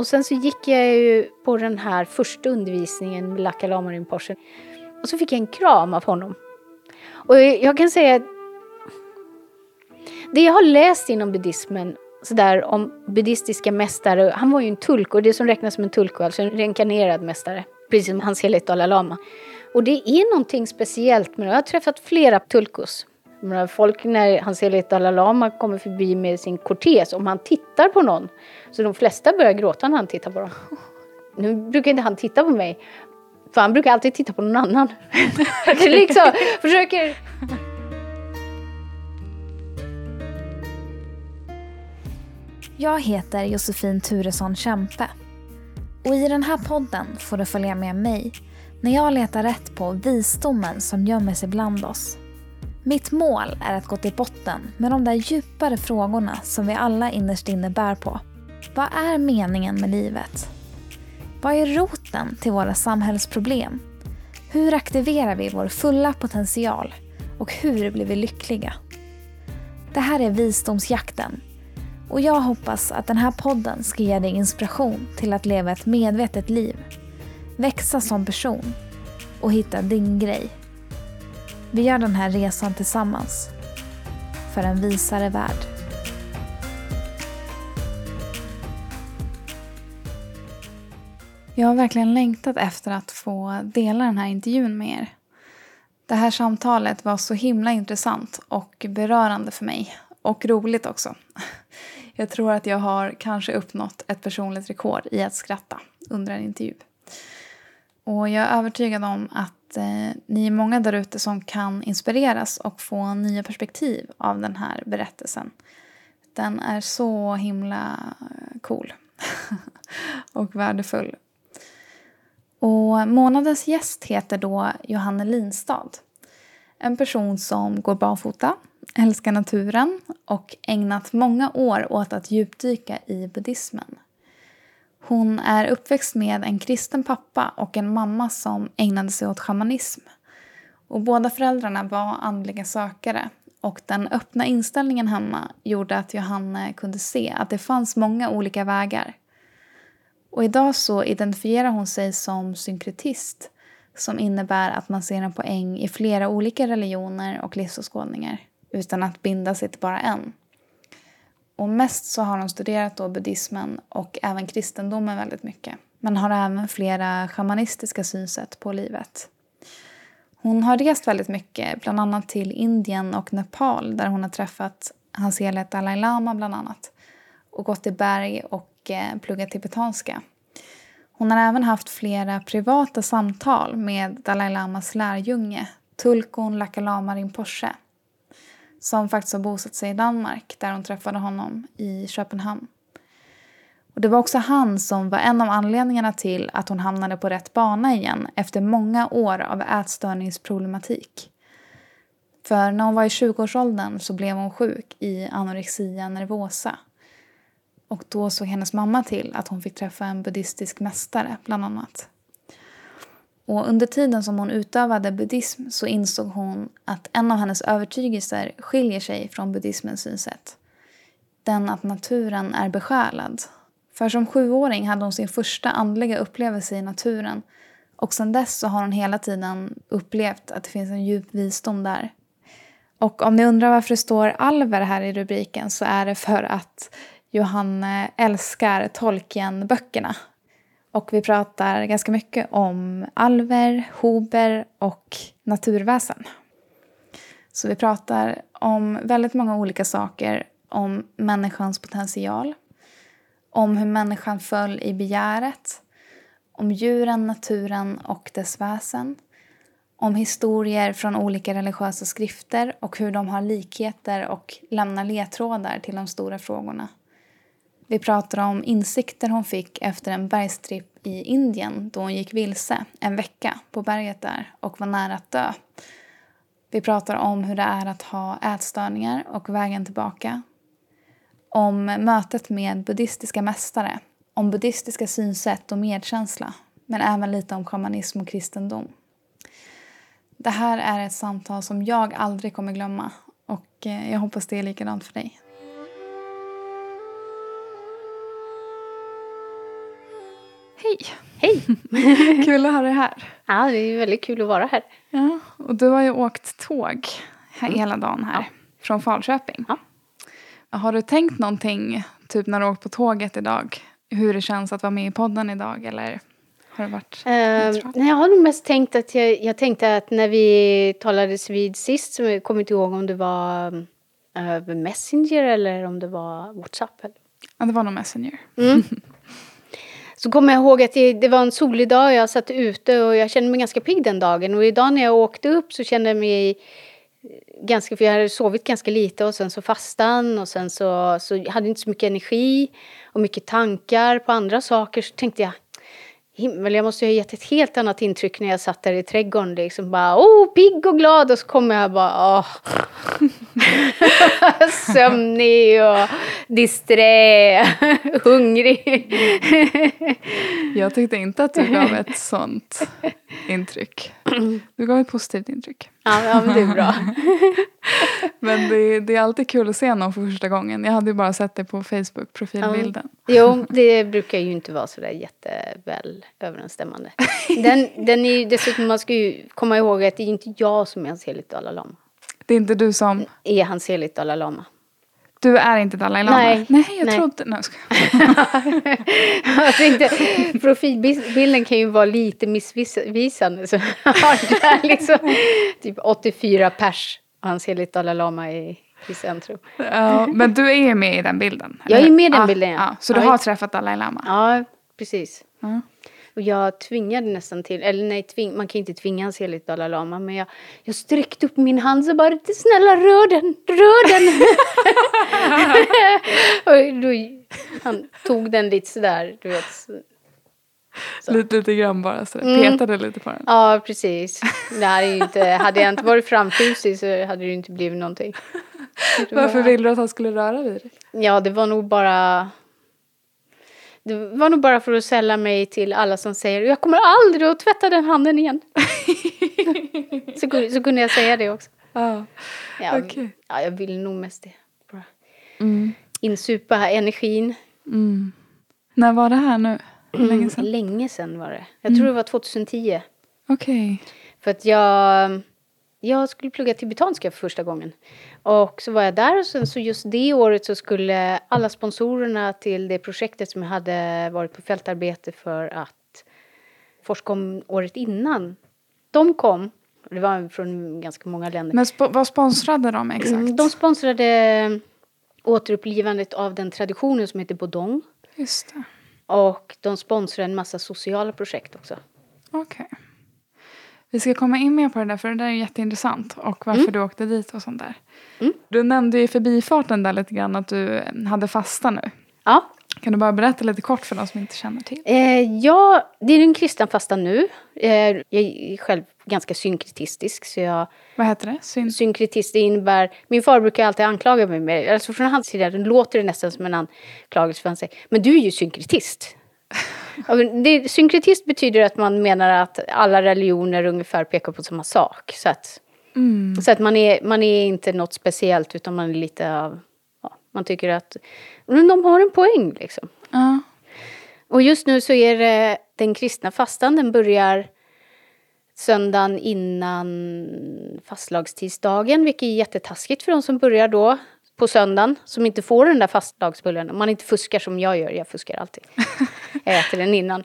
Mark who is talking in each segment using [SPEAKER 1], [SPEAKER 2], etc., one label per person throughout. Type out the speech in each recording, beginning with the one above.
[SPEAKER 1] Och sen så gick jag ju på den här första undervisningen med Lakalama Rinpoche. Och så fick jag en kram av honom. Och jag kan säga att det jag har läst inom buddhismen sådär om buddhistiska mästare, han var ju en tulko, det som räknas som en tulko, alltså en reinkarnerad mästare, precis som hans helighet Dalai Lama. Och det är någonting speciellt med det. Jag har träffat flera tulkos. Folk när hans helighet Dalai Lama kommer förbi med sin kortes, om han tittar på någon, så de flesta börjar gråta när han tittar på dem. Nu brukar inte han titta på mig, för han brukar alltid titta på någon annan. liksom, försöker...
[SPEAKER 2] Jag heter Josefin Turesson Kämpe. Och i den här podden får du följa med mig när jag letar rätt på visdomen som gömmer sig bland oss. Mitt mål är att gå till botten med de där djupare frågorna som vi alla innerst inne bär på. Vad är meningen med livet? Vad är roten till våra samhällsproblem? Hur aktiverar vi vår fulla potential? Och hur blir vi lyckliga? Det här är Visdomsjakten och jag hoppas att den här podden ska ge dig inspiration till att leva ett medvetet liv, växa som person och hitta din grej. Vi gör den här resan tillsammans för en visare värld. Jag har verkligen längtat efter att få dela den här intervjun med er. Det här samtalet var så himla intressant och berörande för mig. Och roligt också. Jag tror att jag har kanske uppnått ett personligt rekord i att skratta under en intervju. Och jag är övertygad om att eh, ni är många där ute som kan inspireras och få nya perspektiv av den här berättelsen. Den är så himla eh, cool och värdefull. Och månadens gäst heter då Johanne Linstad. En person som går barfota älskar naturen och ägnat många år åt att djupdyka i buddhismen. Hon är uppväxt med en kristen pappa och en mamma som ägnade sig åt shamanism. Och båda föräldrarna var andliga sökare och den öppna inställningen hemma gjorde att Johanne kunde se att det fanns många olika vägar. Och idag så identifierar hon sig som synkretist som innebär att man ser en poäng i flera olika religioner och livsåskådningar utan att binda sig till bara en. Och mest så har hon studerat då buddhismen och även kristendomen väldigt mycket. Men har även flera shamanistiska synsätt på livet. Hon har rest väldigt mycket, bland annat till Indien och Nepal där hon har träffat hans helhet Dalai Lama bland annat. Och gått i berg och eh, pluggat tibetanska. Hon har även haft flera privata samtal med Dalai Lamas lärjunge, Tulkun Lakalama Rinpoche som faktiskt har bosatt sig i Danmark där hon träffade honom i Köpenhamn. Och det var också han som var en av anledningarna till att hon hamnade på rätt bana igen efter många år av ätstörningsproblematik. För när hon var i 20-årsåldern så blev hon sjuk i anorexia nervosa. Och då såg hennes mamma till att hon fick träffa en buddhistisk mästare bland annat. Och under tiden som hon utövade buddhism så insåg hon att en av hennes övertygelser skiljer sig från buddhismens synsätt. Den att naturen är besjälad. För som sjuåring hade hon sin första andliga upplevelse i naturen och sedan dess så har hon hela tiden upplevt att det finns en djup visdom där. Och om ni undrar varför det står Alver här i rubriken så är det för att Johanne älskar Tolkien-böckerna och vi pratar ganska mycket om alver, hober och naturväsen. Så vi pratar om väldigt många olika saker. Om människans potential, om hur människan föll i begäret, om djuren, naturen och dess väsen, om historier från olika religiösa skrifter och hur de har likheter och lämnar ledtrådar till de stora frågorna. Vi pratar om insikter hon fick efter en bergstripp i Indien då hon gick vilse en vecka på berget där och var nära att dö. Vi pratar om hur det är att ha ätstörningar och vägen tillbaka. Om mötet med buddhistiska mästare, om buddhistiska synsätt och medkänsla men även lite om shamanism och kristendom. Det här är ett samtal som jag aldrig kommer glömma och eh, jag hoppas det är likadant för dig. Hej!
[SPEAKER 1] Hej!
[SPEAKER 2] Kul att ha dig här.
[SPEAKER 1] Ja, det är väldigt kul att vara här.
[SPEAKER 2] Ja, och du har ju åkt tåg här hela dagen här. Från Falköping.
[SPEAKER 1] Ja.
[SPEAKER 2] Har du tänkt någonting, typ när du åkt på tåget idag? Hur det känns att vara med i podden idag eller har det varit
[SPEAKER 1] nej, jag har nog mest tänkt att jag, jag tänkte att när vi talades vid sist, så jag kommer inte ihåg om det var eh, över Messenger eller om det var WhatsApp. Eller.
[SPEAKER 2] Ja, det var nog Messenger.
[SPEAKER 1] Så kommer jag ihåg att det, det var en solig dag, jag satt ute och jag kände mig ganska pigg den dagen. Och idag när jag åkte upp så kände jag mig ganska, för jag hade sovit ganska lite och sen så fastan och sen så, så jag hade inte så mycket energi och mycket tankar på andra saker. Så tänkte jag, himmel, jag måste ju ha gett ett helt annat intryck när jag satt där i trädgården. Liksom bara, oh, pigg och glad och så kommer jag bara, åh. Sömnig och disträ, hungrig.
[SPEAKER 2] Jag tyckte inte att du gav ett sånt intryck. Du gav ett positivt intryck.
[SPEAKER 1] Ja, ja, men det är bra.
[SPEAKER 2] Men det, det är alltid kul att se någon för första gången. Jag hade ju bara sett det på Facebook, profilbilden.
[SPEAKER 1] Jo, det brukar ju inte vara så där jätteväl överensstämmande. Den, den är ju, dessutom, man ska ju komma ihåg att det är inte jag som är hans heligt Dalai Lama.
[SPEAKER 2] Det är inte du som...
[SPEAKER 1] Är hans heligt Dalai Lama.
[SPEAKER 2] Du är inte Dalai Lama?
[SPEAKER 1] Nej.
[SPEAKER 2] Nej, jag
[SPEAKER 1] Nej.
[SPEAKER 2] trodde... Nej, jag
[SPEAKER 1] tänkte, profilbilden kan ju vara lite missvisande. Så där liksom typ 84 pers, hans heligt Dalai Lama i, i centrum.
[SPEAKER 2] Ja, men du är ju med i den bilden?
[SPEAKER 1] Jag
[SPEAKER 2] eller?
[SPEAKER 1] är med i den bilden, ja.
[SPEAKER 2] ja. Så du har träffat Dalai Lama?
[SPEAKER 1] Ja, precis.
[SPEAKER 2] Ja.
[SPEAKER 1] Och jag tvingade nästan till, eller nej, tving, man kan inte tvinga hans heligt Dalai Lama, men jag, jag sträckte upp min hand så bara, snälla rör den, rör den. och då, han tog den lite sådär, du vet. så-.
[SPEAKER 2] Lite, lite grann bara sådär.
[SPEAKER 1] Mm.
[SPEAKER 2] Petade lite på den.
[SPEAKER 1] Ja, precis. Det hade, ju inte, hade jag inte varit framfusig så hade det inte blivit någonting.
[SPEAKER 2] Varför ville du att han skulle röra vid dig?
[SPEAKER 1] Ja, det var nog bara... Det var nog bara för att sälla mig till alla som säger jag kommer aldrig att tvätta den handen igen. så, så kunde jag säga det också.
[SPEAKER 2] Ja.
[SPEAKER 1] Ja,
[SPEAKER 2] Okej.
[SPEAKER 1] ja, jag vill nog mest det. Bara
[SPEAKER 2] Mm.
[SPEAKER 1] insupa energin.
[SPEAKER 2] Mm. När var det här nu? Länge sedan?
[SPEAKER 1] Länge sedan var det. Jag tror det var 2010.
[SPEAKER 2] Okej.
[SPEAKER 1] För att jag, jag skulle plugga tibetanska för första gången. Och så var jag där och sen så just det året så skulle alla sponsorerna till det projektet som jag hade varit på fältarbete för att forska om året innan. De kom. Det var från ganska många länder.
[SPEAKER 2] Men sp- vad sponsrade de exakt?
[SPEAKER 1] Mm, De sponsrade återupplivandet av den traditionen som heter Bodong.
[SPEAKER 2] Just det.
[SPEAKER 1] Och de sponsrade en massa sociala projekt också.
[SPEAKER 2] Okej. Vi ska komma in mer på det där för det där är jätteintressant och varför du åkte dit och sånt där.
[SPEAKER 1] Mm.
[SPEAKER 2] Du nämnde ju i förbifarten där lite grann att du hade fasta nu.
[SPEAKER 1] Ja,
[SPEAKER 2] Kan du bara berätta lite kort för de som inte känner till?
[SPEAKER 1] Eh, ja, det är den kristna fastan nu. Eh, jag är själv ganska synkretistisk. Så jag,
[SPEAKER 2] Vad heter det? Syn-
[SPEAKER 1] synkretist det innebär... Min far brukar alltid anklaga mig med det. Alltså från hans sida låter det nästan som en anklagelse. För han säger, men du är ju synkretist. Det, synkretist betyder att man menar att alla religioner ungefär pekar på samma sak. Så att,
[SPEAKER 2] Mm.
[SPEAKER 1] så att man, är, man är inte något speciellt utan man är lite av... Ja, man tycker att men de har en poäng liksom.
[SPEAKER 2] Ja.
[SPEAKER 1] Och just nu så är det den kristna fastan, den börjar söndagen innan fastlagstidsdagen, vilket är jättetaskigt för de som börjar då på söndagen, som inte får den där fastlagsbullen. Om man inte fuskar som jag gör, jag fuskar alltid. Jag äter den innan.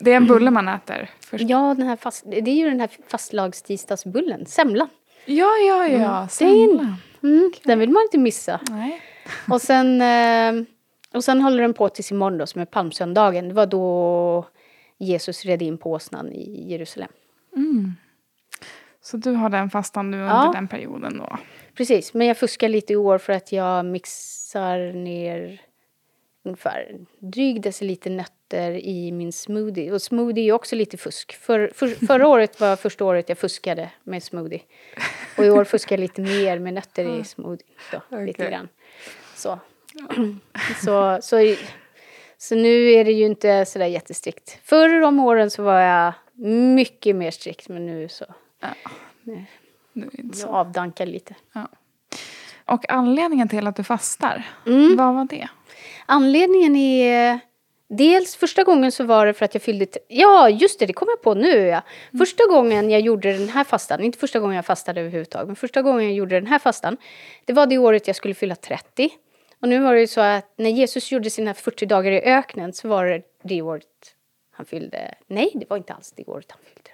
[SPEAKER 2] Det är en bulle man äter först.
[SPEAKER 1] Ja, den här fast, det är ju den här fastlagstidsdagsbullen, semlan.
[SPEAKER 2] Ja, ja, ja.
[SPEAKER 1] en-
[SPEAKER 2] Semlan.
[SPEAKER 1] Mm, Den vill man inte missa.
[SPEAKER 2] Nej.
[SPEAKER 1] Och sen, eh, och sen håller den på tills imorgon då, som är palmsöndagen. Det var då Jesus red in på åsnan i Jerusalem.
[SPEAKER 2] Mm. Så du har den fastan nu under
[SPEAKER 1] Ja.
[SPEAKER 2] den perioden då?
[SPEAKER 1] Precis, men jag fuskar lite i år för att jag mixar ner ungefär dryg deciliter nötter i min smoothie. Och smoothie är också lite fusk. För, för, förra året var första året jag fuskade med smoothie. Och i år fuskar jag lite mer med nötter i smoothie. Då, lite
[SPEAKER 2] Okej.
[SPEAKER 1] grann. Så. så, så, så nu är det ju inte sådär jättestrikt. Förr om åren så var jag mycket mer strikt, men nu så
[SPEAKER 2] Det inte
[SPEAKER 1] jag avdankar lite.
[SPEAKER 2] Ja. Och anledningen till att du fastar,
[SPEAKER 1] Mm.
[SPEAKER 2] vad var det?
[SPEAKER 1] Anledningen är... Dels första gången så var det för att jag fyllde... Ja, just det, det kom jag på nu. Ja. Första gången jag gjorde den här fastan, inte första gången jag fastade överhuvudtaget, men första gången jag gjorde den här fastan, det var det året jag skulle fylla 30. Och nu var det ju så att när Jesus gjorde sina 40 dagar i öknen så var det det året han fyllde... Nej, det var inte alls det året han fyllde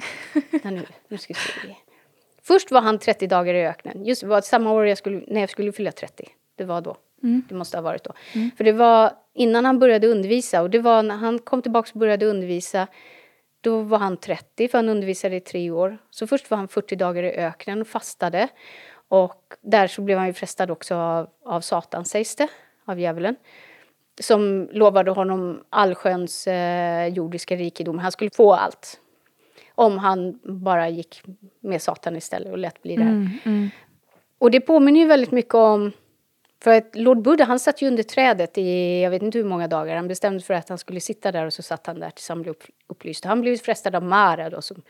[SPEAKER 1] 30. Nej, nu, nu ska vi se. Först var han 30 dagar i öknen. Just det var samma år jag skulle, när jag skulle fylla 30. Det var då. Mm. Det måste ha varit då. Mm. För det var innan han började undervisa. Och det var när han kom tillbaka och började undervisa. Då var han 30, för han undervisade i tre år. Så först var han 40 dagar i öknen och fastade. Och där så blev han ju frestad också av, av Satan, sägs det, av djävulen. Som lovade honom allsköns eh, jordiska rikedom. Han skulle få allt. Om han bara gick med Satan istället och lät bli det här. Mm, mm. Och det påminner ju väldigt mycket om för att Lord Buddha han satt ju under trädet i jag vet inte hur många dagar. Han bestämde för att han skulle sitta där och så satt han där tills han blev upplyst. Han blev frestad av Mara då som,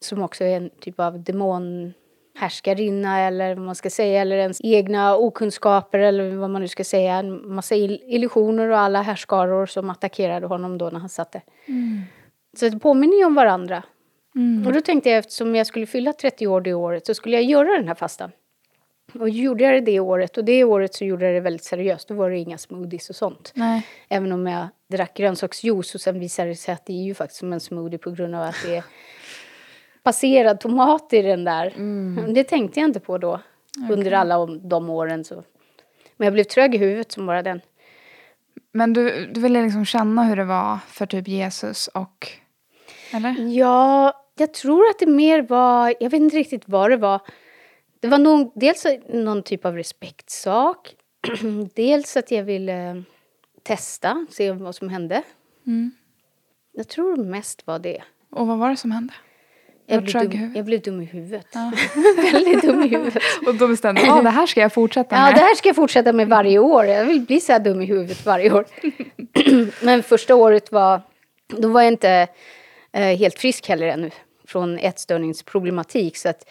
[SPEAKER 1] som också är en typ av demonhärskarinna eller vad man ska säga. Eller ens egna okunskaper eller vad man nu ska säga. En massa illusioner och alla härskaror som attackerade honom då när han satt där. Mm. Så det påminner ju om varandra. Mm. Och då tänkte jag eftersom jag skulle fylla 30 år det året så skulle jag göra den här fastan. Och gjorde jag det det året, och det året så gjorde jag det väldigt seriöst. Då var det inga smoothies och sånt. Nej. Även om jag drack grönsaksjuice och sen visade det sig att det är ju faktiskt som en smoothie på grund av att det är passerad tomat i den där. Mm. Det tänkte jag inte på då, okay. under alla de åren. Så. Men jag blev trög i huvudet som bara den.
[SPEAKER 2] Men du, du ville liksom känna hur det var för typ Jesus och... Eller?
[SPEAKER 1] Ja, jag tror att det mer var... Jag vet inte riktigt vad det var. Det var nog dels någon typ av respektsak. dels att jag ville testa, se vad som hände. Mm. Jag tror mest var det.
[SPEAKER 2] Och vad var det som hände?
[SPEAKER 1] Jag blev, dum, jag blev dum i huvudet. Ja. Väldigt dum i huvudet.
[SPEAKER 2] och då bestämde du, ah, det här ska jag fortsätta med.
[SPEAKER 1] Ja, det här ska jag fortsätta med varje år. Jag vill bli så här dum i huvudet varje år. Men första året var, då var jag inte eh, helt frisk heller ännu. Från ätstörningsproblematik. Så att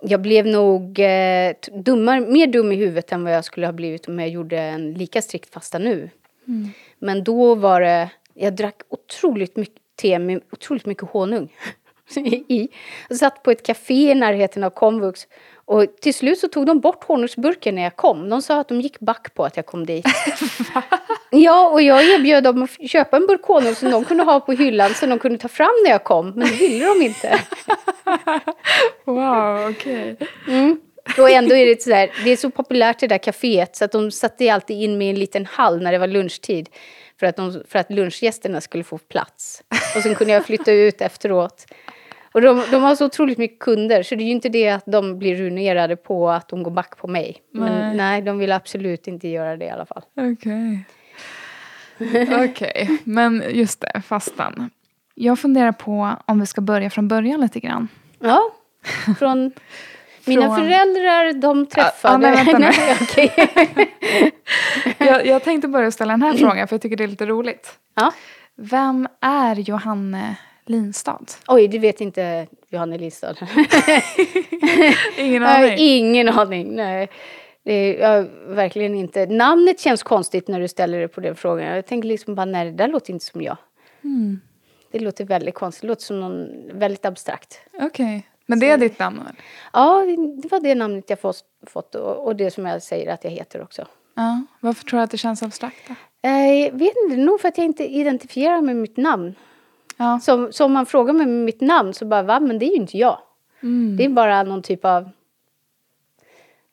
[SPEAKER 1] jag blev nog eh, dummar, mer dum i huvudet än vad jag skulle ha blivit om jag gjorde en lika strikt fasta nu. Mm. Men då var det, jag drack otroligt mycket te med otroligt mycket honung i. Jag satt på ett café i närheten av komvux och till slut så tog de bort honungsburken när jag kom. De sa att de gick back på att jag kom dit. ja, och jag erbjöd dem att köpa en burk honung som de kunde ha på hyllan så de kunde ta fram när jag kom. Men det ville de inte.
[SPEAKER 2] wow, okej. Okay.
[SPEAKER 1] Mm. Och ändå är det sådär, det är så populärt det där kaféet så att de satte alltid in mig i en liten hall när det var lunchtid. För att, de, för att lunchgästerna skulle få plats. Och sen kunde jag flytta ut efteråt. Och de, de har så otroligt mycket kunder så det är ju inte det att de blir ruinerade på att de går back på mig. Men nej, nej de vill absolut inte göra det i alla fall.
[SPEAKER 2] Okay. Okej, okay. men just det, fastan. Jag funderar på om vi ska börja från början lite grann.
[SPEAKER 1] Ja, från... Mina från... föräldrar, de träffade... Ja, nej, vänta
[SPEAKER 2] nu. jag, jag tänkte börja ställa den här frågan för jag tycker det är lite roligt.
[SPEAKER 1] Ja.
[SPEAKER 2] Vem är Johanne Linstad?
[SPEAKER 1] Oj, det vet inte Johanne Linstad.
[SPEAKER 2] ingen aning?
[SPEAKER 1] ingen aning, nej. Det är, jag, verkligen inte. Namnet känns konstigt när du ställer det på den frågan. Jag tänker liksom bara, nej det där låter inte som jag. Mm. Det låter väldigt konstigt, det låter som någon väldigt abstrakt.
[SPEAKER 2] Okej, okay. men det är ditt namn? Eller?
[SPEAKER 1] Ja, det var det namnet jag fått, fått och, och det som jag säger att jag heter också.
[SPEAKER 2] Ja, varför tror du att det känns abstrakt då?
[SPEAKER 1] Jag vet inte, nog för att jag inte identifierar med mitt namn. Ja. Så, så om man frågar mig med mitt namn så bara, va? Men det är ju inte jag. Mm. Det är bara någon typ av,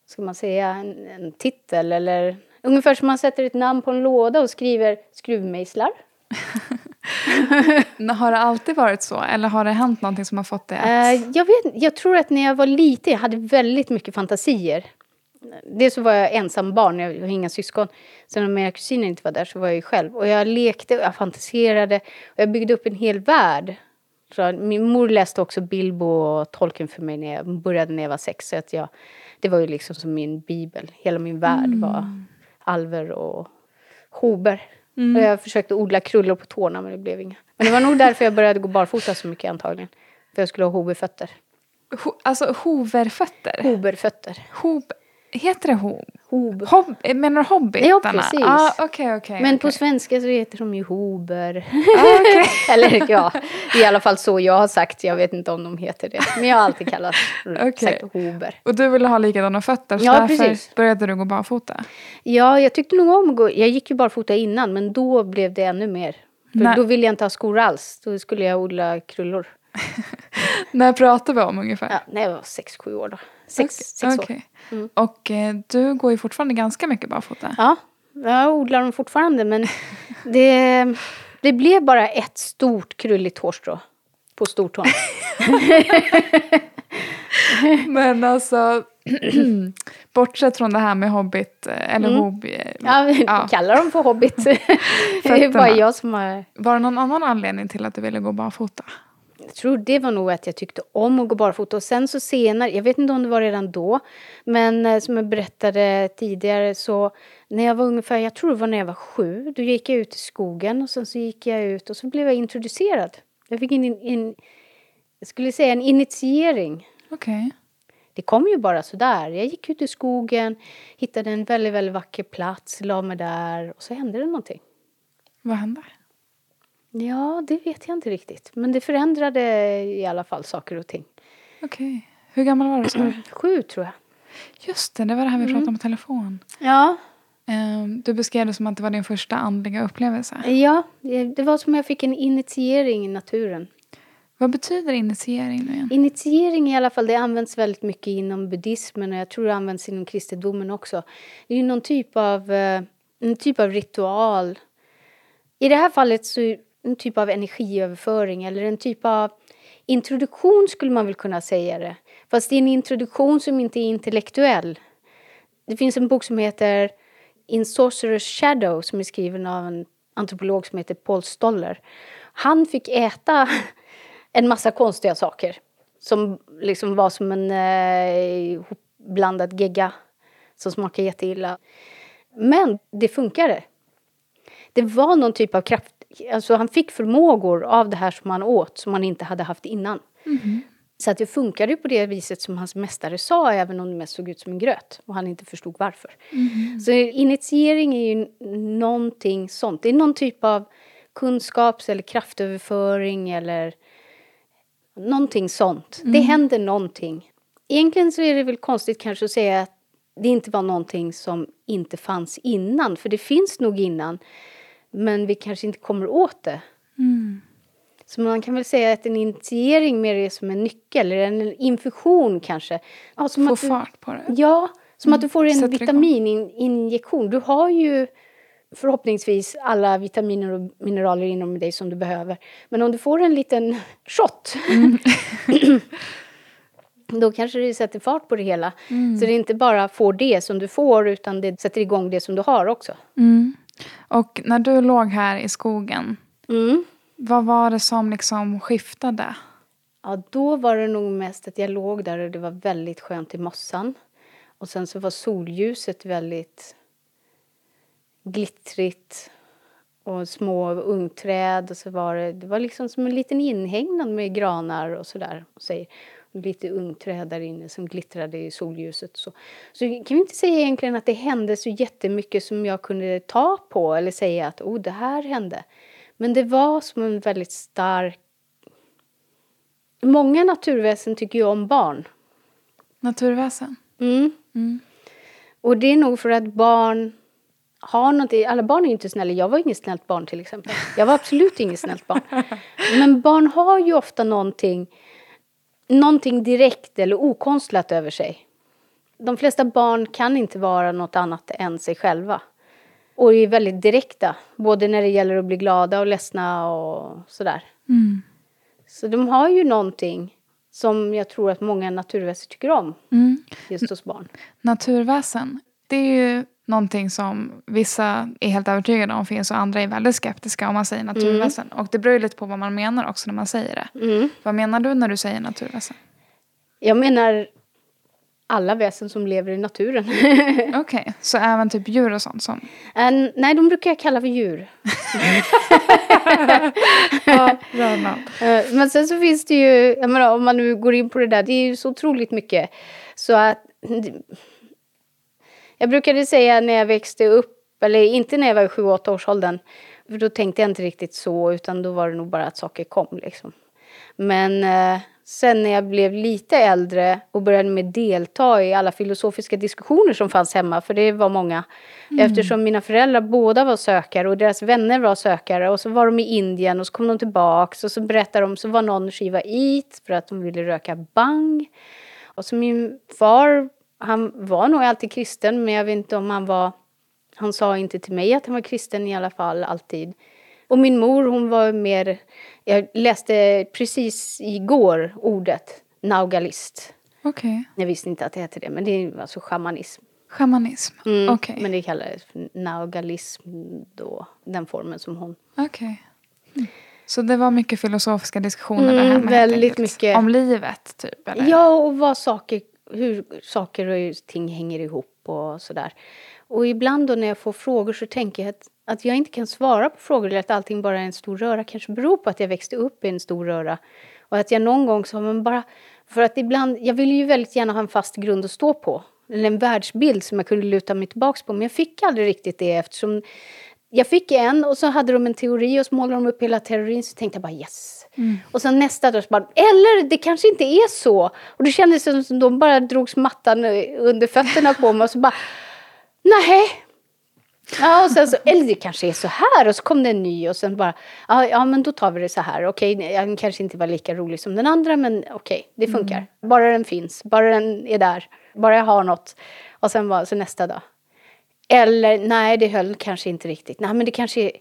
[SPEAKER 1] ska man säga, en, en titel eller ungefär som man sätter ett namn på en låda och skriver skruvmejslar.
[SPEAKER 2] har det alltid varit så eller har det hänt någonting som har fått det att...
[SPEAKER 1] Uh, jag, vet, jag tror att när jag var liten, jag hade väldigt mycket fantasier. Dels så var jag ensam barn, jag har inga syskon. Sen när mina kusiner inte var där så var jag ju själv. Och jag lekte och jag fantiserade. Och jag byggde upp en hel värld. Så min mor läste också Bilbo och Tolkien för mig när jag började när jag var sex. Så att jag, det var ju liksom som min bibel. Hela min värld mm. var alver och hober. Mm. Och jag försökte odla krullor på tårna men det blev inga. Men det var nog därför jag började gå barfota så mycket antagligen. För jag skulle ha hoberfötter.
[SPEAKER 2] Ho alltså hoverfötter?
[SPEAKER 1] Hoberfötter.
[SPEAKER 2] Hob Heter det Hob?
[SPEAKER 1] Hob.
[SPEAKER 2] Hob menar du Hobbitarna?
[SPEAKER 1] Ja, precis.
[SPEAKER 2] Ah, okay, okay,
[SPEAKER 1] Men
[SPEAKER 2] okay.
[SPEAKER 1] på svenska så heter de ju Hober.
[SPEAKER 2] Ah, okay.
[SPEAKER 1] Eller ja, i alla fall så jag har sagt. Jag vet inte om de heter det. Men jag har alltid kallat sagt Hober.
[SPEAKER 2] Och du ville ha likadana fötter så
[SPEAKER 1] Ja,
[SPEAKER 2] därför
[SPEAKER 1] precis.
[SPEAKER 2] började du gå barfota?
[SPEAKER 1] Ja, jag tyckte nog om att gå. Jag gick ju barfota innan, men då blev det ännu mer. För
[SPEAKER 2] Nej.
[SPEAKER 1] då ville jag inte ha skor alls. Då skulle jag odla krullor.
[SPEAKER 2] När pratar vi om ungefär?
[SPEAKER 1] Ja, när jag var sex, sju år då. Sex, sex år.
[SPEAKER 2] Okej.
[SPEAKER 1] Mm.
[SPEAKER 2] Och eh, du går ju fortfarande ganska mycket barfota.
[SPEAKER 1] Ja, jag odlar dem fortfarande, men det, det blev bara ett stort krulligt hårstrå på stortån.
[SPEAKER 2] Men alltså, bortsett från det här med hobbit, eh, eller
[SPEAKER 1] Mm.
[SPEAKER 2] hobby. eh,
[SPEAKER 1] Ja, vi
[SPEAKER 2] Ja.
[SPEAKER 1] kallar dem för hobbit. det är bara jag som har...
[SPEAKER 2] Var det någon annan anledning till att du ville gå barfota?
[SPEAKER 1] Jag tror det var nog att jag tyckte om att gå barfota. Och sen så senare, jag vet inte om det var redan då, men eh, som jag berättade tidigare så när jag var ungefär, jag tror det var när jag var sju, då gick jag ut i skogen och sen så gick jag ut och så blev jag introducerad. Jag fick en, en jag skulle säga en initiering.
[SPEAKER 2] Okej.
[SPEAKER 1] Det kom ju bara sådär. Jag gick ut i skogen, hittade en väldigt, väldigt vacker plats, la mig där och så hände det någonting.
[SPEAKER 2] Vad hände?
[SPEAKER 1] Ja, det vet jag inte riktigt. Men det förändrade i alla fall saker och ting.
[SPEAKER 2] Okej. Hur gammal var du?
[SPEAKER 1] Sju tror jag.
[SPEAKER 2] Just det, det var det här vi pratade om på telefon.
[SPEAKER 1] Ja,
[SPEAKER 2] Ehm, Du beskrev det som att det var din första andliga upplevelse.
[SPEAKER 1] ja det det var som jag fick en initiering i naturen.
[SPEAKER 2] Vad betyder initiering nu igen?
[SPEAKER 1] Initiering i alla fall, det används väldigt mycket inom buddhismen och jag tror det används inom kristendomen också. Det är ju någon typ av, eh, en typ av ritual. I det här fallet så en typ av energiöverföring eller en typ av introduktion skulle man väl kunna säga det. Fast det är en introduktion som inte är intellektuell. Det finns en bok som heter In Sorcerer's Shadow som är skriven av en antropolog som heter Paul Stoller. Han fick äta en massa konstiga saker som liksom var som en eh, blandad gegga som smakade jätteilla. Men det funkade. Det var någon typ av kraft. Alltså han fick förmågor av det här som han åt som han inte hade haft innan. Så att det funkade ju på det viset som hans mästare sa, även om det mest såg ut som en gröt och han inte förstod varför. Så initiering är ju någonting sånt. Det är någon typ av kunskaps eller kraftöverföring eller någonting sånt. Det händer någonting. Egentligen så är det väl konstigt kanske att säga att det inte var någonting som inte fanns innan, för det finns nog innan. Men vi kanske inte kommer åt det. Så man kan väl säga att en initiering mer är som en nyckel, eller en infusion kanske. Ja, som
[SPEAKER 2] Få
[SPEAKER 1] att du,
[SPEAKER 2] fart på det.
[SPEAKER 1] Ja, som att du får en
[SPEAKER 2] Sätter
[SPEAKER 1] vitamininjektion. Du har ju förhoppningsvis alla vitaminer och mineraler inom dig som du behöver. Men om du får en liten shot då kanske det sätter fart på det hela. Så det är inte bara får det som du får utan det sätter igång det som du har också.
[SPEAKER 2] Mm. Och när du låg här i skogen,
[SPEAKER 1] Mm.
[SPEAKER 2] vad var det som liksom skiftade?
[SPEAKER 1] Ja, då var det nog mest att jag låg där och det var väldigt skönt i mossan. Och sen så var solljuset väldigt glittrigt och små ungträd och så var det, det var liksom som en liten inhägnad med granar och sådär. Och så, lite ungträd där inne som glittrade i solljuset. Så, så kan vi inte säga egentligen att det hände så jättemycket som jag kunde ta på eller säga att oh, det här hände. Men det var som en väldigt stark Många naturväsen tycker ju om barn.
[SPEAKER 2] Naturväsen?
[SPEAKER 1] Mm.
[SPEAKER 2] Mm.
[SPEAKER 1] Och det är nog för att barn har någonting. Alla barn är ju inte snälla. Jag var inget snällt barn till exempel. Jag var absolut inget snällt barn. Men barn har ju ofta någonting, någonting direkt eller okonstlat över sig. De flesta barn kan inte vara något annat än sig själva. Och är väldigt direkta, både när det gäller att bli glada och ledsna och sådär.
[SPEAKER 2] Mm.
[SPEAKER 1] Så de har ju någonting som jag tror att många naturväsen tycker om,
[SPEAKER 2] Mm.
[SPEAKER 1] just hos barn.
[SPEAKER 2] Naturväsen, det är ju någonting som vissa är helt övertygade om finns och andra är väldigt skeptiska om man säger naturväsen. Och det beror ju lite på vad man menar också när man säger det.
[SPEAKER 1] Mm.
[SPEAKER 2] Vad menar du när du säger naturväsen?
[SPEAKER 1] Jag menar alla väsen som lever i naturen.
[SPEAKER 2] Okej, så även typ djur och sånt som...
[SPEAKER 1] En, nej, de brukar jag kalla för djur.
[SPEAKER 2] Ja.
[SPEAKER 1] Eh, Men sen så finns det ju, menar, om man nu går in på det där, det är ju så otroligt mycket. Så att Jag brukade säga när jag växte upp, eller inte när jag var i 7-8 års åldern, för då tänkte jag inte riktigt så, utan då var det nog bara att saker kom liksom. Men eh, sen när jag blev lite äldre och började med delta i alla filosofiska diskussioner som fanns hemma, för det var många. Mm. Eftersom mina föräldrar båda var sökare och deras vänner var sökare och så var de i Indien och så kom de tillbaks och så berättade de, så var någon skiva it för att de ville röka bang. Och så min far, han var nog alltid kristen men jag vet inte om han var, han sa inte till mig att han var kristen i alla fall alltid. Och min mor hon var mer, jag läste precis igår ordet naugalist.
[SPEAKER 2] Okej. Okay.
[SPEAKER 1] Jag visste inte att det hette det, men det är alltså shamanism.
[SPEAKER 2] Shamanism,
[SPEAKER 1] mm,
[SPEAKER 2] okej. Okay.
[SPEAKER 1] Men det kallades för naugalism då, den formen som hon.
[SPEAKER 2] Okej. Okay. Mm. Så det var mycket filosofiska diskussioner mm, där hemma?
[SPEAKER 1] Väldigt mycket.
[SPEAKER 2] Om livet, typ? Eller?
[SPEAKER 1] Ja, och vad saker, hur saker och ting hänger ihop och sådär. Och ibland då när jag får frågor så tänker jag att att jag inte kan svara på frågor eller att allting bara är en stor röra kanske beror på att jag växte upp i en stor röra. Och att jag någon gång så har man bara... För att ibland, jag ville ju väldigt gärna ha en fast grund att stå på. Eller en världsbild som jag kunde luta mig tillbaka på. Men jag fick aldrig riktigt det eftersom jag fick en och så hade de en teori och så målade de upp hela teorin så tänkte jag bara yes. Mm. Och sen nästa dag så bara, eller det kanske inte är så. Och det kändes som de bara drogs mattan under fötterna på mig och så bara, nej, Ja, och sen så, eller det kanske är så här och så kom det en ny och sen bara, ja, ja men då tar vi det så här. Okej, den kanske inte var lika rolig som den andra men okej, det funkar. Mm. Bara den finns, bara den är där, bara jag har något. Och sen var så nästa dag. Eller nej, det höll kanske inte riktigt. Nej, men det kanske är...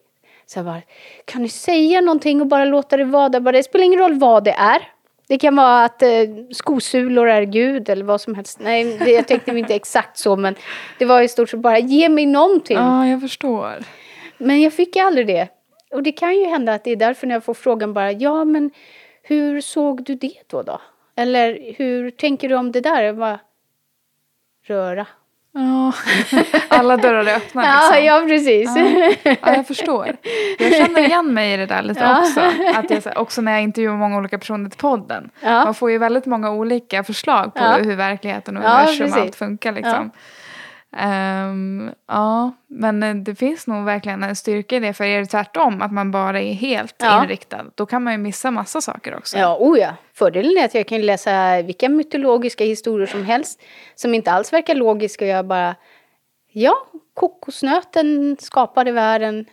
[SPEAKER 1] Så bara, kan ni säga någonting och bara låta det vara där? det spelar ingen roll vad det är. Det kan vara att eh, skosulor är Gud eller vad som helst. Nej, det, jag tänkte inte exakt så men det var i stort sett bara ge mig någonting.
[SPEAKER 2] Ja, jag förstår.
[SPEAKER 1] Men jag fick aldrig det. Och det kan ju hända att det är därför när jag får frågan bara ja men hur såg du det då då? Eller hur tänker du om det där? Jag bara, röra.
[SPEAKER 2] Ja, alla dörrar är öppna
[SPEAKER 1] liksom. Ja, ja precis.
[SPEAKER 2] Ja. ja, jag förstår. Jag känner igen mig i det där lite ja. också. Att jag, också när jag intervjuar många olika personer till podden. Man får ju väldigt många olika förslag på hur verkligheten och universum och allt funkar liksom. Um, ja, men det finns nog verkligen en styrka i det. För är det tvärtom, att man bara är helt ja. inriktad, då kan man ju missa massa saker också.
[SPEAKER 1] Ja, oh ja. Fördelen är att jag kan läsa vilka mytologiska historier som helst, som inte alls verkar logiska. Och jag bara, ja, kokosnöten skapade världen.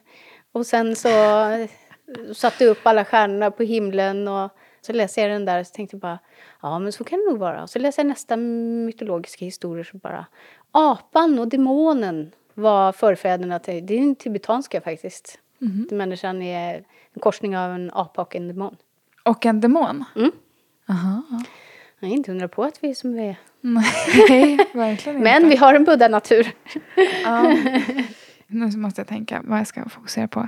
[SPEAKER 1] Och sen så satte upp alla stjärnorna på himlen. Och så läser jag den där och så tänkte jag bara, ja men så kan det nog vara. Och så läser jag nästa mytologiska historier så bara, apan och demonen var förfäderna till, det är den tibetanska faktiskt. Mm. Människan är en korsning av en apa och en demon.
[SPEAKER 2] Och en demon?
[SPEAKER 1] Mm.
[SPEAKER 2] Aha.
[SPEAKER 1] Jag är inte undra på att vi är som vi är.
[SPEAKER 2] Nej, verkligen inte.
[SPEAKER 1] Men vi har en buddha-natur.
[SPEAKER 2] ja. Nu måste jag tänka vad jag ska fokusera på.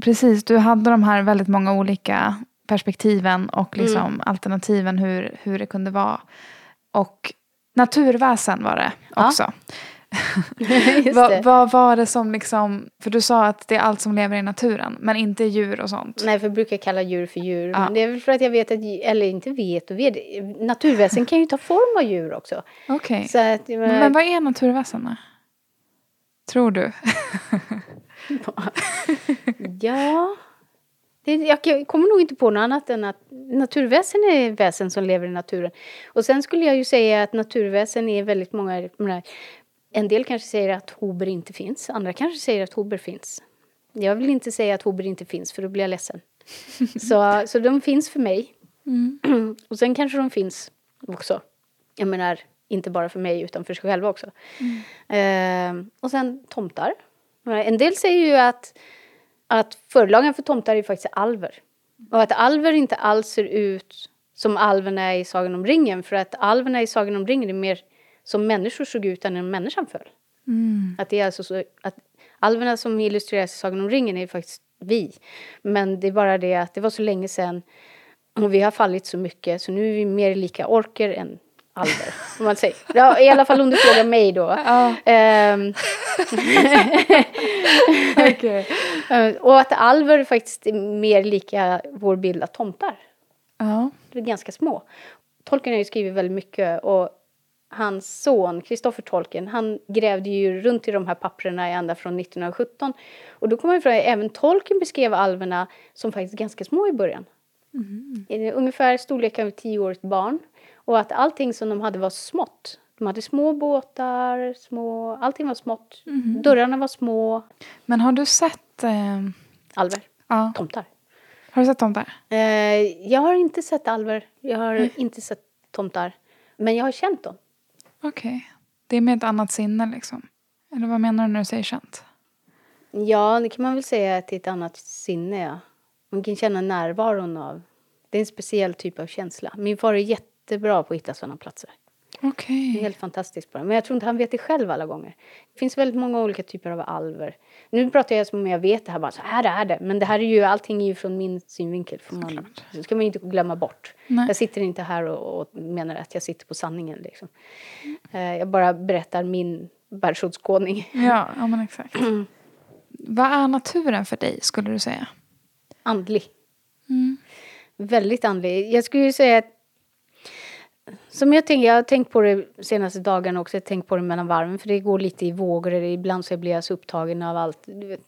[SPEAKER 2] Precis, du hade de här väldigt många olika perspektiven och liksom mm. alternativen hur, hur det kunde vara. Och naturväsen var det också.
[SPEAKER 1] Ja.
[SPEAKER 2] vad, vad var det som liksom, för du sa att det är allt som lever i naturen, men inte djur och sånt.
[SPEAKER 1] Nej, för jag brukar kalla djur för djur. Ja. Men det är väl för att jag vet att, eller inte vet och vet, naturväsen kan ju ta form av djur också.
[SPEAKER 2] Okej. Okay. Men, men vad är naturväsen Tror du?
[SPEAKER 1] ja. Det, jag kommer nog inte på något annat än att naturväsen är väsen som lever i naturen. Och sen skulle jag ju säga att naturväsen är väldigt många... En del kanske säger att hober inte finns, andra kanske säger att hober finns. Jag vill inte säga att hober inte finns för då blir jag ledsen. så, så de finns för mig. Mm. Och sen kanske de finns också. Jag menar, inte bara för mig utan för sig själva också. Mm. Eh, och sen tomtar. En del säger ju att att förlagen för tomtar är faktiskt alver. Och att alver inte alls ser ut som alverna i Sagan om ringen. För att alverna i Sagan om ringen är mer som människor såg ut när människan föll.
[SPEAKER 2] Mm.
[SPEAKER 1] Att det är alltså så, att alverna som illustreras i Sagan om ringen är faktiskt vi. Men det är bara det att det var så länge sedan och vi har fallit så mycket så nu är vi mer lika orker än alver. Om man säger. Ja, I alla fall om du frågar mig då.
[SPEAKER 2] Ja.
[SPEAKER 1] Um,
[SPEAKER 2] okay.
[SPEAKER 1] och att alver faktiskt är mer lika vår bild av tomtar.
[SPEAKER 2] Ja.
[SPEAKER 1] De är ganska små. Tolkien har ju skrivit väldigt mycket och hans son, Kristoffer Tolkien, han grävde ju runt i de här papperna ända från 1917. Och då kommer man ifrån att även Tolkien beskrev alverna som faktiskt ganska små i början. Mm. Ungefär storleken av ett tioårigt barn. Och att allting som de hade var smått. De hade små båtar, små, allting var smått. Mm. Dörrarna var små.
[SPEAKER 2] Men har du sett... Eh...
[SPEAKER 1] Alver?
[SPEAKER 2] Ja.
[SPEAKER 1] Tomtar?
[SPEAKER 2] Har du sett tomtar?
[SPEAKER 1] Eh, jag har inte sett alver. Jag har mm. inte sett tomtar. Men jag har känt dem.
[SPEAKER 2] Okej. Okay. Det är med ett annat sinne liksom? Eller vad menar du när du säger känt?
[SPEAKER 1] Ja, det kan man väl säga till ett annat sinne, ja. Man kan känna närvaron av... Det är en speciell typ av känsla. Min far är jättebra på att hitta sådana platser.
[SPEAKER 2] Okay.
[SPEAKER 1] Det är helt fantastiskt bra. Men jag tror inte han vet det själv alla gånger. Det finns väldigt många olika typer av alver. Nu pratar jag som om jag vet det här, bara så här är det. Men det här är ju, allting är ju från min synvinkel. För man, det ska man inte glömma bort. Nej. Jag sitter inte här och, och, menar att jag sitter på sanningen. Liksom. Mm. Jag bara berättar min världsåskådning.
[SPEAKER 2] Ja, ja men exakt. Mm. Vad är naturen för dig, skulle du säga?
[SPEAKER 1] Andlig. Mm. Väldigt andlig. Jag skulle säga att som jag, tänker, jag har tänkt på det senaste dagarna också, jag har tänkt på det mellan varven för det går lite i vågor, ibland så blir jag så upptagen av allt, vet,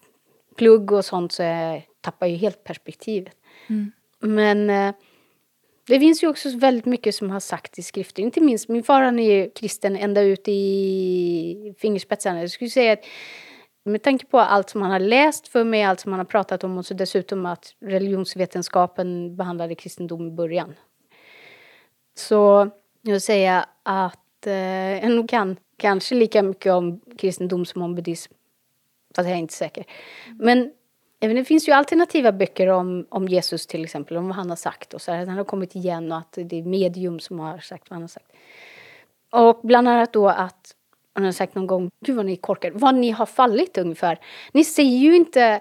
[SPEAKER 1] plugg och sånt så jag tappar ju helt perspektivet. Mm. Men eh, det finns ju också väldigt mycket som har sagt i skrifter, inte minst min far han är ju kristen ända ut i fingerspetsarna. Jag skulle säga att med tanke på allt som han har läst för mig, allt som han har pratat om och så dessutom att religionsvetenskapen behandlade kristendom i början så jag vill säga att eh, jag nog kan kanske lika mycket om kristendom som om buddhism. Fast jag är inte säker. Men även det finns ju alternativa böcker om, om Jesus till exempel, om vad han har sagt och så här, att han har kommit igen och att det är medium som har sagt vad han har sagt. Och bland annat då att han har sagt någon gång, gud vad ni är korkade, vad ni har fallit ungefär. Ni ser ju inte,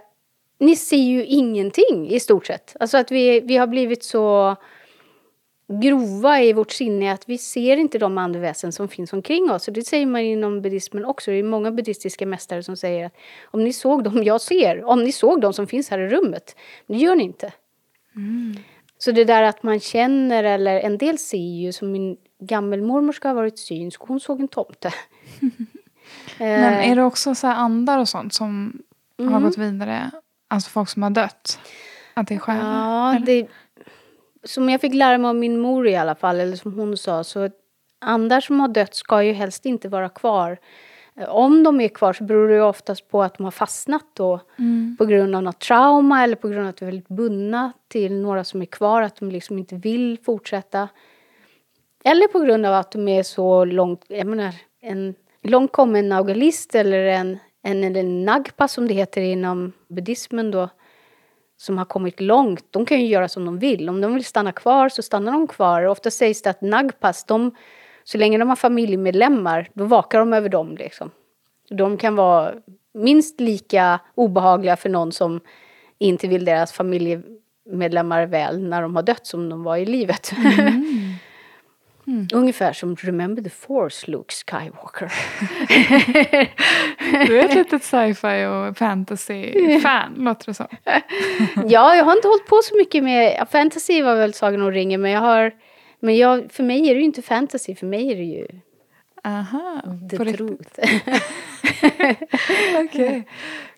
[SPEAKER 1] ni ser ju ingenting i stort sett. Alltså att vi, vi har blivit så grova i vårt sinne att vi ser inte de andeväsen som finns omkring oss. Och det säger man inom buddhismen också. Det är många buddhistiska mästare som säger att om ni såg dem jag ser, om ni såg dem som finns här i rummet, det gör ni inte. Mm. Så det där att man känner, eller en del ser ju, som min gammelmormor ska ha varit synsk, hon såg en tomte.
[SPEAKER 2] Men är det också så andar och sånt som mm. har gått vidare? Alltså folk som har dött? Att det är själar?
[SPEAKER 1] Ja, det, som jag fick lära mig av min mor i alla fall, eller som hon sa, så andar som har dött ska ju helst inte vara kvar. Om de är kvar så beror det oftast på att de har fastnat då mm. på grund av något trauma eller på grund av att de är väldigt bundna till några som är kvar, att de liksom inte vill fortsätta. Eller på grund av att de är så långt, jag menar, en långt kommen naugalist eller en, en, en nagpa som det heter inom buddhismen då som har kommit långt, de kan ju göra som de vill. Om de vill stanna kvar så stannar de kvar. Ofta sägs det att nagpas, de, så länge de har familjemedlemmar, då vakar de över dem. Liksom. De kan vara minst lika obehagliga för någon som inte vill deras familjemedlemmar väl när de har dött som de var i livet. Mm. Mm. Ungefär som Remember the Force, Luke Skywalker.
[SPEAKER 2] du är ett litet sci-fi och fantasy-fan, låter det som.
[SPEAKER 1] ja, jag har inte hållit på så mycket med... Fantasy var väl Sagan om ringen, men jag har... Men jag, för mig är det ju inte fantasy, för mig är det ju...
[SPEAKER 2] Aha,
[SPEAKER 1] the på truth.
[SPEAKER 2] Okej. Okay.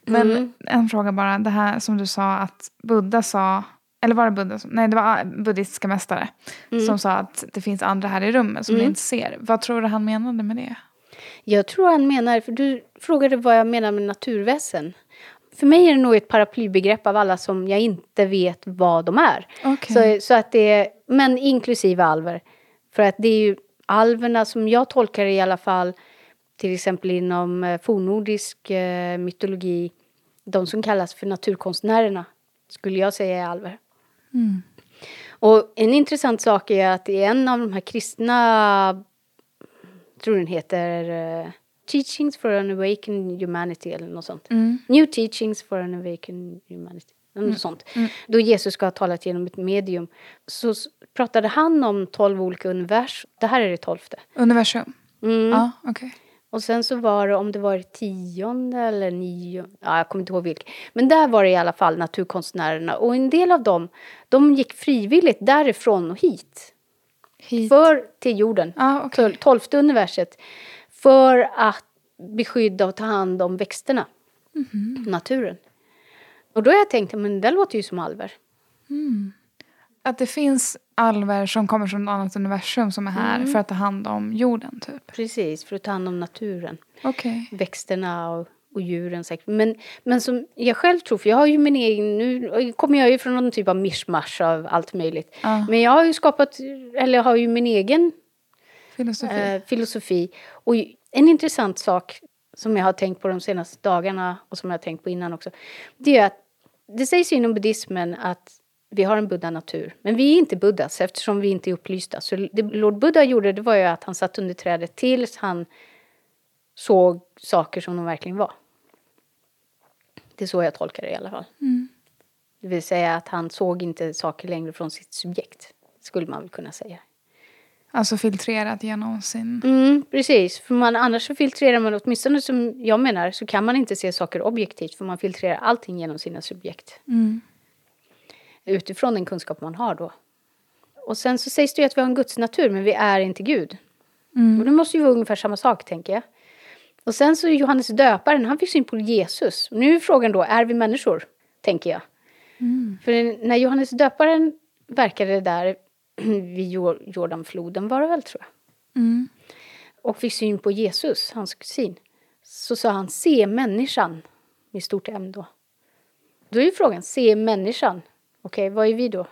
[SPEAKER 2] Men mm. en fråga bara, det här som du sa att Buddha sa eller var det Buddha som, nej det var buddhistiska mästare mm. som sa att det finns andra här i rummet som mm. ni inte ser. Vad tror du han menade med det?
[SPEAKER 1] Jag tror han menar, för du frågade vad jag menar med naturväsen. För mig är det nog ett paraplybegrepp av alla som jag inte vet vad de är.
[SPEAKER 2] Okay.
[SPEAKER 1] Så, så att det är, men inklusive alver. För att det är ju alverna som jag tolkar i alla fall, till exempel inom eh, fornnordisk eh, mytologi, de som kallas för naturkonstnärerna, skulle jag säga är alver. Mm. Och en intressant sak är att i en av de här kristna, tror den heter uh, Teachings for an Awakened Humanity eller något sånt. Mm. New Teachings for an Awakened Humanity. Något mm. sånt. Mm. Då Jesus ska ha talat genom ett medium. Så pratade han om tolv olika universum. Det här är det tolfte.
[SPEAKER 2] Universum?
[SPEAKER 1] Mm.
[SPEAKER 2] Ja, okej. Okay.
[SPEAKER 1] Och sen så var det, om det var tionde eller nionde, ja jag kommer inte ihåg vilket. Men där var det i alla fall naturkonstnärerna och en del av dem, de gick frivilligt därifrån och hit.
[SPEAKER 2] Hit.
[SPEAKER 1] För, till jorden.
[SPEAKER 2] Ah.
[SPEAKER 1] Tol- Tolfte universet. För att beskydda och ta hand om växterna.
[SPEAKER 2] Mhm.
[SPEAKER 1] Naturen. Och då har jag tänkt, men det låter ju som alver.
[SPEAKER 2] Att det finns alver som kommer från ett annat universum som är här
[SPEAKER 1] Mm.
[SPEAKER 2] för att ta hand om jorden typ.
[SPEAKER 1] Precis, för att ta hand om naturen.
[SPEAKER 2] Okej.
[SPEAKER 1] Växterna och, och djuren säkert. Men, men som jag själv tror, för jag har ju min egen, nu kommer jag ju från någon typ av mischmasch av allt möjligt.
[SPEAKER 2] Ja.
[SPEAKER 1] Men jag har ju skapat, eller har ju min egen
[SPEAKER 2] Filosofi.
[SPEAKER 1] eh, filosofi. Och en intressant sak som jag har tänkt på de senaste dagarna och som jag har tänkt på innan också. Det är att det sägs inom buddhismen att vi har en buddha-natur. Men vi är inte buddhas eftersom vi inte är upplysta. Så det Lord Buddha gjorde det var ju att han satt under trädet tills han såg saker som de verkligen var. Det är så jag tolkar det i alla fall. Det vill säga att han såg inte saker längre från sitt subjekt. Skulle man väl kunna säga.
[SPEAKER 2] Alltså filtrerat genom sin...
[SPEAKER 1] Mm, precis, för man, annars så filtrerar man, åtminstone som jag menar, så kan man inte se saker objektivt för man filtrerar allting genom sina subjekt.
[SPEAKER 2] Mm.
[SPEAKER 1] Utifrån den kunskap man har då. Och sen så sägs det ju att vi har en gudsnatur men vi är inte Gud.
[SPEAKER 2] Mm.
[SPEAKER 1] Och det måste ju vara ungefär samma sak tänker jag. Och sen så Johannes döparen, han fick syn på Jesus. Nu är frågan då, är vi människor? Tänker jag. För när Johannes döparen verkade där vid Jor- Jordanfloden var det väl tror jag
[SPEAKER 2] Mm.
[SPEAKER 1] och fick syn på Jesus, hans kusin, så sa han se människan med stort M då. Då är ju frågan, se människan. Okej, vad är vi då?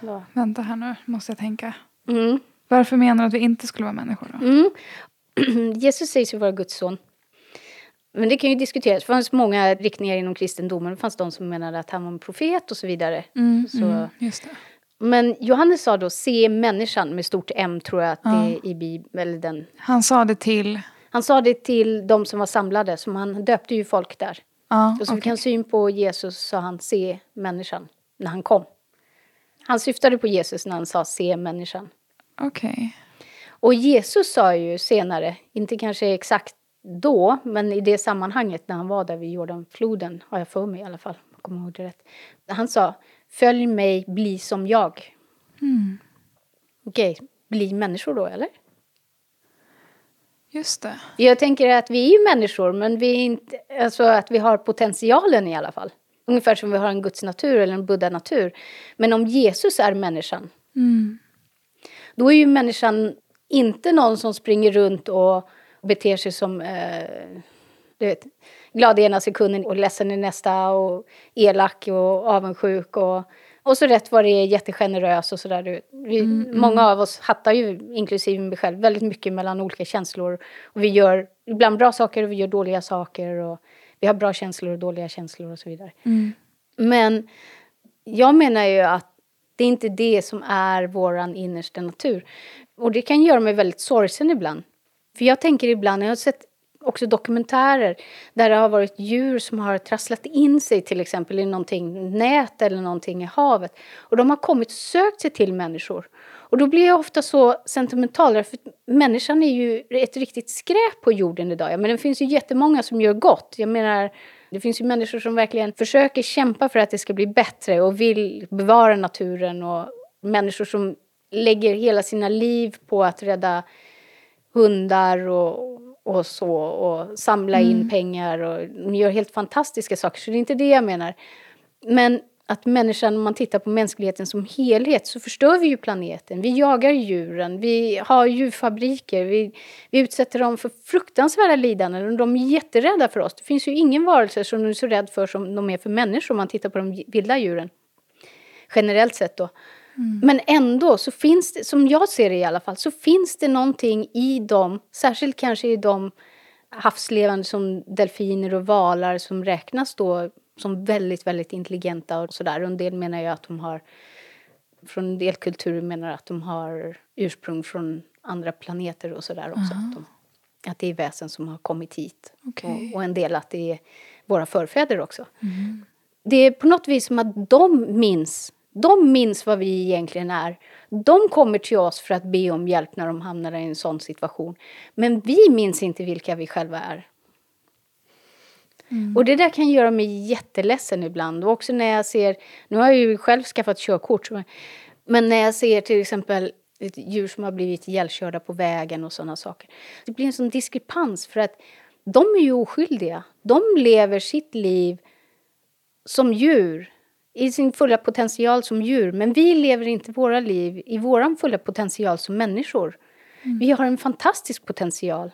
[SPEAKER 1] Ja.
[SPEAKER 2] Vänta här nu, måste jag tänka.
[SPEAKER 1] Mm.
[SPEAKER 2] Varför menar du att vi inte skulle vara människor då?
[SPEAKER 1] Mm. Jesus sägs ju vara Guds son. Men det kan ju diskuteras. Det fanns många riktningar inom kristendomen. Det fanns de som menade att han var en profet och så vidare.
[SPEAKER 2] Mm,
[SPEAKER 1] Så-
[SPEAKER 2] mm, just det.
[SPEAKER 1] Men Johannes sa då se människan med stort M tror jag att det
[SPEAKER 2] Ja.
[SPEAKER 1] är i Bibeln. Eller den.
[SPEAKER 2] Han sa det till...
[SPEAKER 1] Han sa det till de som var samlade, som han döpte ju folk där.
[SPEAKER 2] Ja,
[SPEAKER 1] Och så fick
[SPEAKER 2] okej.
[SPEAKER 1] han syn på Jesus sa han se människan när han kom. Han syftade på Jesus när han sa se människan.
[SPEAKER 2] Okej.
[SPEAKER 1] Och Jesus sa ju senare, inte kanske exakt då, men i det sammanhanget när han var där vid Jordanfloden, har jag för mig i alla fall, jag kommer ihåg det rätt. Han sa, följ mig, bli som jag.
[SPEAKER 2] Mm.
[SPEAKER 1] Okej, bli människor då eller?
[SPEAKER 2] Just det.
[SPEAKER 1] Jag tänker att vi är människor, men vi inte, alltså att vi har potentialen i alla fall. Ungefär som vi har en Guds natur eller en buddha-natur. Men om Jesus är människan,
[SPEAKER 2] Mm.
[SPEAKER 1] då är ju människan inte någon som springer runt och beter sig som eh, du vet, glad i ena sekunden och ledsen i nästa och elak och avundsjuk och, och så rätt vad det är jättegenerös och sådär. vet. Vi, Många av oss hattar ju, inklusive mig själv, väldigt mycket mellan olika känslor. Och vi gör ibland bra saker och vi gör dåliga saker och vi har bra känslor och dåliga känslor och så vidare.
[SPEAKER 2] Mm.
[SPEAKER 1] Men jag menar ju att det är inte det som är våran innersta natur. Och det kan göra mig väldigt sorgsen ibland. För jag tänker ibland, jag har sett också dokumentärer där det har varit djur som har trasslat in sig till exempel i någonting, nät eller någonting i havet. Och de har kommit och sökt sig till människor. Och då blir jag ofta så sentimental, för människan är ju ett riktigt skräp på jorden idag. Ja, men det finns ju jättemånga som gör gott. Jag menar, det finns ju människor som verkligen försöker kämpa för att det ska bli bättre och vill bevara naturen. Och människor som lägger hela sina liv på att rädda hundar och, och så och samla in pengar och de gör helt fantastiska saker. Så det är inte det jag menar. Men att människan, om man tittar på mänskligheten som helhet så förstör vi ju planeten. Vi jagar djuren, vi har djurfabriker, vi, vi utsätter dem för fruktansvärda lidanden och de är jätterädda för oss. Det finns ju ingen varelse som de är så rädd för som de är för människor om man tittar på de vilda djuren. Generellt sett då. Men ändå så finns det, som jag ser det i alla fall, så finns det någonting i dem, särskilt kanske i de havslevande som delfiner och valar som räknas då som väldigt, väldigt intelligenta och sådär. En del menar ju att de har, från en del kulturer menar att de har ursprung från andra planeter och sådär också. Att, de, att det är väsen som har kommit hit.
[SPEAKER 2] Okej.
[SPEAKER 1] Och, och en del att det är våra förfäder också. Det är på något vis som att de minns de minns vad vi egentligen är. De kommer till oss för att be om hjälp när de hamnar i en sån situation. Men vi minns inte vilka vi själva är. Och det där kan göra mig jätteledsen ibland. Och också när jag ser, nu har jag ju själv skaffat körkort. Men när jag ser till exempel ett djur som har blivit ihjälkörda på vägen och sådana saker. Det blir en sån diskrepans för att de är ju oskyldiga. De lever sitt liv som djur, i sin fulla potential som djur. Men vi lever inte våra liv i vår fulla potential som människor. Mm. Vi har en fantastisk potential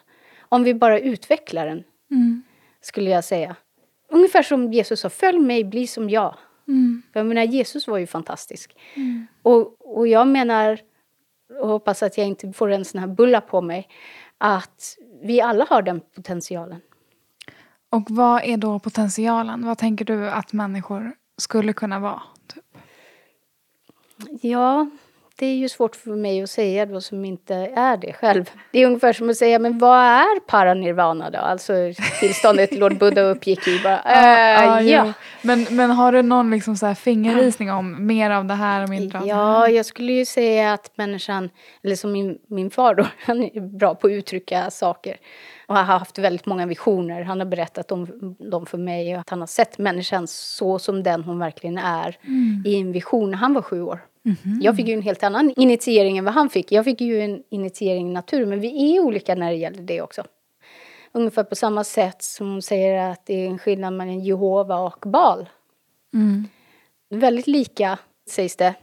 [SPEAKER 1] om vi bara utvecklar den, mm. skulle jag säga. Ungefär som Jesus sa, följ mig, bli som jag. Mm. Jag menar, Jesus var ju fantastisk. Mm. Och, och jag menar, och hoppas att jag inte får en sån här bulla på mig, att vi alla har den potentialen.
[SPEAKER 2] Och vad är då potentialen? Vad tänker du att människor skulle kunna vara? Typ?
[SPEAKER 1] Ja, det är ju svårt för mig att säga då som inte är det själv. Det är ungefär som att säga, men vad är paranirvana då? Alltså tillståndet Lord Buddha uppgick i. Bara, äh, ja, ja.
[SPEAKER 2] Men, men har du någon liksom så fingervisning om mer av det här och mindre av
[SPEAKER 1] ja, det här? jag skulle ju säga att människan, eller som min, min far då, han är bra på att uttrycka saker och har haft väldigt många visioner. Han har berättat om dem för mig och att han har sett människan så som den hon verkligen är mm. i en vision. Han var sju år. Mm-hmm. Jag fick ju en helt annan initiering än vad han fick. Jag fick ju en initiering i natur, men vi är olika när det gäller det också. Ungefär på samma sätt som hon säger att det är en skillnad mellan Jehova och Bal. Mm. Väldigt lika, sägs det.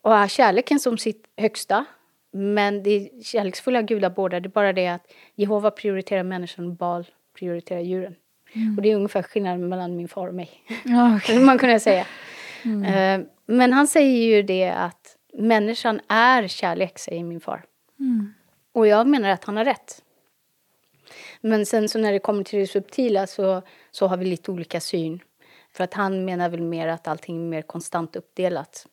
[SPEAKER 1] Och kärleken som sitt högsta. Men det är kärleksfulla gudar båda. Det är bara det att Jehova prioriterar människan och Bal prioriterar djuren. Mm. Och det är ungefär skillnaden mellan min far och mig. Okay. man kunna säga. Mm. Uh, men han säger ju det att människan är kärlek, säger min far. Mm. Och jag menar att han har rätt. Men sen så när det kommer till det subtila så, så har vi lite olika syn. För att han menar väl mer att allting är mer konstant uppdelat.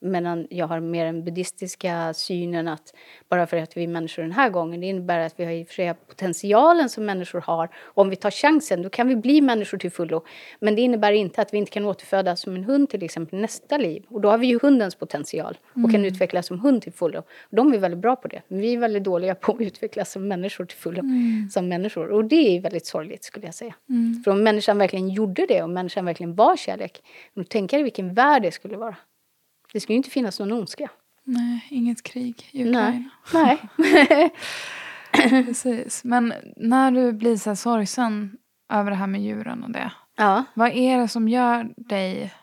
[SPEAKER 1] Medan jag har mer den buddhistiska synen att bara för att vi är människor den här gången, det innebär att vi har i och för sig potentialen som människor har. Och om vi tar chansen, då kan vi bli människor till fullo. Men det innebär inte att vi inte kan återfödas som en hund till exempel nästa liv. Och då har vi ju hundens potential och mm. kan utvecklas som hund till fullo. De är väldigt bra på det. Men vi är väldigt dåliga på att utvecklas som människor till fullo. Mm. Som människor. Och det är väldigt sorgligt skulle jag säga. Mm. För om människan verkligen gjorde det och människan verkligen var kärlek, då tänker jag vilken värld det skulle vara. Det skulle inte finnas någon ondska.
[SPEAKER 2] Nej, inget krig i Ukraina.
[SPEAKER 1] Nej. Nej.
[SPEAKER 2] Precis. Men när du blir så här sorgsen över det här med djuren och det.
[SPEAKER 1] Ja.
[SPEAKER 2] Vad är det som gör dig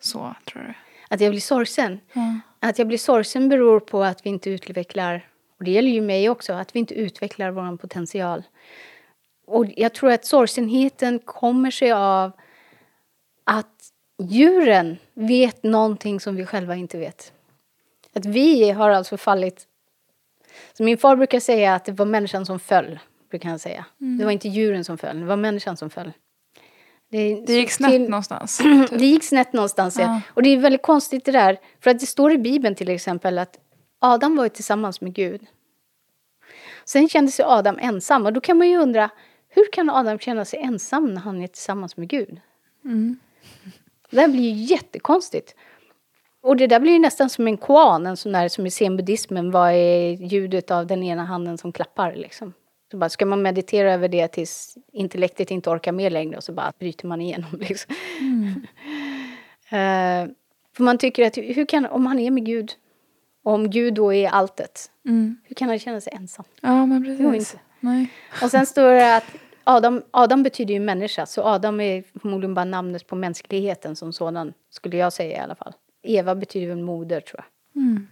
[SPEAKER 2] så, tror du?
[SPEAKER 1] Att jag blir sorgsen? Ja. Att jag blir sorgsen beror på att vi inte utvecklar, och det gäller ju mig också, att vi inte utvecklar vår potential. Och jag tror att sorgsenheten kommer sig av att djuren vet någonting som vi själva inte vet. Att vi har alltså fallit... Så min far brukar säga att det var människan som föll. Brukar han säga. Mm. Det var inte djuren som föll, det var människan som föll.
[SPEAKER 2] Det, det gick snett till, någonstans.
[SPEAKER 1] Typ. det gick snett någonstans, ja. Och det är väldigt konstigt det där. För att det står i Bibeln till exempel att Adam var tillsammans med Gud. Sen kände sig Adam ensam. Och då kan man ju undra, hur kan Adam känna sig ensam när han är tillsammans med Gud? Mm. Det där blir ju jättekonstigt. Och det där blir ju nästan som en kwan, en sån där som i zenbuddismen, vad är ljudet av den ena handen som klappar liksom. Så bara, ska man meditera över det tills intellektet inte orkar med längre och så bara bryter man igenom liksom. Mm. uh, för man tycker att, hur kan, om han är med Gud, och om Gud då är alltet, mm. hur kan han känna sig ensam?
[SPEAKER 2] Ja, men precis. Jo, inte. Nej.
[SPEAKER 1] Och sen står det att Adam, Adam betyder ju människa, så Adam är förmodligen bara namnet på mänskligheten som sådan, skulle jag säga i alla fall. Eva betyder väl moder, tror jag. Mm.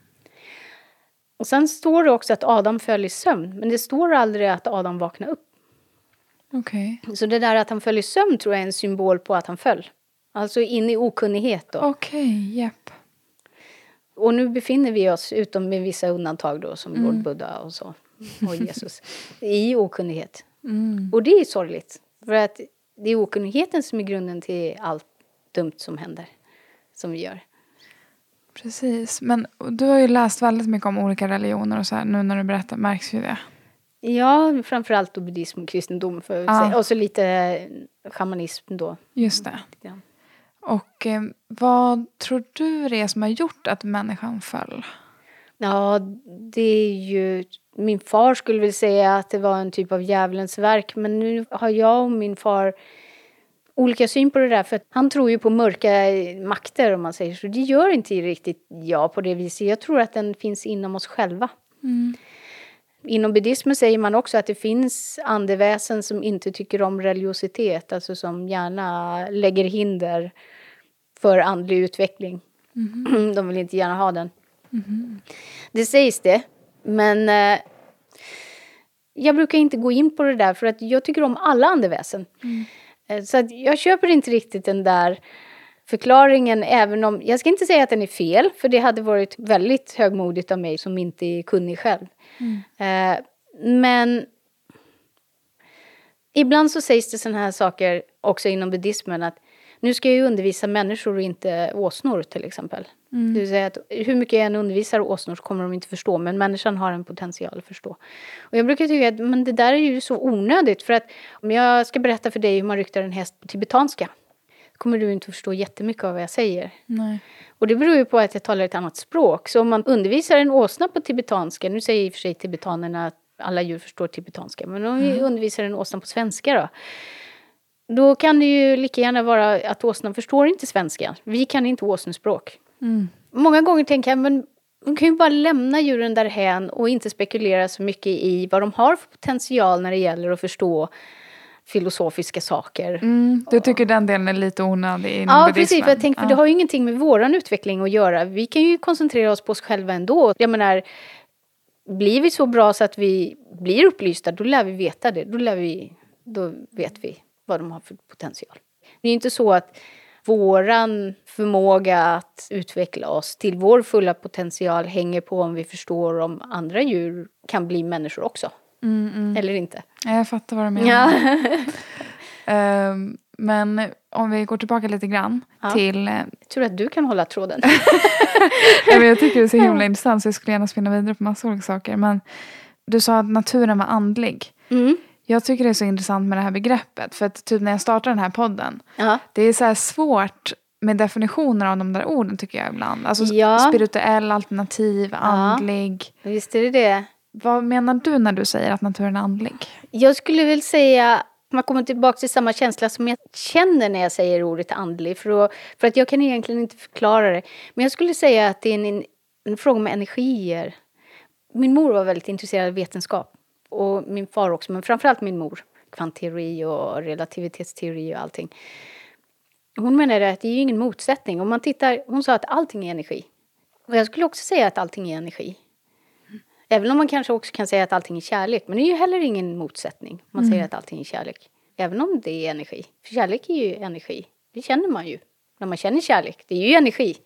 [SPEAKER 1] Och sen står det också att Adam föll i sömn, men det står aldrig att Adam vaknade upp.
[SPEAKER 2] Okay.
[SPEAKER 1] Så det där att han föll i sömn tror jag är en symbol på att han föll. Alltså in i okunnighet då.
[SPEAKER 2] Okej, okay, japp.
[SPEAKER 1] Och nu befinner vi oss, utom med vissa undantag då, som mm. Lord Buddha och så, och Jesus, i okunnighet. Mm. Och det är sorgligt. För att det är okunnigheten som är grunden till allt dumt som händer. Som vi gör.
[SPEAKER 2] Precis. Men du har ju läst väldigt mycket om olika religioner och så här. Nu när du berättar märks ju det.
[SPEAKER 1] Ja, framförallt då buddhism och kristendom. För ja. Och så lite shamanism då.
[SPEAKER 2] Just det. Ja. Och eh, vad tror du det är som har gjort att människan föll?
[SPEAKER 1] Ja, det är ju min far skulle väl säga att det var en typ av djävulens verk men nu har jag och min far olika syn på det där. För han tror ju på mörka makter om man säger så. Det gör inte riktigt jag på det viset. Jag tror att den finns inom oss själva.
[SPEAKER 2] Mm.
[SPEAKER 1] Inom buddhismen säger man också att det finns andeväsen som inte tycker om religiositet, alltså som gärna lägger hinder för andlig utveckling.
[SPEAKER 2] Mm.
[SPEAKER 1] De vill inte gärna ha den. Det sägs det, men eh, jag brukar inte gå in på det där för att jag tycker om alla andeväsen. Eh, Så jag köper inte riktigt den där förklaringen även om, jag ska inte säga att den är fel för det hade varit väldigt högmodigt av mig som inte är kunnig själv. Eh, men ibland så sägs det sådana här saker också inom buddhismen att nu ska jag ju undervisa människor och inte åsnor till exempel. Det vill säga att hur mycket jag än undervisar åsnor så kommer de inte förstå men människan har en potential att förstå. Och jag brukar tycka att men det där är ju så onödigt för att om jag ska berätta för dig hur man ryktar en häst på tibetanska kommer du inte förstå jättemycket av vad jag säger.
[SPEAKER 2] Nej.
[SPEAKER 1] Och det beror ju på att jag talar ett annat språk. Så om man undervisar en åsna på tibetanska, nu säger i och för sig tibetanerna att alla djur förstår tibetanska, men om vi undervisar en åsna på svenska då? Då kan det ju lika gärna vara att åsnan förstår inte svenska. Vi kan inte åsnespråk.
[SPEAKER 2] Mm.
[SPEAKER 1] Många gånger tänker jag, men man kan ju bara lämna djuren därhän och inte spekulera så mycket i vad de har för potential när det gäller att förstå filosofiska saker.
[SPEAKER 2] Mm. Du tycker den delen är lite onödig inom
[SPEAKER 1] Ja,
[SPEAKER 2] buddhismen?
[SPEAKER 1] precis. För jag tänker, för det
[SPEAKER 2] Ja.
[SPEAKER 1] har ju ingenting med våran utveckling att göra. Vi kan ju koncentrera oss på oss själva ändå. Jag menar, blir vi så bra så att vi blir upplysta, då lär vi veta det. Då, lär vi, då vet vi vad de har för potential. Det är inte så att våran förmåga att utveckla oss till vår fulla potential hänger på om vi förstår om andra djur kan bli människor också.
[SPEAKER 2] Mm, mm.
[SPEAKER 1] Eller inte.
[SPEAKER 2] Ja, Jag fattar vad du menar.
[SPEAKER 1] Ja.
[SPEAKER 2] Ehm, men om vi går tillbaka lite grann
[SPEAKER 1] Ja.
[SPEAKER 2] till... eh,
[SPEAKER 1] Tur att du kan hålla tråden.
[SPEAKER 2] ja, men jag tycker det är så himla intressant så jag skulle gärna spinna vidare på massa olika saker. Men du sa att naturen var andlig.
[SPEAKER 1] Mm.
[SPEAKER 2] Jag tycker det är så intressant med det här begreppet. För att typ när jag startade den här podden.
[SPEAKER 1] Ja.
[SPEAKER 2] Det är så här svårt med definitioner av de där orden tycker jag ibland. Alltså
[SPEAKER 1] Ja.
[SPEAKER 2] spirituell, alternativ, andlig.
[SPEAKER 1] Visst är det det.
[SPEAKER 2] Vad menar du när du säger att naturen är andlig?
[SPEAKER 1] Jag skulle väl säga, man kommer tillbaka till samma känsla som jag känner när jag säger ordet andlig. För, att, för att jag kan egentligen inte förklara det. Men jag skulle säga att det är en, en, en fråga om energier. Min mor var väldigt intresserad av vetenskap. Och min far också, men framförallt min mor. Kvantteori och relativitetsteori och allting. Hon menade att det är ju ingen motsättning. Om man tittar, hon sa att allting är energi. Och jag skulle också säga att allting är energi. Även om man kanske också kan säga att allting är kärlek. Men det är ju heller ingen motsättning. Man säger att allting är kärlek. Även om det är energi. För kärlek är ju energi. Det känner man ju. När man känner kärlek. Det är ju energi.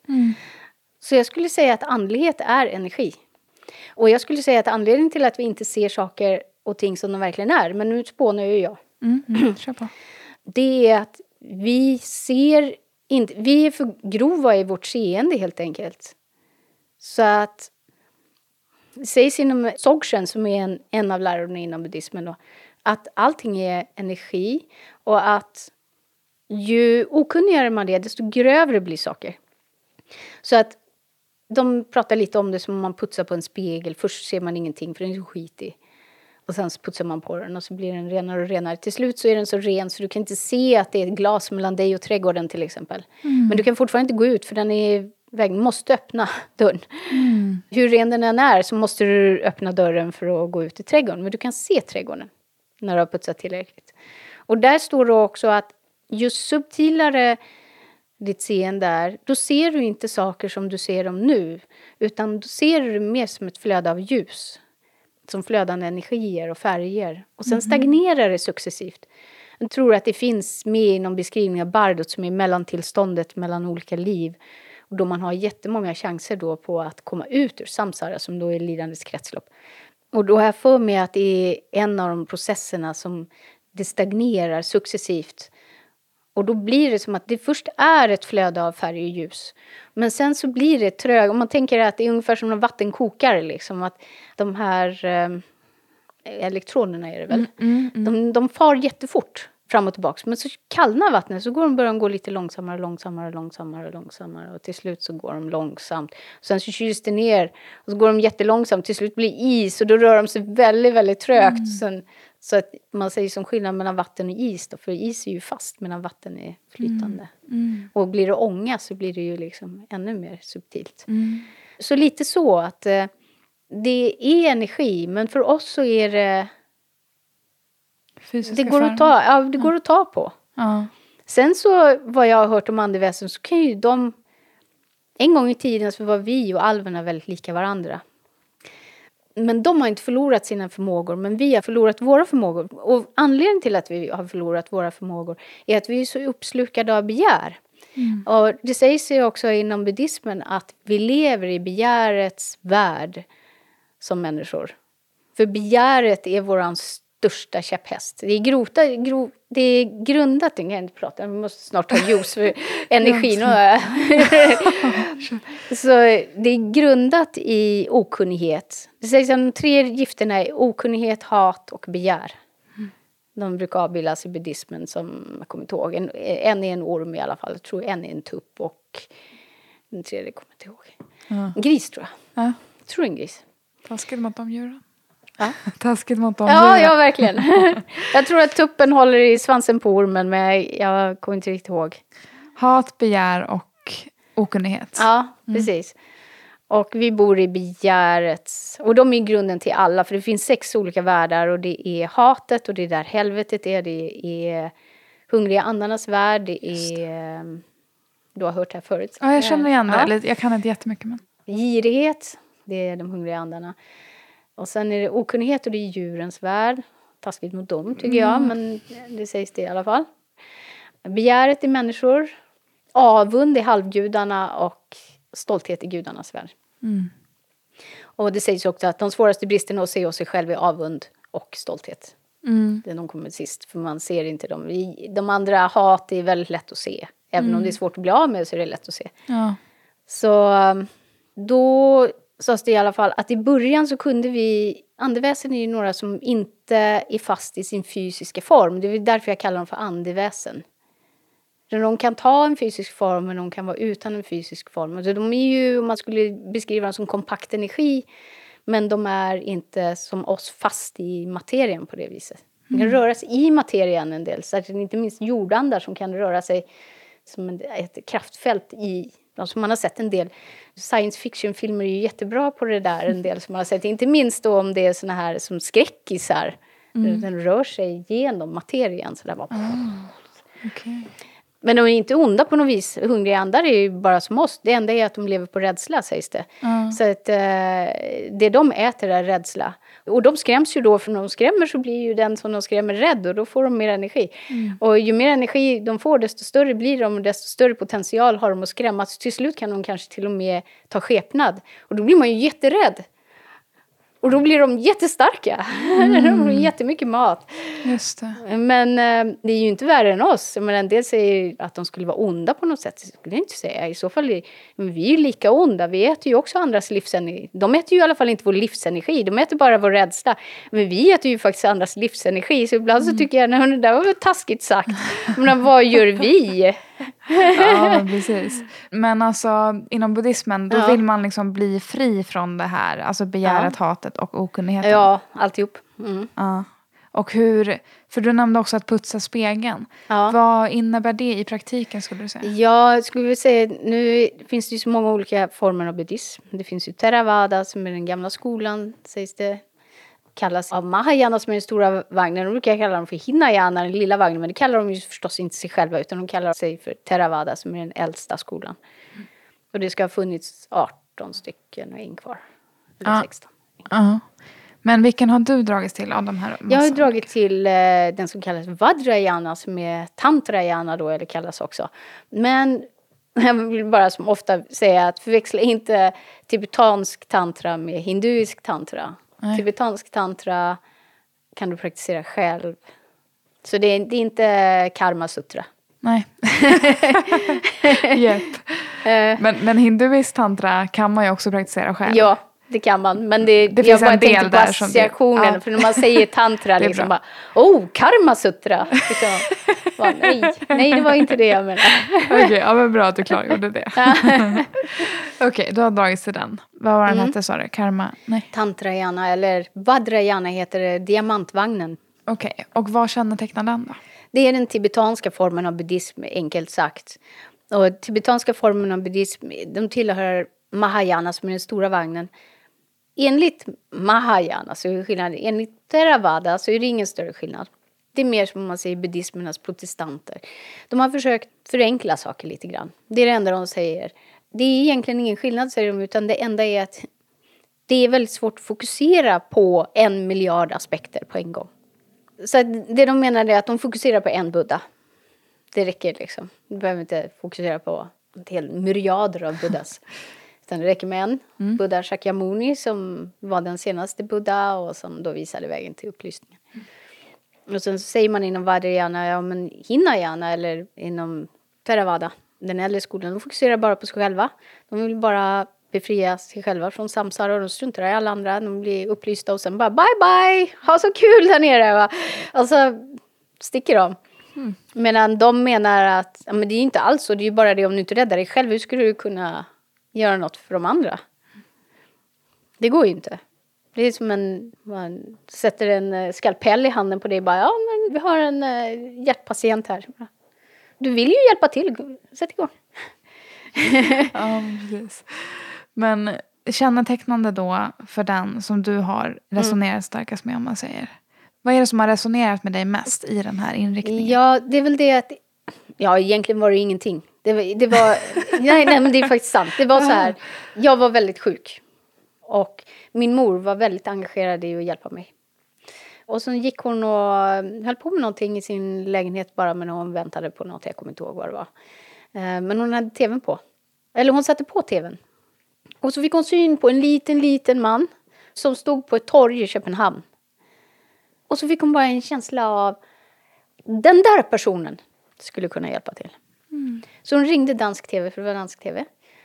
[SPEAKER 1] Så jag skulle säga att andlighet är energi. Och jag skulle säga att anledningen till att vi inte ser saker och ting som de verkligen är. Men nu spånar ju jag
[SPEAKER 2] Mm, mm,
[SPEAKER 1] det är att vi ser inte, vi är för grova i vårt seende helt enkelt. Så att det sägs inom Dzogchen, som är en, en av lärarna inom buddhismen, då, att allting är energi och att ju okunnigare man är, desto grövre blir saker. Så att de pratar lite om det som om man putsar på en spegel. Först ser man ingenting för den är så skitig. Och sen putsar man på den och så blir den renare och renare. Till slut så är den så ren så du kan inte se att det är ett glas mellan dig och trädgården till exempel. Men du kan fortfarande inte gå ut för den är i väg. Du måste öppna dörren. Hur ren den än är så måste du öppna dörren för att gå ut i trädgården. Men du kan se trädgården när du har putsat tillräckligt. Och där står det också att ju subtilare ditt seende är, då ser du inte saker som du ser dem nu. Utan då ser du det mer som ett flöde av ljus. Som flödande energier och färger. Och sen stagnerar det successivt. Jag tror att det finns med i någon beskrivning av bardot som är mellantillståndet mellan olika liv. Och då man har jättemånga chanser då på att komma ut ur samsara som då är lidandets kretslopp. Och då har jag för mig att det är en av de processerna som det stagnerar successivt. Och då blir det som att det först är ett flöde av färg och ljus. Men sen så blir det trögt. Om man tänker att det är ungefär som en vattenkokare. Liksom, att de här eh, elektronerna är det väl. De, de far jättefort. fram och tillbaka. Men så kallnar vattnet så går de, börjar de gå lite långsammare, långsammare, långsammare, långsammare och till slut så går de långsamt. Sen så kyls det ner och så går de jättelångsamt. Till slut blir is och då rör de sig väldigt, väldigt trögt. Mm. Sen, så att man säger som skillnad mellan vatten och is då, för is är ju fast medan vatten är flytande. Mm. Mm. Och blir det ånga så blir det ju liksom ännu mer subtilt. Mm. Så lite så att eh, det är energi, men för oss så är det
[SPEAKER 2] Fysiska
[SPEAKER 1] det går, att ta, ja, det går att ta på.
[SPEAKER 2] Ja.
[SPEAKER 1] Sen så, vad jag har hört om andeväsen så kan ju de... En gång i tiden så var vi och alverna väldigt lika varandra. Men de har inte förlorat sina förmågor, men vi har förlorat våra förmågor. Och anledningen till att vi har förlorat våra förmågor är att vi är så uppslukade av begär. Mm. Och det sägs ju också inom buddhismen att vi lever i begärets värld som människor. För begäret är våran största käpphäst. Det är, grota, gro, det är grundat, jag kan inte prata, vi måste snart ta juice för energin. så det är grundat i okunnighet. Det sägs att de tre gifterna är okunnighet, hat och begär. De brukar avbildas i buddhismen som, jag kommer inte ihåg, en, en är en orm i alla fall, jag tror en är en tupp och den tredje kommer jag inte ihåg. En gris tror jag. Ja. Jag tror en gris.
[SPEAKER 2] Taskigt mot de djuren.
[SPEAKER 1] Ja.
[SPEAKER 2] Taskigt mot dem.
[SPEAKER 1] Ja, ja, verkligen. jag tror att tuppen håller i svansen på ormen, men jag kommer inte riktigt ihåg.
[SPEAKER 2] Hat, begär och okunnighet.
[SPEAKER 1] Ja, mm. precis. Mm. Och vi bor i begäret. Och de är grunden till alla, för det finns sex olika världar. Och det är hatet, och det är där helvetet är. Det är hungriga andarnas värld. Det är... Du har hört det här förut.
[SPEAKER 2] Ja, jag känner igen det. Ja. Jag kan inte jättemycket. Men...
[SPEAKER 1] Girighet, det är de hungriga andarna. Och sen är det okunnighet och det är djurens värld. Taskigt mot dem tycker jag, mm. men det sägs det i alla fall. Begäret i människor. Avund i halvgudarna och stolthet i gudarnas värld. Mm. Och det sägs också att de svåraste bristerna att se oss sig själv är avund och stolthet. Mm. Det de kommer sist, för man ser inte dem. De andra hat är väldigt lätt att se. Även mm. om det är svårt att bli av med så är det lätt att se.
[SPEAKER 2] Ja.
[SPEAKER 1] Så då sades det i alla fall att i början så kunde vi, andeväsen är ju några som inte är fast i sin fysiska form. Det är därför jag kallar dem för andeväsen. De kan ta en fysisk form men de kan vara utan en fysisk form. Alltså de är ju, man skulle beskriva dem som kompakt energi, men de är inte som oss fast i materien på det viset. De kan mm. röra sig i materien en del, särskilt inte minst jordandar som kan röra sig som ett kraftfält i Alltså man har sett en del science fiction-filmer är ju jättebra på det där, en del som man har sett. Inte minst då om det är såna här som skräckisar. Mm. Den rör sig genom materien. Så där bara,
[SPEAKER 2] mm. okay.
[SPEAKER 1] Men de är inte onda på något vis. Hungriga andar är ju bara som oss. Det enda är att de lever på rädsla sägs det.
[SPEAKER 2] Mm.
[SPEAKER 1] Så att eh, det de äter är rädsla. Och de skräms ju då, för när de skrämmer så blir ju den som de skrämmer rädd och då får de mer energi.
[SPEAKER 2] Mm.
[SPEAKER 1] Och ju mer energi de får desto större blir de och desto större potential har de att skrämmas. Till slut kan de kanske till och med ta skepnad. Och då blir man ju jätterädd. Och då blir de jättestarka. Mm. de får jättemycket mat.
[SPEAKER 2] Just det.
[SPEAKER 1] Men eh, det är ju inte värre än oss. Men en del säger att de skulle vara onda på något sätt. Det skulle jag inte säga. I så fall är vi är ju lika onda. Vi äter ju också andras livsenergi. De äter ju i alla fall inte vår livsenergi. De äter bara vår rädsla. Men vi äter ju faktiskt andras livsenergi. Så ibland mm. så tycker jag att det där var väl taskigt sagt. Men vad gör vi?
[SPEAKER 2] Ja, men precis. Men alltså inom buddhismen då ja. vill man liksom bli fri från det här. Alltså begäret, ja. hatet och okunnigheten.
[SPEAKER 1] Ja, alltihop. Mm.
[SPEAKER 2] Ja. Och hur, för du nämnde också att putsa spegeln.
[SPEAKER 1] Ja.
[SPEAKER 2] Vad innebär det i praktiken skulle du säga?
[SPEAKER 1] Ja, jag skulle vilja säga, nu finns det ju så många olika former av buddhism. Det finns ju Theravada som är den gamla skolan, sägs det kallas av Mahayana som är den stora vagnen. De brukar kalla dem för Hinayana, den lilla vagnen. Men det kallar de ju förstås inte sig själva utan de kallar sig för Theravada som är den äldsta skolan. Mm. Och det ska ha funnits 18 stycken och en kvar. Eller
[SPEAKER 2] ja.
[SPEAKER 1] 16.
[SPEAKER 2] Ja. Men vilken har du dragits till av de här?
[SPEAKER 1] Jag har dragit till eh, den som kallas Vajrayana som är Tantrayana då, eller kallas också. Men jag vill bara som ofta säga att förväxla inte tibetansk tantra med hinduisk tantra. Nej. Tibetansk tantra kan du praktisera själv. Så det är, det är inte karma sutra.
[SPEAKER 2] Nej. yep.
[SPEAKER 1] Eh.
[SPEAKER 2] men, men hinduisk tantra kan man ju också praktisera själv.
[SPEAKER 1] Ja, det kan man. Men det,
[SPEAKER 2] Det
[SPEAKER 1] jag bara tänkte på associationen.
[SPEAKER 2] ja.
[SPEAKER 1] För när man säger tantra,
[SPEAKER 2] Det är
[SPEAKER 1] liksom bara, oh, karmasutra. Liksom. Bara, nej, nej, det var inte det jag menade.
[SPEAKER 2] Okej, ja, men bra att du klargjorde det. Okej, du har dragits till den. Vad var den
[SPEAKER 1] Mm.
[SPEAKER 2] hette sa du? Karma? Nej.
[SPEAKER 1] Tantrayana, eller Vajrayana heter det, diamantvagnen.
[SPEAKER 2] Okej, och vad kännetecknar den då?
[SPEAKER 1] Det är den tibetanska formen av buddhism, enkelt sagt. Och tibetanska formen av buddhism, de tillhör Mahayana som är den stora vagnen. Enligt Mahayana så är skillnaden. Enligt Theravada så är det ingen större skillnad. Det är mer som man säger buddhismernas protestanter. De har försökt förenkla saker lite grann. Det är det enda de säger. Det är egentligen ingen skillnad säger de, utan det enda är att det är väldigt svårt att fokusera på en miljard aspekter på en gång. Så det de menar är att de fokuserar på en buddha. Det räcker liksom. Du behöver inte fokusera på en hel myriader av buddhas. Utan det räcker med en. Buddha Shakyamuni som var den senaste buddha och som då visade vägen till upplysningen. Och sen så säger man inom Vajrayana, ja men Hinayana eller inom Theravada, den äldre skolan, de fokuserar bara på sig själva. De vill bara befria sig själva från samsara och de struntar i alla andra. De blir upplysta och sen bara bye bye, ha så kul där nere. Va? Och så sticker de. Medan de menar att ja, men det är inte alls så, det är ju bara det om du inte räddar dig själv, hur skulle du kunna göra något för de andra? Det går ju inte. Det är som en, man sätter en eh, skalpell i handen på dig och bara, ja men vi har en eh, hjärtpatient här. Du vill ju hjälpa till, sätt igång.
[SPEAKER 2] Ja, precis. Men kännetecknande då för den som du har resonerat starkast med om man säger. Vad är det som har resonerat med dig mest i den här inriktningen?
[SPEAKER 1] Ja, det är väl det att... Ja, egentligen var det ingenting. Det var... Det var nej, nej, men det är faktiskt sant. Det var så här. Jag var väldigt sjuk. Och min mor var väldigt engagerad i att hjälpa mig. Och sen gick hon och höll på med någonting i sin lägenhet bara men hon väntade på något. Jag kommer inte ihåg vad det var. Eh, men hon hade tvn på. Eller hon satte på tvn. Och så fick hon syn på en liten, liten man som stod på ett torg i Köpenhamn. Och så fick hon bara en känsla av den där personen skulle kunna hjälpa till. Så hon ringde dansk tv, för det var dansk tv.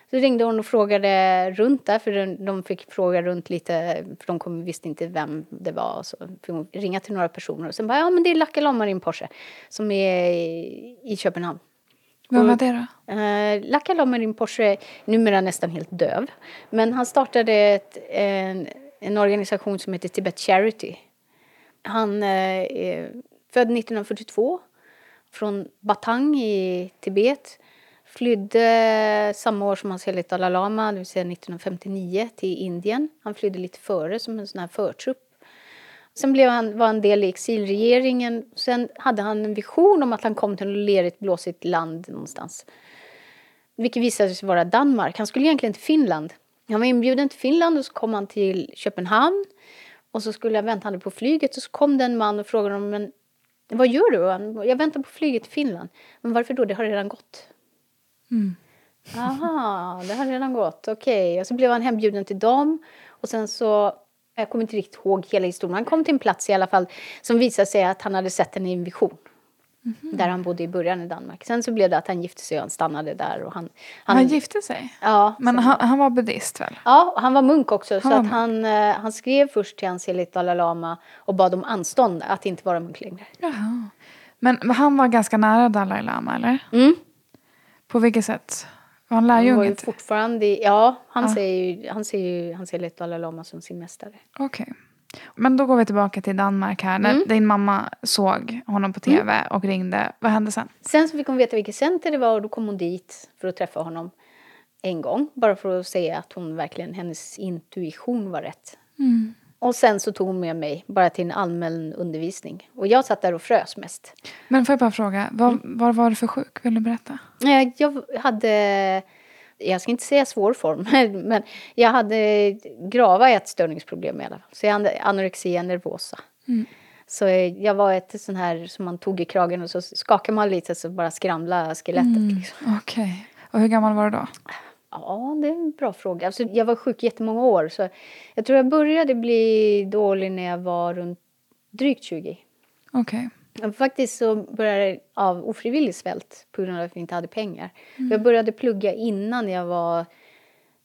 [SPEAKER 1] Så ringde hon och frågade runt där, för de- fick fråga runt lite, för de kom, visste inte vem det var. Så fick hon ringa till några personer och sen bara, ja men det är Lacka Lommarin Porsche som är i, i Köpenhamn.
[SPEAKER 2] Vem var det då?
[SPEAKER 1] Uh, Lacka Lommarin Porsche numera nästan helt döv. Men han startade ett, en, en organisation som heter Tibet Charity. Han eh, är född 1942 från Batang i Tibet. Flydde samma år som hans helhet Dalai Lama, det vill säga 1959, till Indien. Han flydde lite före som en sån här förtrupp. Sen blev han, var han del i exilregeringen. Sen hade han en vision om att han kom till ett lerigt, blåsigt land någonstans. Vilket visade sig vara Danmark. Han skulle egentligen till Finland. Han var inbjuden till Finland och så kom han till Köpenhamn. Och så skulle jag vänta på flyget och så kom det en man och frågade honom men vad gör du? Jag väntar på flyget till Finland. Men varför då? Det har redan gått. Aha, det har redan gått. Okej. Och så blev han hembjuden till dem. Och sen så, jag kommer inte riktigt ihåg hela historien. Han kom till en plats i alla fall som visade sig att han hade sett henne i en vision. Där han bodde i början i Danmark. Sen så blev det att han gifte sig och han stannade där. Och han, han,
[SPEAKER 2] Han gifte sig?
[SPEAKER 1] ja,
[SPEAKER 2] Men han, han var buddhist väl?
[SPEAKER 1] Ja, och han var munk också.
[SPEAKER 2] Han
[SPEAKER 1] så att han, eh, han skrev först till hans heligt Dalai Lama och bad om anstånd att inte vara munk längre.
[SPEAKER 2] Jaha. Men han var ganska nära Dalai Lama eller?
[SPEAKER 1] Mm.
[SPEAKER 2] På vilket sätt? Var han
[SPEAKER 1] Han var ju
[SPEAKER 2] lärjunge?
[SPEAKER 1] fortfarande, ja, han,
[SPEAKER 2] Ja.
[SPEAKER 1] Ser ju, han ser ju hans heligt Dalai Lama som sin mästare.
[SPEAKER 2] Okej. Men då går vi tillbaka till Danmark här. När
[SPEAKER 1] Mm.
[SPEAKER 2] din mamma såg honom på tv och ringde. Vad hände sen?
[SPEAKER 1] Sen så fick hon veta vilket center det var och då kom hon dit för att träffa honom en gång. Bara för att säga att hon verkligen, hennes intuition var rätt. Och sen så tog hon med mig bara till en allmän undervisning. Och jag satt där och frös mest.
[SPEAKER 2] Men får jag bara fråga, vad,
[SPEAKER 1] Mm.
[SPEAKER 2] vad var du för sjuk? Vill du berätta?
[SPEAKER 1] Jag hade, jag ska inte säga svår form, men jag hade grava ätstörningsproblem i alla fall. Så jag hade anorexia nervosa. Så eh, jag var ett sån här som man tog i kragen och så skakade man lite så bara skramla skelettet. Liksom.
[SPEAKER 2] Okej. Och hur gammal var du då?
[SPEAKER 1] Ja, det är en bra fråga. Alltså, jag var sjuk jättemånga år. Så jag tror jag började bli dålig när jag var runt drygt 20.
[SPEAKER 2] Okej.
[SPEAKER 1] Ja, Faktiskt så började jag av ofrivillig svält på grund av att vi inte hade pengar. Jag började plugga innan jag var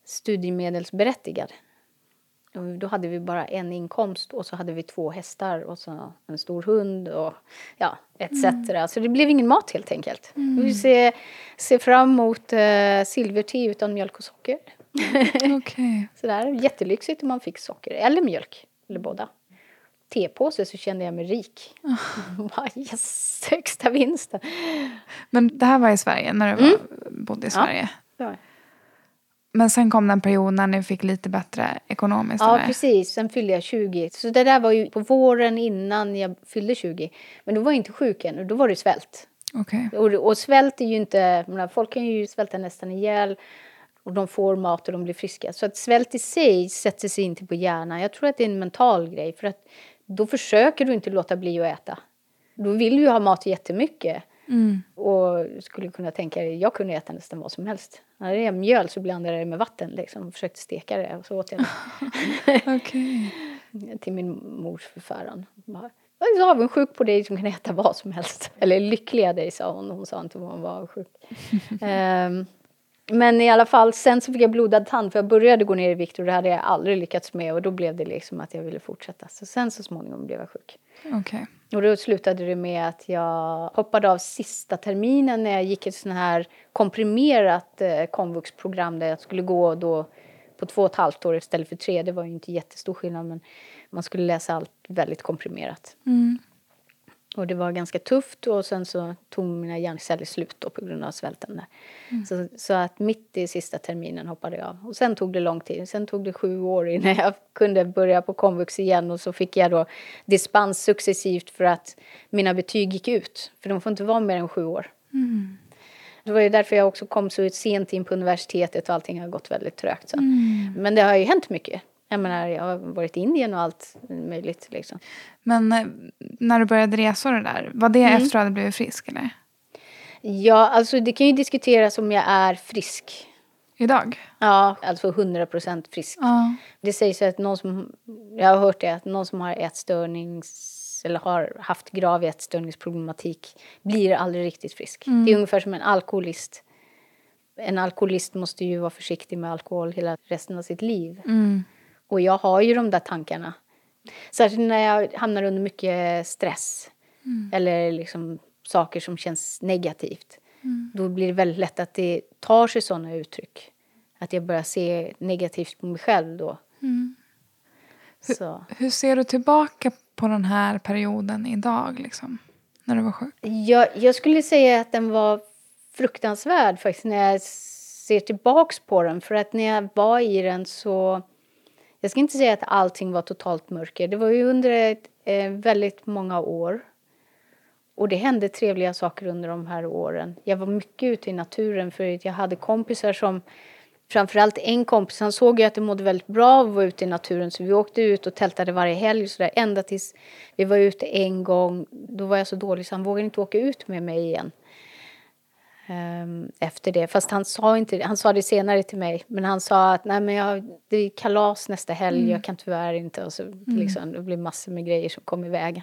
[SPEAKER 1] studiemedelsberättigad. Då hade vi bara en inkomst och så hade vi två hästar och så en stor hund och ja, etc. Mm. Så det blev ingen mat helt enkelt. Mm. Vi ser, ser fram emot uh, silverte utan mjölk och socker.
[SPEAKER 2] okay.
[SPEAKER 1] Sådär, jättelyxigt om man fick socker eller mjölk, eller båda. Tepåse så kände jag mig rik. Oh. yes, högsta vinsten.
[SPEAKER 2] Men det här var i Sverige, när du var, mm. bodde i Sverige? Ja, men sen kom den period när ni fick lite bättre ekonomiskt?
[SPEAKER 1] Ja, eller? precis. Sen fyllde jag 20. Så det där var ju på våren innan jag fyllde 20. Men då var jag inte sjuk än och då var det svält.
[SPEAKER 2] Okay.
[SPEAKER 1] Och, och svält är ju inte... Menar, folk kan ju svälta nästan ihjäl och de får mat och de blir friska. Så att svält i sig sätter sig inte på hjärnan. Jag tror att det är en mental grej. För att då försöker du inte låta bli att äta. Då vill du ju ha mat jättemycket. Mm. Och skulle kunna tänka dig, jag kunde äta nästan vad som helst. När det är mjöl så blandade jag det med vatten liksom, och försökte steka det och så åt jag
[SPEAKER 2] det. okay.
[SPEAKER 1] Till min mors förfäran. Jag är så avundsjuk på dig som kan äta vad som helst. Eller lyckliga dig sa hon, hon sa inte vad hon var avundsjuk. um, men i alla fall, sen så fick jag blodad tand för jag började gå ner i vikt och det hade jag aldrig lyckats med och då blev det liksom att jag ville fortsätta. Så sen så småningom blev jag sjuk.
[SPEAKER 2] Okay.
[SPEAKER 1] Och då slutade det med att jag hoppade av sista terminen när jag gick ett sån här komprimerat eh, komvuxprogram där jag skulle gå då på två och ett halvt år istället för tre. Det var ju inte jättestor skillnad men man skulle läsa allt väldigt komprimerat.
[SPEAKER 2] Mm.
[SPEAKER 1] Och det var ganska tufft och sen så tog mina hjärnceller slut då på grund av svälten där. Mm. Så, så, att mitt i sista terminen hoppade jag av. Och sen tog det lång tid. Sen tog det sju år innan jag kunde börja på komvux igen och så fick jag då dispens successivt för att mina betyg gick ut. För de får inte vara mer än sju år.
[SPEAKER 2] Mm.
[SPEAKER 1] Det var ju därför jag också kom så sent in på universitetet och allting har gått väldigt trögt. Mm. Men det har ju hänt mycket. Jag menar, jag har varit i Indien och allt möjligt. Liksom.
[SPEAKER 2] Men eh, när du började resa det där, var det mm. efter att du hade blivit frisk eller?
[SPEAKER 1] Ja, alltså det kan ju diskuteras om jag är frisk.
[SPEAKER 2] Idag?
[SPEAKER 1] Ja, alltså 100 procent frisk.
[SPEAKER 2] Ja.
[SPEAKER 1] Det sägs att någon som, jag har hört det, att någon som har ätstörnings eller har haft grav ätstörningsproblematik blir aldrig riktigt frisk. Mm. Det är ungefär som en alkoholist. En alkoholist måste ju vara försiktig med alkohol hela resten av sitt liv.
[SPEAKER 2] Mm.
[SPEAKER 1] Och jag har ju de där tankarna. Särskilt när jag hamnar under mycket stress. Mm. Eller liksom saker som känns negativt.
[SPEAKER 2] Mm.
[SPEAKER 1] Då blir det väldigt lätt att det tar sig sådana uttryck. Att jag börjar se negativt på mig själv då.
[SPEAKER 2] Mm. Hur, hur, ser du tillbaka på den här perioden idag, liksom? När du var sjuk?
[SPEAKER 1] Jag, jag skulle säga att den var fruktansvärd faktiskt när jag ser tillbaks på den. För att när jag var i den så jag ska inte säga att allting var totalt mörker. Det var ju under ett, eh, väldigt många år. Och det hände trevliga saker under de här åren. Jag var mycket ute i naturen för jag hade kompisar som Framförallt en kompis, han såg ju att det mådde väldigt bra av att vara ute i naturen så vi åkte ut och tältade varje helg så där, ända tills vi var ute en gång. Då var jag så dålig så han vågade inte åka ut med mig igen. Um, efter det. Fast han sa, inte, han sa det senare till mig. Men han sa att Nej, men jag, det är kalas nästa helg, mm. jag kan tyvärr inte. Och så, mm. liksom, det blir massor med grejer som kom i vägen.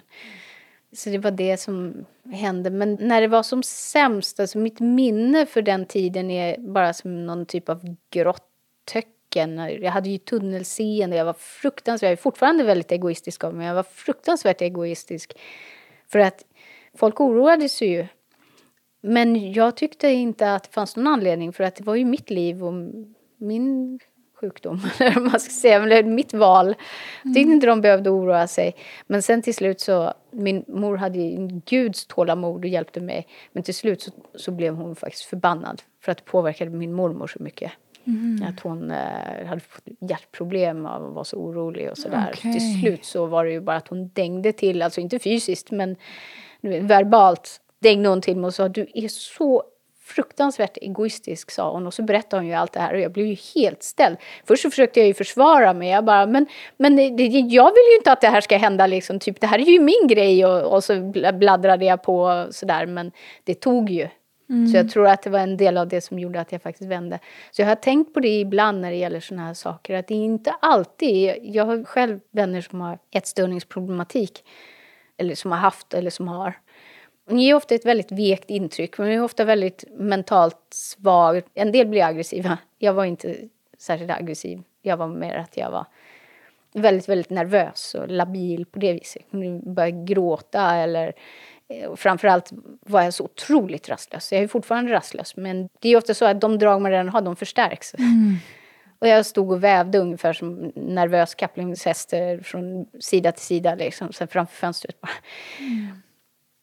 [SPEAKER 1] Så det var det som hände. Men när det var som sämst, alltså mitt minne för den tiden är bara som någon typ av grått töcken. Jag hade ju tunnelseende, jag var fruktansvärt, jag är fortfarande väldigt egoistisk av mig, jag var fruktansvärt egoistisk. För att folk oroade sig ju men jag tyckte inte att det fanns någon anledning för att det var ju mitt liv och min sjukdom, eller man ska säga, eller mitt val. Jag tyckte mm. inte de behövde oroa sig. Men sen till slut så, min mor hade en guds tålamod och hjälpte mig. Men till slut så, så blev hon faktiskt förbannad för att det påverkade min mormor så mycket.
[SPEAKER 2] Mm.
[SPEAKER 1] Att hon eh, hade fått hjärtproblem och var så orolig och sådär.
[SPEAKER 2] Okay.
[SPEAKER 1] Till slut så var det ju bara att hon dängde till, alltså inte fysiskt men verbalt dängde hon till mig och sa du är så fruktansvärt egoistisk, sa hon. Och så berättade hon ju allt det här och jag blev ju helt ställd. Först så försökte jag ju försvara mig. Jag bara, men, men det, jag vill ju inte att det här ska hända liksom. Typ, det här är ju min grej. Och, och så bladdrade jag på sådär. Men det tog ju. Mm. Så jag tror att det var en del av det som gjorde att jag faktiskt vände. Så jag har tänkt på det ibland när det gäller sådana här saker. Att det inte alltid, jag har själv vänner som har ätstörningsproblematik. Eller som har haft eller som har. Hon ger ofta ett väldigt vekt intryck. Hon är ofta väldigt mentalt svag. En del blir aggressiva. Jag var inte särskilt aggressiv. Jag var mer att jag var väldigt, väldigt nervös och labil på det viset. Jag kunde börja gråta eller eh, framförallt var jag så otroligt rastlös. Jag är fortfarande rastlös, men det är ofta så att de drag man redan har, de förstärks.
[SPEAKER 2] Mm.
[SPEAKER 1] Och jag stod och vävde ungefär som nervös kapplingshäst från sida till sida, liksom, så framför fönstret bara. Mm.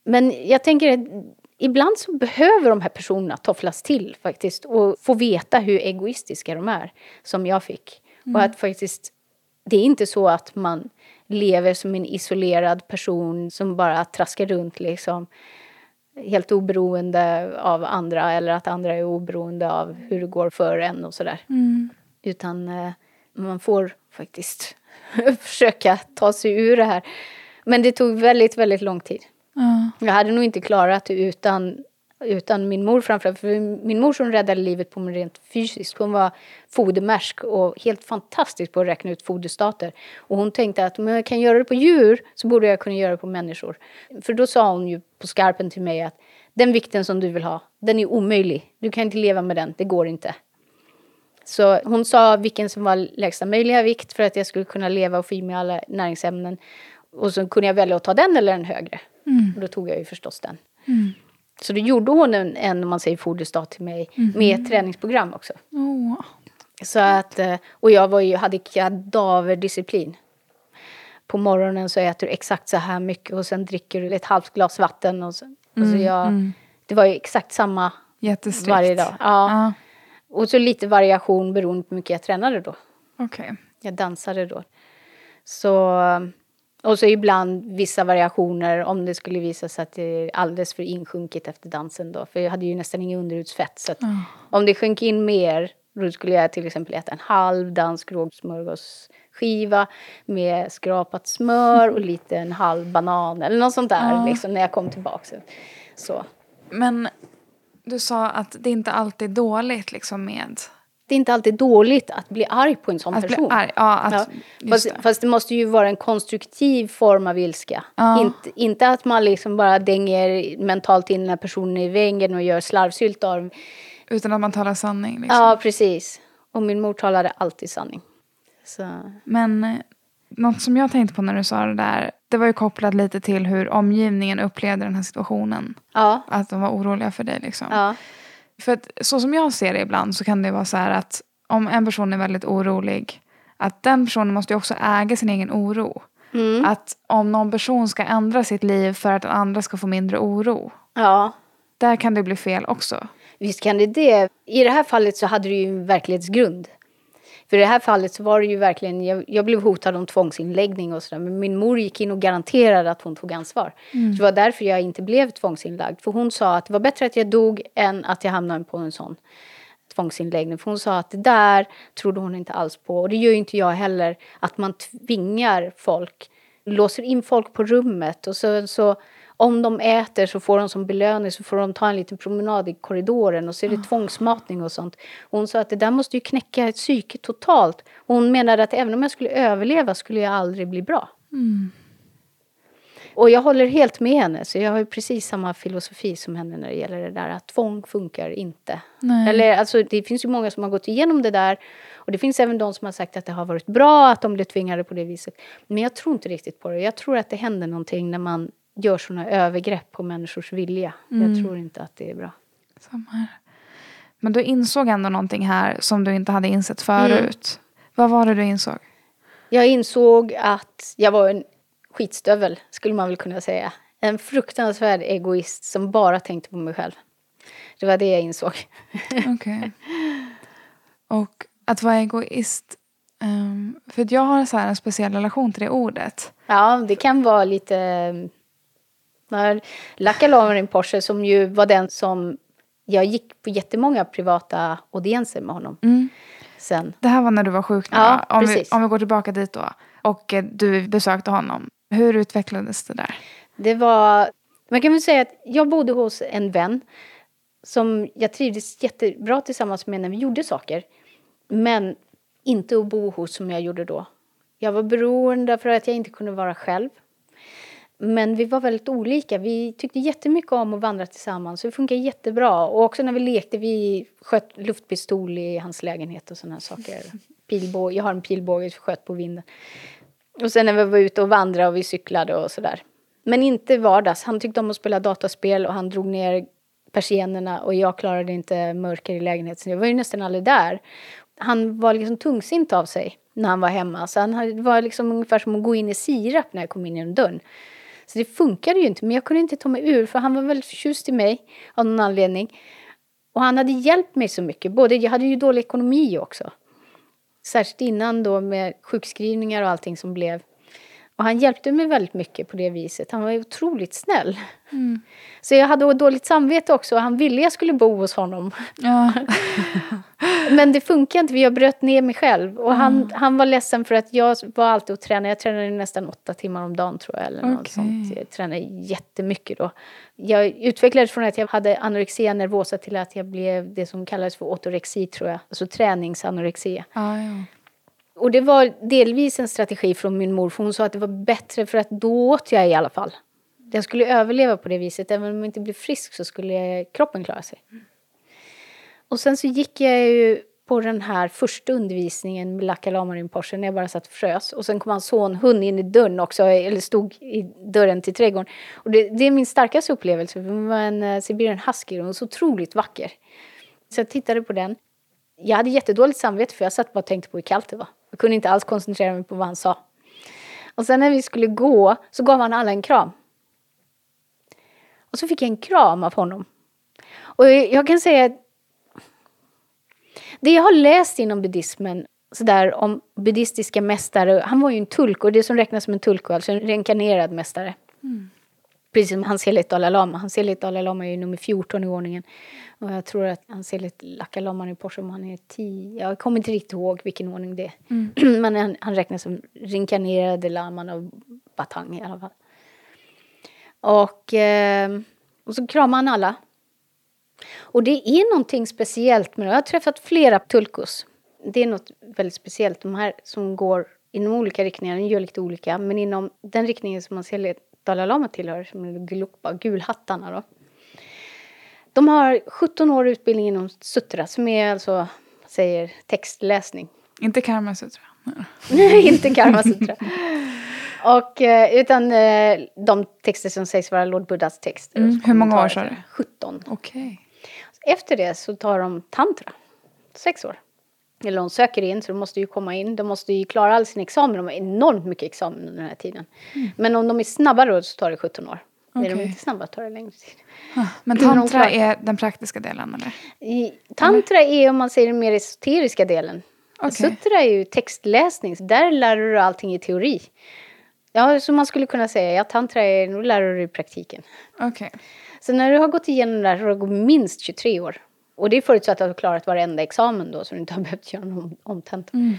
[SPEAKER 1] Men jag tänker att ibland så behöver de här personerna tofflas till faktiskt och få veta hur egoistiska de är, som jag fick. Mm. Och att faktiskt, det är inte så att man lever som en isolerad person som bara traskar runt liksom helt oberoende av andra eller att andra är oberoende av hur det går för en och sådär. Mm. Utan eh, man får faktiskt försöka ta sig ur det här. Men det tog väldigt, väldigt lång tid. Ja. Jag hade nog inte klarat det utan, utan min mor framförallt. För min mor som räddade livet på mig rent fysiskt. Hon var fodermärsk och helt fantastisk på att räkna ut foderstater. Och hon tänkte att om jag kan göra det på djur så borde jag kunna göra det på människor. För då sa hon ju på skarpen till mig att den vikten som du vill ha, den är omöjlig. Du kan inte leva med den, det går inte. Så hon sa vilken som var lägsta möjliga vikt för att jag skulle kunna leva och få i mig alla näringsämnen. Och så kunde jag välja att ta den eller en högre. Mm. Och då tog jag ju förstås den. Mm. Så då gjorde hon en, en man säger, foderstat till mig mm. med ett träningsprogram också. Oh. Så att, eh, och jag var ju, hade kadaverdisciplin. På morgonen så äter du exakt så här mycket och sen dricker du ett halvt glas vatten. Och så, och så jag, mm. Det var ju exakt samma varje dag. Ja. ja. Och så lite variation beroende på hur mycket jag tränade då.
[SPEAKER 2] Okay.
[SPEAKER 1] Jag dansade då. Så, och så ibland vissa variationer om det skulle visa sig att det är alldeles för insjunket efter dansen då. För jag hade ju nästan ingen underhudsfett. Så oh. om det sjönk in mer då skulle jag till exempel äta en halv dansk rågsmörgåsskiva med skrapat smör och lite en halv banan eller något sånt där oh. liksom, när jag kom tillbaka. Så.
[SPEAKER 2] Men du sa att det inte alltid är dåligt liksom med...
[SPEAKER 1] Det är inte alltid dåligt att bli arg på en sån
[SPEAKER 2] att
[SPEAKER 1] person.
[SPEAKER 2] Arg, ja, att, ja.
[SPEAKER 1] Fast, det. fast, det. måste ju vara en konstruktiv form av ilska. Ja. Inte, inte att man liksom bara dänger mentalt in den här personen i väggen och gör slarvsylt av
[SPEAKER 2] Utan att man talar sanning? Liksom.
[SPEAKER 1] Ja, precis. Och min mor talade alltid sanning. Så.
[SPEAKER 2] Men eh, något som jag tänkte på när du sa det där, det var ju kopplat lite till hur omgivningen upplevde den här situationen.
[SPEAKER 1] Ja.
[SPEAKER 2] Att de var oroliga för dig liksom.
[SPEAKER 1] Ja.
[SPEAKER 2] För att så som jag ser det ibland så kan det vara så här att om en person är väldigt orolig, att den personen måste ju också äga sin egen oro. Mm. Att om någon person ska ändra sitt liv för att den andra ska få mindre oro.
[SPEAKER 1] Ja.
[SPEAKER 2] Där kan det bli fel också.
[SPEAKER 1] Visst kan det det. I det här fallet så hade det ju en verklighetsgrund. För i det här fallet så var det ju verkligen, jag, jag blev hotad om tvångsinläggning och sådär. Men min mor gick in och garanterade att hon tog ansvar. Mm. det var därför jag inte blev tvångsinlagd. För hon sa att det var bättre att jag dog än att jag hamnade på en sån tvångsinläggning. För hon sa att det där trodde hon inte alls på. Och det gör ju inte jag heller. Att man tvingar folk, låser in folk på rummet och så, så om de äter så får de som belöning så får de ta en liten promenad i korridoren och så är det oh. tvångsmatning och sånt. Och hon sa att det där måste ju knäcka ett psyke totalt. Och hon menade att även om jag skulle överleva skulle jag aldrig bli bra.
[SPEAKER 2] Mm.
[SPEAKER 1] Och jag håller helt med henne, så jag har precis samma filosofi som henne när det gäller det där att tvång funkar inte.
[SPEAKER 2] Nej.
[SPEAKER 1] Eller, alltså, det finns ju många som har gått igenom det där och det finns även de som har sagt att det har varit bra att de blev tvingade på det viset. Men jag tror inte riktigt på det. Jag tror att det händer någonting när man gör sådana övergrepp på människors vilja. Mm. Jag tror inte att det är bra.
[SPEAKER 2] Samma här. Men du insåg ändå någonting här som du inte hade insett förut. Mm. Vad var det du insåg?
[SPEAKER 1] Jag insåg att jag var en skitstövel, skulle man väl kunna säga. En fruktansvärd egoist som bara tänkte på mig själv. Det var det jag insåg.
[SPEAKER 2] Okej. Okay. Och att vara egoist, um, för jag har så en speciell relation till det ordet.
[SPEAKER 1] Ja, det kan vara lite när Lacka la mig en Porsche som ju var den som jag gick på jättemånga privata audienser med honom.
[SPEAKER 2] Mm.
[SPEAKER 1] Sen.
[SPEAKER 2] Det här var när du var sjuk nu,
[SPEAKER 1] ja,
[SPEAKER 2] om, vi, om vi går tillbaka dit då. Och eh, du besökte honom. Hur utvecklades det där?
[SPEAKER 1] Det var, man kan väl säga att jag bodde hos en vän som jag trivdes jättebra tillsammans med när vi gjorde saker. Men inte att bo hos som jag gjorde då. Jag var beroende för att jag inte kunde vara själv. Men vi var väldigt olika. Vi tyckte jättemycket om att vandra tillsammans. Det funkade jättebra. Och också när vi lekte, vi sköt luftpistol i hans lägenhet och sådana saker. Pilbåge, jag har en pilbåge som sköt på vinden. Och sen när vi var ute och vandrade och vi cyklade och sådär. Men inte vardags. Han tyckte om att spela dataspel och han drog ner persiennerna och jag klarade inte mörker i lägenheten. Jag var ju nästan aldrig där. Han var liksom tungsint av sig när han var hemma. Så han var liksom ungefär som att gå in i sirap när jag kom in genom dörren. Så det funkade ju inte, men jag kunde inte ta mig ur för han var väldigt förtjust i mig av någon anledning. Och han hade hjälpt mig så mycket. Både, jag hade ju dålig ekonomi också. Särskilt innan då med sjukskrivningar och allting som blev. Och han hjälpte mig väldigt mycket på det viset. Han var otroligt snäll. Mm. Så jag hade dåligt samvete också. Han ville jag skulle bo hos honom. Ja. Men det funkar inte, jag bröt ner mig själv. Och han, mm. han var ledsen för att jag var alltid och tränade. Jag tränade nästan åtta timmar om dagen tror jag. Eller något okay. sånt. Jag tränade jättemycket då. Jag utvecklades från att jag hade anorexia nervosa till att jag blev det som kallades för ortorexi tror jag. Alltså träningsanorexia.
[SPEAKER 2] Ah, ja.
[SPEAKER 1] Och det var delvis en strategi från min mor, för hon sa att det var bättre för att då åt jag i alla fall. Jag skulle överleva på det viset, även om jag inte blev frisk så skulle kroppen klara sig. Och sen så gick jag ju på den här första undervisningen med Lakka Lamarin-Porschen när jag bara satt och frös. Och sen kom hans sonhund in i dörren också, eller stod i dörren till trädgården. Och det, det är min starkaste upplevelse, hon var en eh, uh, Siberian husky och så otroligt vacker. Så jag tittade på den. Jag hade jättedåligt samvete för jag satt bara och tänkte på hur kallt det var. Jag kunde inte alls koncentrera mig på vad han sa. Och sen när vi skulle gå så gav han alla en kram. Och så fick jag en kram av honom. Och jag kan säga att det jag har läst inom buddhismen sådär om buddhistiska mästare, han var ju en tulk och det som räknas som en tulk alltså en reinkarnerad mästare. Mm. Precis som Hans Heligt Dalai Lama. Hans Heligt Dalai Lama är nummer 14 i ordningen. Och jag tror att Hans Heligt Laka Lama i Porsche, han är 10, jag kommer inte riktigt ihåg vilken ordning det är. Mm. Men han, han räknas som reinkarnerade laman av Batang i alla fall. Och, eh, och så kramar han alla. Och det är någonting speciellt med det. Jag har träffat flera tulkos. Det är något väldigt speciellt. De här som går inom olika riktningar, de gör lite olika. Men inom den riktningen som man ser Dalai Lama tillhör, som är Gelukpa, gulhattarna då. De har 17 år utbildning inom sutra, som är alltså, säger textläsning.
[SPEAKER 2] Inte Karma Sutra?
[SPEAKER 1] Nej, inte Karma Sutra. Och, eh, utan eh, de texter som sägs vara Lord Buddhas texter.
[SPEAKER 2] Mm. Hur många år sa du?
[SPEAKER 1] 17.
[SPEAKER 2] Okay.
[SPEAKER 1] Efter det så tar de tantra. Sex år. Eller de söker in, så de måste ju komma in. De måste ju klara all sin examen. De har enormt mycket examen under den här tiden. Mm. Men om de är snabba då så tar det 17 år. Okay. Är de inte snabba tar det längre tid.
[SPEAKER 2] Ah, men tantra är den praktiska delen eller?
[SPEAKER 1] I, tantra eller? är om man säger den mer esoteriska delen. Okay. Sutra är ju textläsning, så där lär du allting i teori. Ja, så man skulle kunna säga, ja tantra är, nu lär du i praktiken.
[SPEAKER 2] Okay.
[SPEAKER 1] Så när du har gått igenom det här så har det gått minst 23 år. Och det är förutsatt att du har klarat varenda examen då så du inte har behövt göra någon omtenta. Mm.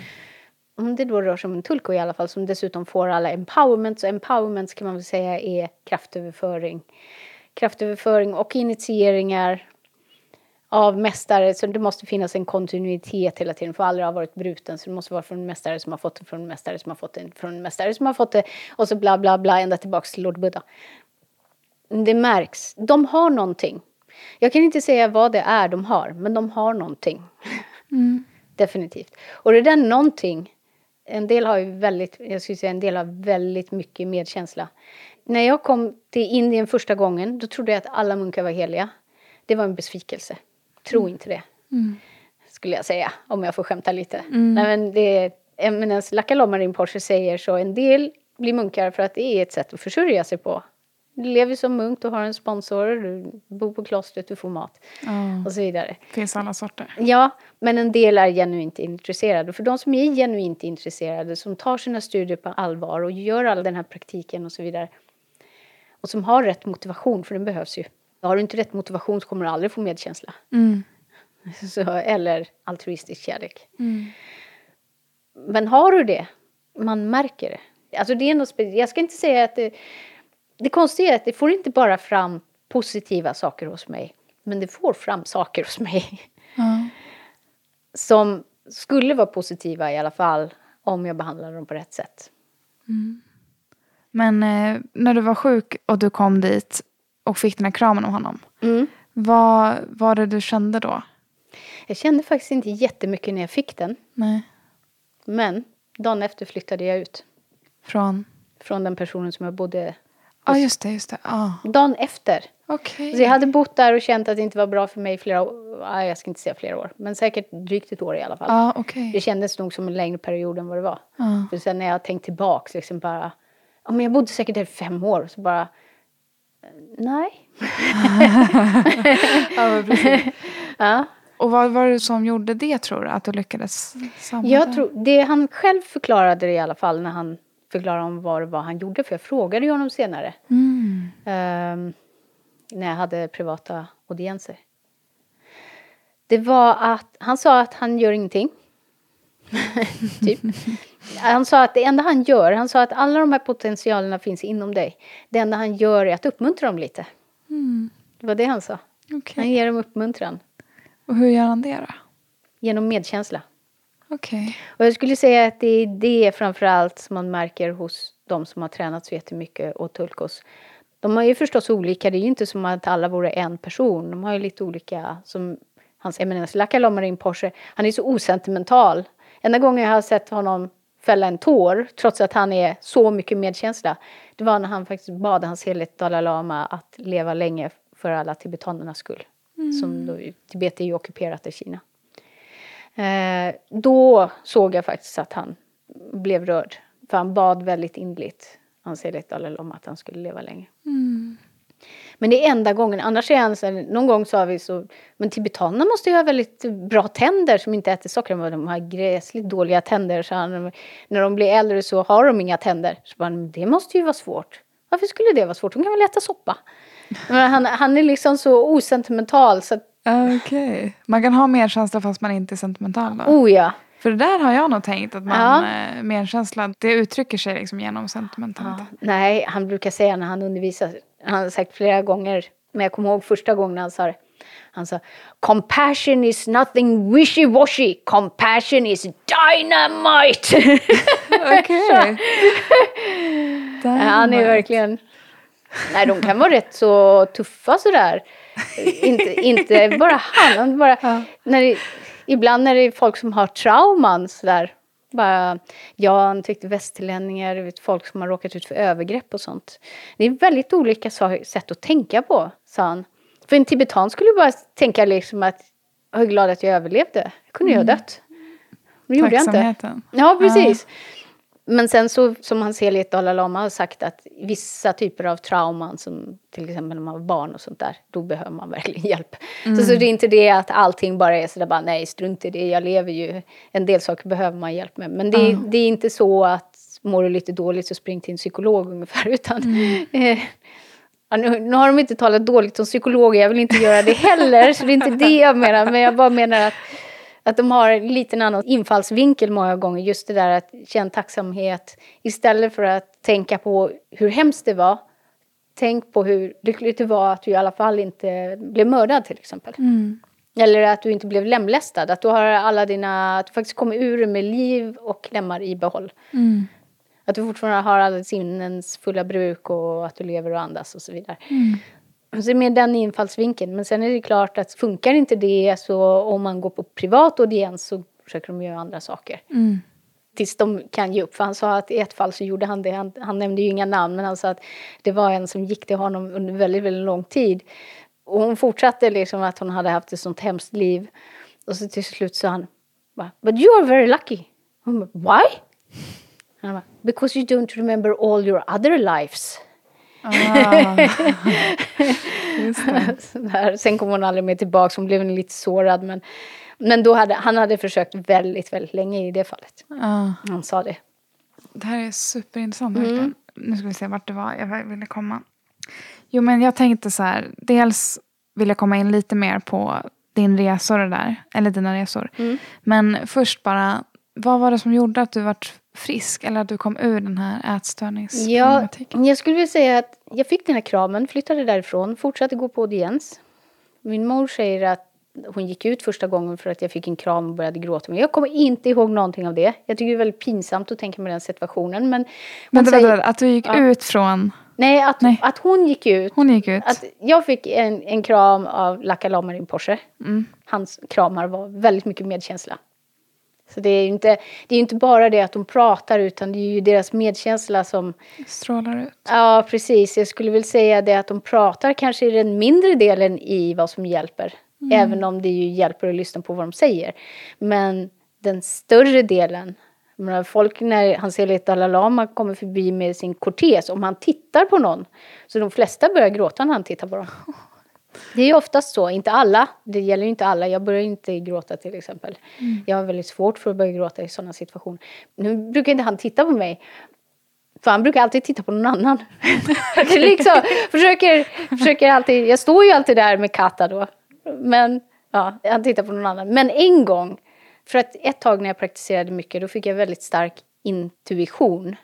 [SPEAKER 1] Om det då rör sig om en tulko i alla fall som dessutom får alla empowerment. Så empowerment kan man väl säga är kraftöverföring. Kraftöverföring och initieringar av mästare. Så det måste finnas en kontinuitet hela tiden. För aldrig har varit bruten. Så det måste vara från en mästare som har fått det, från en mästare som har fått det, från en mästare som har fått det. Och så bla bla bla ända tillbaks till Lord Buddha. Det märks. De har någonting. Jag kan inte säga vad det är de har, men de har någonting. Mm. Definitivt. Och det där någonting, en del har ju väldigt, jag skulle säga en del har väldigt mycket medkänsla. När jag kom till Indien första gången, då trodde jag att alla munkar var heliga. Det var en besvikelse. Tro mm. inte det. Mm. Skulle jag säga, om jag får skämta lite. Mm. Nej, men det, eminens Lakalomarin Porsche säger så, en del blir munkar för att det är ett sätt att försörja sig på. Du lever som munk, du har en sponsor, du bor på klostret, du får mat
[SPEAKER 2] mm.
[SPEAKER 1] och så vidare.
[SPEAKER 2] finns alla sorter.
[SPEAKER 1] Ja, men en del är genuint intresserade. För de som är genuint intresserade, som tar sina studier på allvar och gör all den här praktiken och så vidare. Och som har rätt motivation, för den behövs ju. Har du inte rätt motivation så kommer du aldrig få medkänsla.
[SPEAKER 2] Mm.
[SPEAKER 1] Så, eller altruistisk kärlek. Mm. Men har du det, man märker det. Alltså det är något jag ska inte säga att det, det konstiga är att det får inte bara fram positiva saker hos mig, men det får fram saker hos mig. Mm. Som skulle vara positiva i alla fall om jag behandlar dem på rätt sätt.
[SPEAKER 2] Mm. Men eh, när du var sjuk och du kom dit och fick den här kramen av honom.
[SPEAKER 1] Mm.
[SPEAKER 2] Vad var det du kände då?
[SPEAKER 1] Jag kände faktiskt inte jättemycket när jag fick den.
[SPEAKER 2] Nej.
[SPEAKER 1] Men dagen efter flyttade jag ut.
[SPEAKER 2] Från?
[SPEAKER 1] från den personen som jag bodde
[SPEAKER 2] Ja, just det. Just det. Ja.
[SPEAKER 1] dagen efter.
[SPEAKER 2] Okej.
[SPEAKER 1] Så jag hade bott där och känt att det inte var bra för mig flera år. Jag ska inte säga flera år, men säkert drygt ett år i alla fall.
[SPEAKER 2] Ja, okej.
[SPEAKER 1] Det kändes nog som en längre period än vad det var.
[SPEAKER 2] Ja.
[SPEAKER 1] För sen när jag tänkt tillbaks, liksom bara, ja men jag bodde säkert där i fem år, så bara, eh, nej.
[SPEAKER 2] Ja, precis.
[SPEAKER 1] Ja.
[SPEAKER 2] Och vad var det som gjorde det tror du? Att du lyckades samla
[SPEAKER 1] Jag tror, det han själv förklarade det i alla fall när han förklarade om vad det var han gjorde, för jag frågade ju honom senare.
[SPEAKER 2] Mm.
[SPEAKER 1] ehm, när jag hade privata audienser. Det var att han sa att han gör ingenting. typ. Han sa att det enda han gör, han sa att alla de här potentialerna finns inom dig. Det enda han gör är att uppmuntra dem lite.
[SPEAKER 2] Mm.
[SPEAKER 1] Det var det han sa.
[SPEAKER 2] Okej.
[SPEAKER 1] Han ger dem uppmuntran
[SPEAKER 2] Och hur gör han det då?
[SPEAKER 1] genom medkänsla.
[SPEAKER 2] Okej.
[SPEAKER 1] Och jag skulle säga att det är det framförallt som man märker hos de som har tränat så jättemycket och Tulkos. De är ju förstås olika, det är ju inte som att alla vore en person. De har ju lite olika, som hans eminens Lakalomarin Porsche, han är så osentimental. Enda gången jag har sett honom fälla en tår, trots att han är så mycket medkänsla, det var när han faktiskt bad hans helighet Dalai Lama att leva länge för alla tibetanernas skull. Som då, Tibet är ju ockuperat av Kina. Eh, då såg jag faktiskt att han blev rörd. För han bad väldigt innerligt, hans helighet Dalai Lama, att han skulle leva länge.
[SPEAKER 2] Mm.
[SPEAKER 1] Men det är enda gången. Annars är han så någon gång sa vi så, men tibetanerna måste ju ha väldigt bra tänder som inte äter socker. Men De har gräsligt dåliga tänder. Så han, när de blir äldre så har de inga tänder. Så "Men det måste ju vara svårt. Varför skulle det vara svårt? De kan väl äta soppa? Men han, han är liksom så osentimental så att,
[SPEAKER 2] Okej. Man kan ha medkänsla fast man inte är sentimental då?
[SPEAKER 1] oh ja.
[SPEAKER 2] För det där har jag nog tänkt att man,
[SPEAKER 1] Ja.
[SPEAKER 2] eh, medkänsla, det uttrycker sig liksom genom sentimentalitet.
[SPEAKER 1] Ja, nej, han brukar säga när han undervisar, han har sagt flera gånger, men jag kommer ihåg första gången han sa det. Han sa Compassion is nothing wishy-washy, compassion is dynamite!
[SPEAKER 2] Okej.
[SPEAKER 1] Ja, han är verkligen... Nej, de kan vara rätt så tuffa sådär. Inte, inte bara han, bara...
[SPEAKER 2] Ja.
[SPEAKER 1] När det, ibland när det är folk som har trauman sådär. Bara, ja, han tyckte västerlänningar, folk som har råkat ut för övergrepp och sånt. Det är väldigt olika sätt att tänka på, sa han. För en tibetan skulle bara tänka liksom att jag är glad att jag överlevde. Jag kunde ju ha dött. Men det gjorde jag inte. Ja, precis. Men sen så, som hans helighet Dalai Lama har sagt att vissa typer av trauman, som till exempel när man var barn och sånt där, då behöver man verkligen hjälp. Så, så det är inte det att allting bara är sådär bara, nej strunt i det, jag lever ju. En del saker behöver man hjälp med. Men det, det är inte så att mår du lite dåligt så spring till en psykolog ungefär. Utan, eh, ja, nu, nu har de inte talat dåligt om psykologer, jag vill inte göra det heller, så det är inte det jag menar. Men jag bara menar att att de har en liten annan infallsvinkel många gånger. Just det där att känna tacksamhet. Istället för att tänka på hur hemskt det var. Tänk på hur lyckligt det var att du i alla fall inte blev mördad till exempel.
[SPEAKER 2] Mm.
[SPEAKER 1] Eller att du inte blev lemlästad. Att du har alla dina, att du faktiskt kommer ur med liv och lemmar i behåll.
[SPEAKER 2] Mm.
[SPEAKER 1] Att du fortfarande har alla sinnens fulla bruk och att du lever och andas och så vidare.
[SPEAKER 2] Mm.
[SPEAKER 1] Så det är mer den infallsvinkeln. Men sen är det klart att funkar inte det så om man går på privat audiens så försöker de göra andra saker.
[SPEAKER 2] Mm.
[SPEAKER 1] Tills de kan ge upp. För han sa att i ett fall så gjorde han det. Han, han nämnde ju inga namn men han sa att det var en som gick till honom under väldigt, väldigt lång tid. Och hon fortsatte liksom att hon hade haft ett sånt hemskt liv. Och så till slut sa han But you are very lucky. Hon bara, Why? Han bara, Because you don't remember all your other lives.
[SPEAKER 2] Ah.
[SPEAKER 1] Sådär. Sen kom hon aldrig mer tillbaka, hon blev lite sårad. Men, men då hade, han hade försökt väldigt, väldigt länge i det fallet.
[SPEAKER 2] Ja.
[SPEAKER 1] Han sa det.
[SPEAKER 2] Det här är superintressant.
[SPEAKER 1] Mm.
[SPEAKER 2] Nu ska vi se vart det var jag ville komma. Jo, men jag tänkte så här. Dels vill jag komma in lite mer på din resor och det där. Eller dina resor.
[SPEAKER 1] Mm.
[SPEAKER 2] Men först bara. Vad var det som gjorde att du vart frisk? Eller att du kom ur den här
[SPEAKER 1] Ja,
[SPEAKER 2] ätstörningsproblematiken?
[SPEAKER 1] jag skulle vilja säga att jag fick den här kramen, flyttade därifrån, fortsatte gå på audiens. Min mor säger att hon gick ut första gången för att jag fick en kram och började gråta. Men jag kommer inte ihåg någonting av det. Jag tycker det är väldigt pinsamt att tänka mig den situationen. Men man
[SPEAKER 2] Vänta,
[SPEAKER 1] säger,
[SPEAKER 2] vänta, att du gick
[SPEAKER 1] Ja.
[SPEAKER 2] ut från...
[SPEAKER 1] nej, att,
[SPEAKER 2] Nej.
[SPEAKER 1] att hon gick ut.
[SPEAKER 2] Hon gick ut.
[SPEAKER 1] Att jag fick en, en kram av Laka Lamarin Porsche.
[SPEAKER 2] Mm.
[SPEAKER 1] Hans kramar var väldigt mycket medkänsla. Så det är ju inte, det är inte bara det att de pratar utan det är ju deras medkänsla som...
[SPEAKER 2] Strålar ut.
[SPEAKER 1] Ja, precis. Jag skulle väl säga det att de pratar kanske är den mindre delen i vad som hjälper. Mm. Även om det ju hjälper att lyssna på vad de säger. Men den större delen menar, folk när han ser lite Dalai Lama kommer förbi med sin kortes, om han tittar på någon, så de flesta börjar gråta när han tittar på dem. Det är ju oftast så, inte alla. Det gäller ju inte alla. Jag börjar inte gråta till exempel. Mm. Jag har väldigt svårt för att börja gråta i sådana situationer. Nu brukar inte han titta på mig. För han brukar alltid titta på någon annan. liksom, försöker, försöker alltid, jag står ju alltid där med Kata då. Men ja, han tittar på någon annan. Men en gång, för att ett tag när jag praktiserade mycket då fick jag väldigt stark intuition.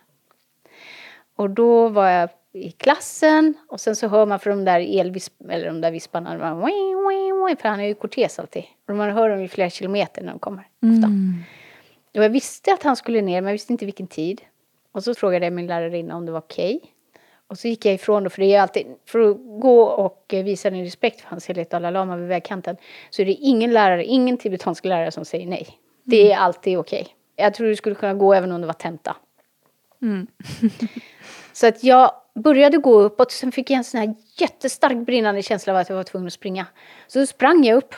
[SPEAKER 1] Och då var jag i klassen och sen så hör man från de där elvisp eller de där visparna, för han är ju kortes alltid. Och man hör dem i flera kilometer när de kommer. Ofta. Mm. Och jag visste att han skulle ner men jag visste inte vilken tid. Och så frågade jag min lärarinna om det var okej. Okay. Och så gick jag ifrån då, för det är alltid, för att gå och visa din respekt för hans helighet Dalai Lama vid vägkanten, så är det ingen lärare, ingen tibetansk lärare som säger nej. Det är mm. alltid okej. Okay. Jag tror du skulle kunna gå även om det var tenta. Mm. så att jag började gå uppåt, sen fick jag en sån här jättestark brinnande känsla av att jag var tvungen att springa. Så då sprang jag upp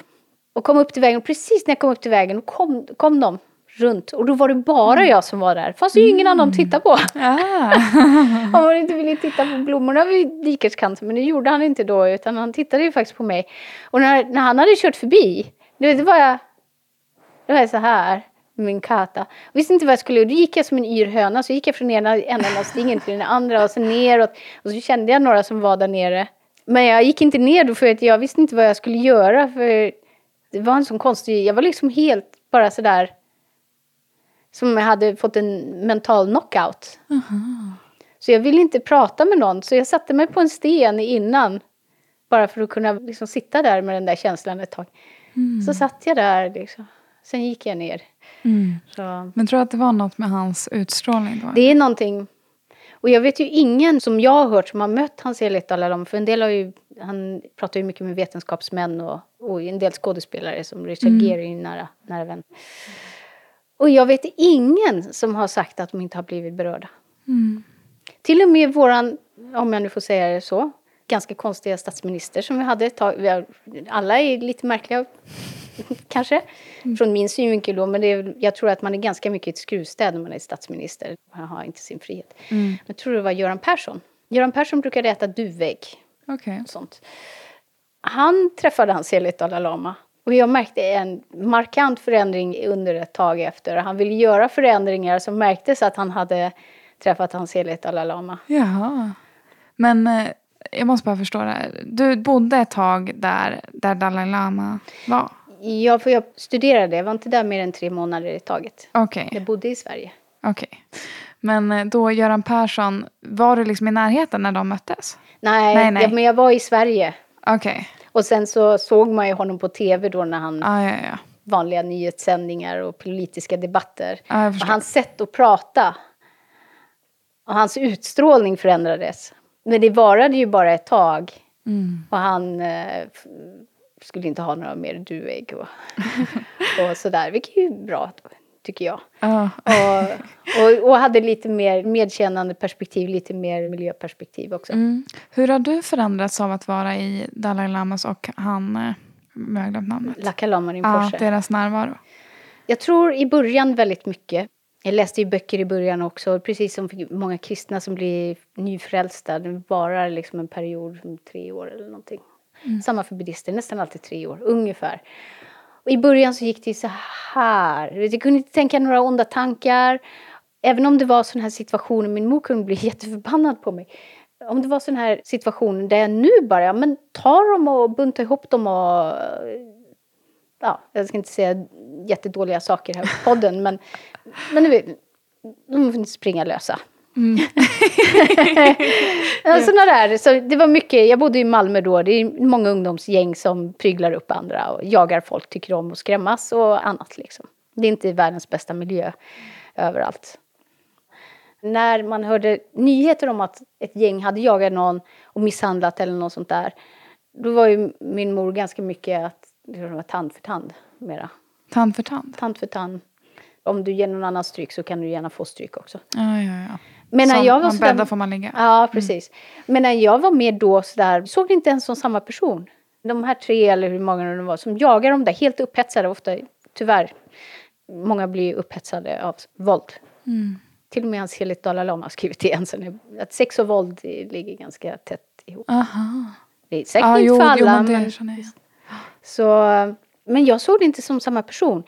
[SPEAKER 1] och kom upp till vägen. Och precis när jag kom upp till vägen kom, kom de runt. Och då var det bara mm. jag som var där. Fanns det ju ingen annan att titta på. Ah. Om man inte ville titta på blommorna vid dikeskanten. Men det gjorde han inte då. Utan han tittade ju faktiskt på mig. Och när, när han hade kört förbi. Det var jag. Det var så här min kata. Jag visste inte vad jag skulle göra. Då gick jag som en yr höna. Så gick jag från ena änden av stingen till den andra och sen neråt. Och så kände jag några som var där nere. Men jag gick inte ner då för att jag visste inte vad jag skulle göra. För det var en sån konstig... Jag var liksom helt bara sådär... Som jag hade fått en mental knockout. -huh. Så jag ville inte prata med någon. Så jag satte mig på en sten innan. Bara för att kunna liksom sitta där med den där känslan ett tag. Mm. Så satt jag där liksom. Sen gick jag ner.
[SPEAKER 2] Mm. Men tror du att det var något med hans utstrålning? Då?
[SPEAKER 1] Det är någonting. Och jag vet ju ingen som jag har hört som har mött hans Elit För en del har ju, han pratar ju mycket med vetenskapsmän och, och en del skådespelare som Richard mm. Gere är nära, nära vän. Och jag vet ingen som har sagt att de inte har blivit berörda. Mm. Till och med våran, om jag nu får säga det så, ganska konstiga statsminister som vi hade ett tag. Alla är lite märkliga kanske. Mm. Från min synvinkel då, men är, jag tror att man är ganska mycket ett skruvstäd när man är statsminister. Man har inte sin frihet. Mm. Jag tror det var Göran Persson. Göran Persson brukade äta duvägg.
[SPEAKER 2] Okay.
[SPEAKER 1] Och sånt. Han träffade hans heligt Dalai Lama. Och jag märkte en markant förändring under ett tag efter. Han ville göra förändringar som märktes att han hade träffat hans heligt Dalai Lama.
[SPEAKER 2] Jaha. Men eh, jag måste bara förstå det här. Du bodde ett tag där, där Dalai Lama var?
[SPEAKER 1] Ja, för jag studerade. Jag var inte där mer än tre månader i taget.
[SPEAKER 2] Okay.
[SPEAKER 1] Jag bodde i Sverige.
[SPEAKER 2] Okej. Okay. Men eh, då Göran Persson, var du liksom i närheten när de möttes?
[SPEAKER 1] Nej, nej, nej. Ja, men jag var i Sverige.
[SPEAKER 2] Okej. Okay.
[SPEAKER 1] Och sen så såg man ju honom på tv då när han...
[SPEAKER 2] Ah, ja, ja.
[SPEAKER 1] Vanliga nyhetssändningar och politiska debatter. Ah, och hans sätt att prata. Och hans utstrålning förändrades. Men det varade ju bara ett tag. Mm. Och han eh, skulle inte ha några mer duägg och, och sådär. Vilket är ju bra, tycker jag. Uh. Och, och, och, hade lite mer medkännande perspektiv, lite mer miljöperspektiv också. Mm.
[SPEAKER 2] Hur har du förändrats av att vara i Dalai Lamas och han, eh, jag har glömt namnet.
[SPEAKER 1] Laka Lama Rinpoche.
[SPEAKER 2] Ja, deras närvaro.
[SPEAKER 1] Jag tror i början väldigt mycket. Jag läste ju böcker i början också, precis som många kristna som blir nyfrälsta. Det varar liksom en period, som tre år eller någonting. Mm. Samma för buddister, nästan alltid tre år, ungefär. Och I början så gick det så här. Jag kunde inte tänka några onda tankar. Även om det var sån här situationer, min mor kunde bli jätteförbannad på mig. Om det var sån här situationer där jag nu bara, ja men ta dem och bunta ihop dem och... Ja, jag ska inte säga jättedåliga saker här på podden, men, men nu, de får inte springa lösa. Mm. Sådana där. Så det var mycket, jag bodde i Malmö då, det är många ungdomsgäng som pryglar upp andra och jagar folk, tycker om att skrämmas och annat liksom. Det är inte världens bästa miljö överallt. När man hörde nyheter om att ett gäng hade jagat någon och misshandlat eller något sånt där, då var ju min mor ganska mycket att det var tand för tand mera.
[SPEAKER 2] Tand för tand?
[SPEAKER 1] Tand för tand. Om du ger någon annan stryk så kan du gärna få stryk också.
[SPEAKER 2] Ja, ja, ja.
[SPEAKER 1] Men när
[SPEAKER 2] Som
[SPEAKER 1] jag var
[SPEAKER 2] man bäddar får man ligga.
[SPEAKER 1] Ja, precis. Men när jag var med då sådär, såg det inte ens som samma person. De här tre, eller hur många de var, som jagar de där helt upphetsade, ofta tyvärr. Många blir upphetsade av våld.
[SPEAKER 2] Mm.
[SPEAKER 1] Till och med hans heligt Dalai Lama har skrivit det. Sen, att sex och våld ligger ganska tätt ihop.
[SPEAKER 2] Aha.
[SPEAKER 1] Det är säkert
[SPEAKER 2] Ja,
[SPEAKER 1] inte för alla,
[SPEAKER 2] jo, men
[SPEAKER 1] men,
[SPEAKER 2] jag.
[SPEAKER 1] så, men jag såg det inte som samma person.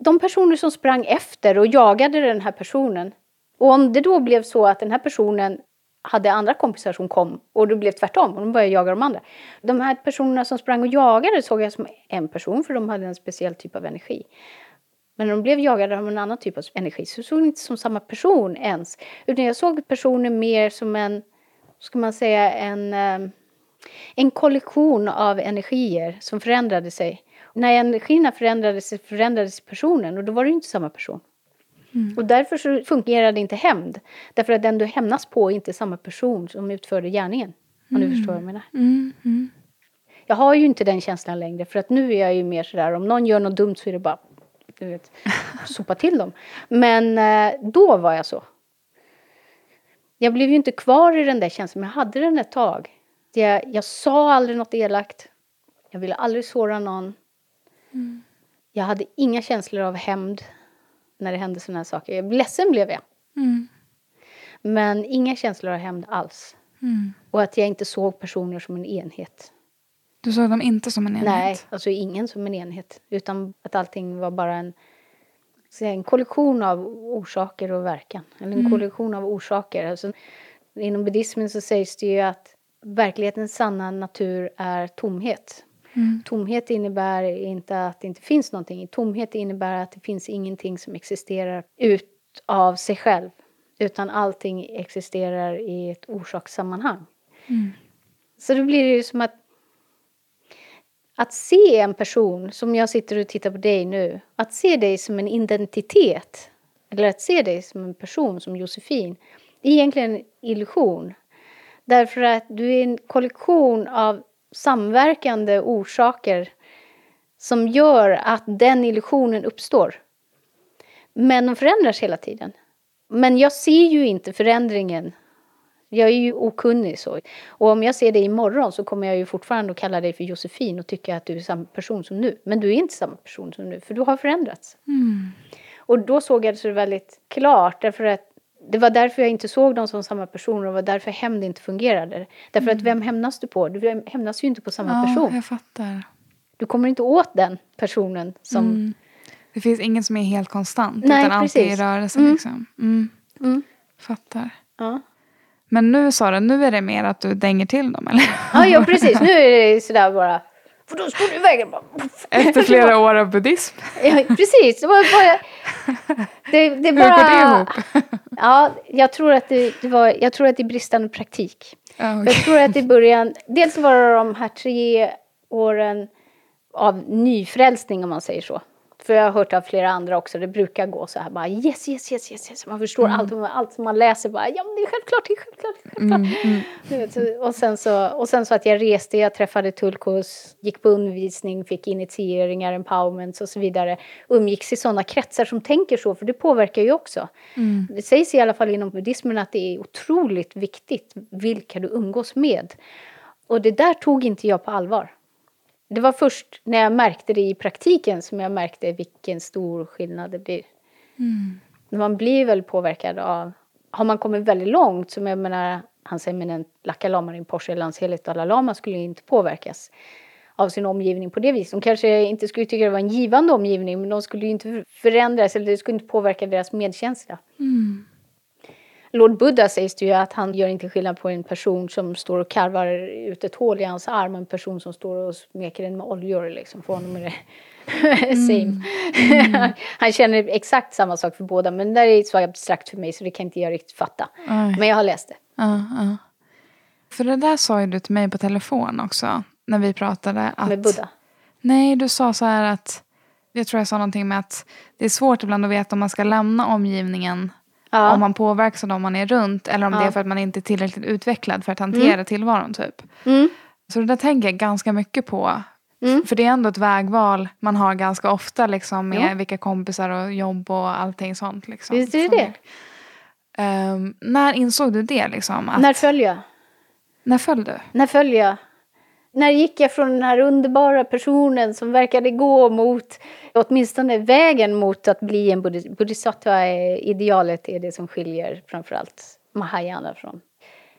[SPEAKER 1] De personer som sprang efter och jagade den här personen. Och om det då blev så att den här personen hade andra kompisar som kom och det blev tvärtom och de började jaga de andra. De här personerna som sprang och jagade såg jag som en person för de hade en speciell typ av energi. Men när de blev jagade av en annan typ av energi så såg jag inte som samma person ens. Utan jag såg personen mer som en, ska man säga, en, eh, en kollektion av energier som förändrade sig. När energierna förändrades så förändrades personen och då var det inte samma person. Och därför så fungerade inte hämnd. Därför att den du hämnas på är inte samma person som utförde gärningen. Om du förstår vad jag menar.
[SPEAKER 2] Mm, mm.
[SPEAKER 1] Jag har ju inte den känslan längre för att nu är jag ju mer sådär om någon gör något dumt så är det bara du vet, sopa till dem. Men eh, då var jag så. Jag blev ju inte kvar i den där känslan men jag hade den ett tag. Jag, jag sa aldrig något elakt. Jag ville aldrig såra någon. Jag hade inga känslor av hämnd när det hände sådana här saker. Ledsen blev jag.
[SPEAKER 2] Mm.
[SPEAKER 1] Men inga känslor av hämnd alls.
[SPEAKER 2] Mm.
[SPEAKER 1] Och att jag inte såg personer som en enhet.
[SPEAKER 2] Du såg dem inte som en enhet?
[SPEAKER 1] Nej, alltså ingen som en enhet. Utan att allting var bara en, en kollektion av orsaker och verkan. Eller en kollektion av orsaker. Alltså, inom buddhismen så sägs det ju att verklighetens sanna natur är tomhet.
[SPEAKER 2] Mm.
[SPEAKER 1] Tomhet innebär inte att det inte finns någonting. Tomhet innebär att det finns ingenting som existerar ut av sig själv. Utan allting existerar i ett orsakssammanhang.
[SPEAKER 2] Mm.
[SPEAKER 1] Så då blir det ju som att att se en person, som jag sitter och tittar på dig nu, att se dig som en identitet, eller att se dig som en person, som Josefin, är egentligen en illusion. Därför att du är en kollektion av samverkande orsaker som gör att den illusionen uppstår. Men de förändras hela tiden. Men jag ser ju inte förändringen jag är ju okunnig så. Och om jag ser dig imorgon så kommer jag ju fortfarande att kalla dig för Josefin och tycka att du är samma person som nu. Men du är inte samma person som nu, för du har förändrats.
[SPEAKER 2] Mm.
[SPEAKER 1] Och då såg jag det så väldigt klart, därför att det var därför jag inte såg dem som samma personer och var därför hämnd inte fungerade. Därför att vem hämnas du på? Du hämnas ju inte på samma
[SPEAKER 2] Ja,
[SPEAKER 1] person.
[SPEAKER 2] jag fattar.
[SPEAKER 1] Du kommer inte åt den personen som...
[SPEAKER 2] Mm. Det finns inget som är helt konstant
[SPEAKER 1] Nej,
[SPEAKER 2] utan alltid i
[SPEAKER 1] precis.
[SPEAKER 2] rörelse.
[SPEAKER 1] Mm.
[SPEAKER 2] Liksom. Mm.
[SPEAKER 1] Mm.
[SPEAKER 2] Fattar.
[SPEAKER 1] Ja.
[SPEAKER 2] Men nu Sara, nu är det mer att du dänger till dem eller?
[SPEAKER 1] Ja, ja, precis. Nu är det sådär bara... För då står du i vägen. Bara.
[SPEAKER 2] Efter flera år av buddhism.
[SPEAKER 1] Ja, precis. Det var bara... Det, det
[SPEAKER 2] Hur
[SPEAKER 1] bara...
[SPEAKER 2] går det ihop?
[SPEAKER 1] Ja, jag tror att det, det var... Jag tror att det är bristande praktik.
[SPEAKER 2] Ja,
[SPEAKER 1] Jag tror att i början... Dels var det de här tre åren av nyfrälsning, om man säger så. För jag har hört av flera andra också, det brukar gå så här bara yes, yes, yes, yes, yes. Man förstår allt, allt som man läser bara ja men det är självklart, det är självklart, det är självklart.
[SPEAKER 2] Mm, mm.
[SPEAKER 1] Och, sen så, och sen så att jag reste, jag träffade tullkurs, gick på undervisning, fick initieringar, empowerments och så vidare. Umgicks i sådana kretsar som tänker så, för det påverkar ju också.
[SPEAKER 2] Mm.
[SPEAKER 1] Det sägs i alla fall inom buddhismen att det är otroligt viktigt vilka du umgås med. Och det där tog inte jag på allvar. Det var först när jag märkte det i praktiken som jag märkte vilken stor skillnad det blir.
[SPEAKER 2] Mm.
[SPEAKER 1] Man blir väl påverkad av... Har man kommit väldigt långt, som jag menar, hans eminent Laka Lama Rinpoche eller hans heligt Dalai Lama skulle inte påverkas av sin omgivning på det viset. De kanske inte skulle tycka det var en givande omgivning, men de skulle inte förändras eller det skulle inte påverka deras medkänsla.
[SPEAKER 2] Mm.
[SPEAKER 1] Lord Buddha sägs det ju att han gör inte skillnad på en person som står och karvar ut ett hål i hans arm och en person som står och smeker den med oljor. Liksom. För honom är det same. han känner exakt samma sak för båda men det är så abstrakt för mig så det kan inte jag riktigt fatta.
[SPEAKER 2] Aj.
[SPEAKER 1] Men jag har läst det.
[SPEAKER 2] Ja, ja. För det där sa ju du till mig på telefon också. När vi pratade. Att,
[SPEAKER 1] Med Buddha.
[SPEAKER 2] Nej, du sa så här att. Jag tror jag sa någonting med att det är svårt ibland att veta om man ska lämna omgivningen.
[SPEAKER 1] Ja.
[SPEAKER 2] Om man påverkas av dem man är runt. Eller om det
[SPEAKER 1] Ja.
[SPEAKER 2] är för att man inte är tillräckligt utvecklad för att hantera tillvaron typ.
[SPEAKER 1] Mm.
[SPEAKER 2] Så det där tänker jag ganska mycket på.
[SPEAKER 1] Mm.
[SPEAKER 2] För det är ändå ett vägval man har ganska ofta liksom, med
[SPEAKER 1] Ja.
[SPEAKER 2] vilka kompisar och jobb och allting sånt. Liksom,
[SPEAKER 1] Visst är det det?
[SPEAKER 2] Ehm, när insåg du det? Liksom, att,
[SPEAKER 1] När föll jag?
[SPEAKER 2] när föll du?
[SPEAKER 1] När föll jag? När gick jag från den här underbara personen som verkade gå mot, åtminstone vägen mot att bli en. Bodhisattva-idealet är det som skiljer framförallt Mahayana från.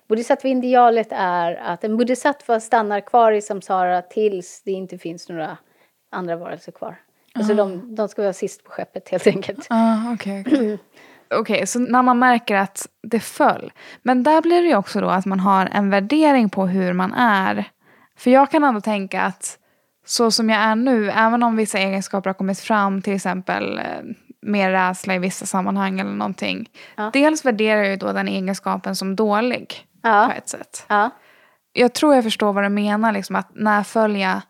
[SPEAKER 1] Bodhisattva-idealet är att en bodhisattva stannar kvar i samsara tills det inte finns några andra varelser kvar. Alltså de, de ska vara sist på skeppet helt enkelt.
[SPEAKER 2] Ah, Okej, okej. Okej, så när man märker att det föll. Men där blir det ju också då att man har en värdering på hur man är. För jag kan ändå tänka att så som jag är nu, även om vissa egenskaper har kommit fram, till exempel eh, mer rädsla i vissa sammanhang eller någonting.
[SPEAKER 1] Ja.
[SPEAKER 2] Dels värderar jag då den egenskapen som dålig
[SPEAKER 1] Ja.
[SPEAKER 2] på ett sätt.
[SPEAKER 1] Ja.
[SPEAKER 2] Jag tror jag förstår vad du menar, liksom, att när följa.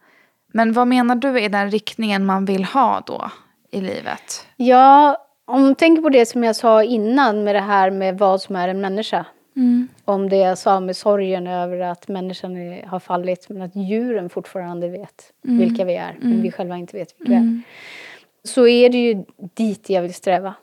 [SPEAKER 2] Men vad menar du är den riktningen man vill ha då i livet?
[SPEAKER 1] Ja, om du tänker på det som jag sa innan med det här med vad som är en människa. Om det jag sa med sorgen över att människan är, har fallit men att djuren fortfarande vet vilka vi är men vi själva inte vet vilka vi är. Så är det ju dit jag vill sträva.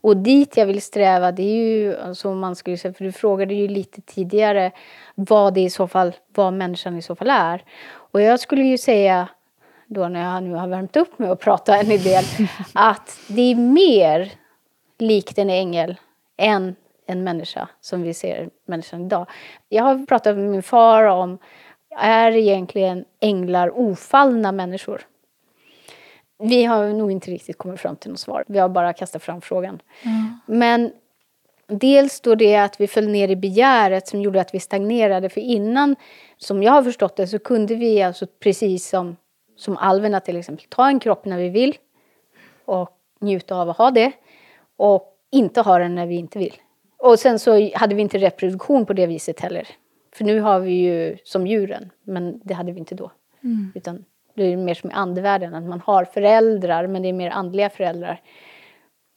[SPEAKER 1] Och dit jag vill sträva det är ju, alltså man skulle säga, för du frågade ju lite tidigare vad det i så fall, vad människan i så fall är. Och jag skulle ju säga, då när jag nu har värmt upp med att prata en del, att det är mer likt en ängel än en människa som vi ser människan idag. Jag har pratat med min far om, är egentligen änglar ofallna människor? Vi har nog inte riktigt kommit fram till något svar. Vi har bara kastat fram frågan. Men dels då det att vi föll ner i begäret som gjorde att vi stagnerade. För innan, som jag har förstått det, så kunde vi alltså precis som, som alverna till exempel ta en kropp när vi vill och njuta av att ha det och inte ha den när vi inte vill. Och sen så hade vi inte reproduktion på det viset heller. För nu har vi ju som djuren, men det hade vi inte då. Utan det är mer som i andevärlden, att man har föräldrar, men det är mer andliga föräldrar.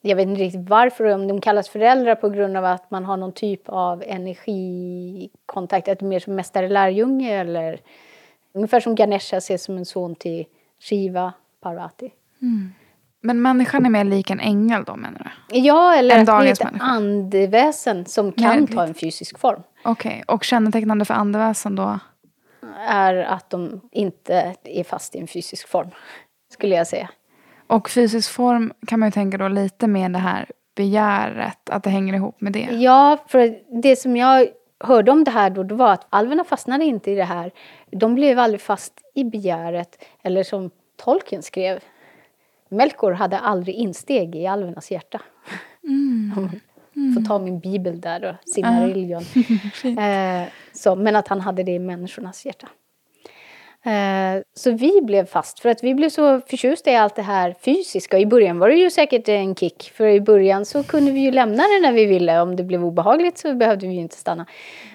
[SPEAKER 1] Jag vet inte riktigt varför, om de kallas föräldrar på grund av att man har någon typ av energikontakt, att det är mer som mästare-lärjunge eller ungefär som Ganesha ses som en son till Shiva, Parvati.
[SPEAKER 2] Men människan är mer lik en ängel då menar du?
[SPEAKER 1] Ja, eller
[SPEAKER 2] En
[SPEAKER 1] att vi är ett
[SPEAKER 2] människa.
[SPEAKER 1] andeväsen som kan
[SPEAKER 2] Nej,
[SPEAKER 1] ta en fysisk form.
[SPEAKER 2] Okej, och kännetecknande för andeväsen då?
[SPEAKER 1] Är att de inte är fast i en fysisk form, skulle jag säga.
[SPEAKER 2] Och fysisk form kan man ju tänka då lite med det här begäret, att det hänger ihop med det.
[SPEAKER 1] Ja, för det som jag hörde om det här då, det var att alverna fastnade inte i det här. De blev aldrig fast i begäret. Eller som Tolkien skrev, Melkor hade aldrig insteg i alvernas hjärta. Om man Får ta min bibel där då, Silmarillion. eh, så, men att han hade det i människornas hjärta. Eh, så vi blev fast, för att vi blev så förtjusta i allt det här fysiska. I början var det ju säkert en kick, för i början så kunde vi ju lämna det när vi ville. Om det blev obehagligt så behövde vi ju inte stanna.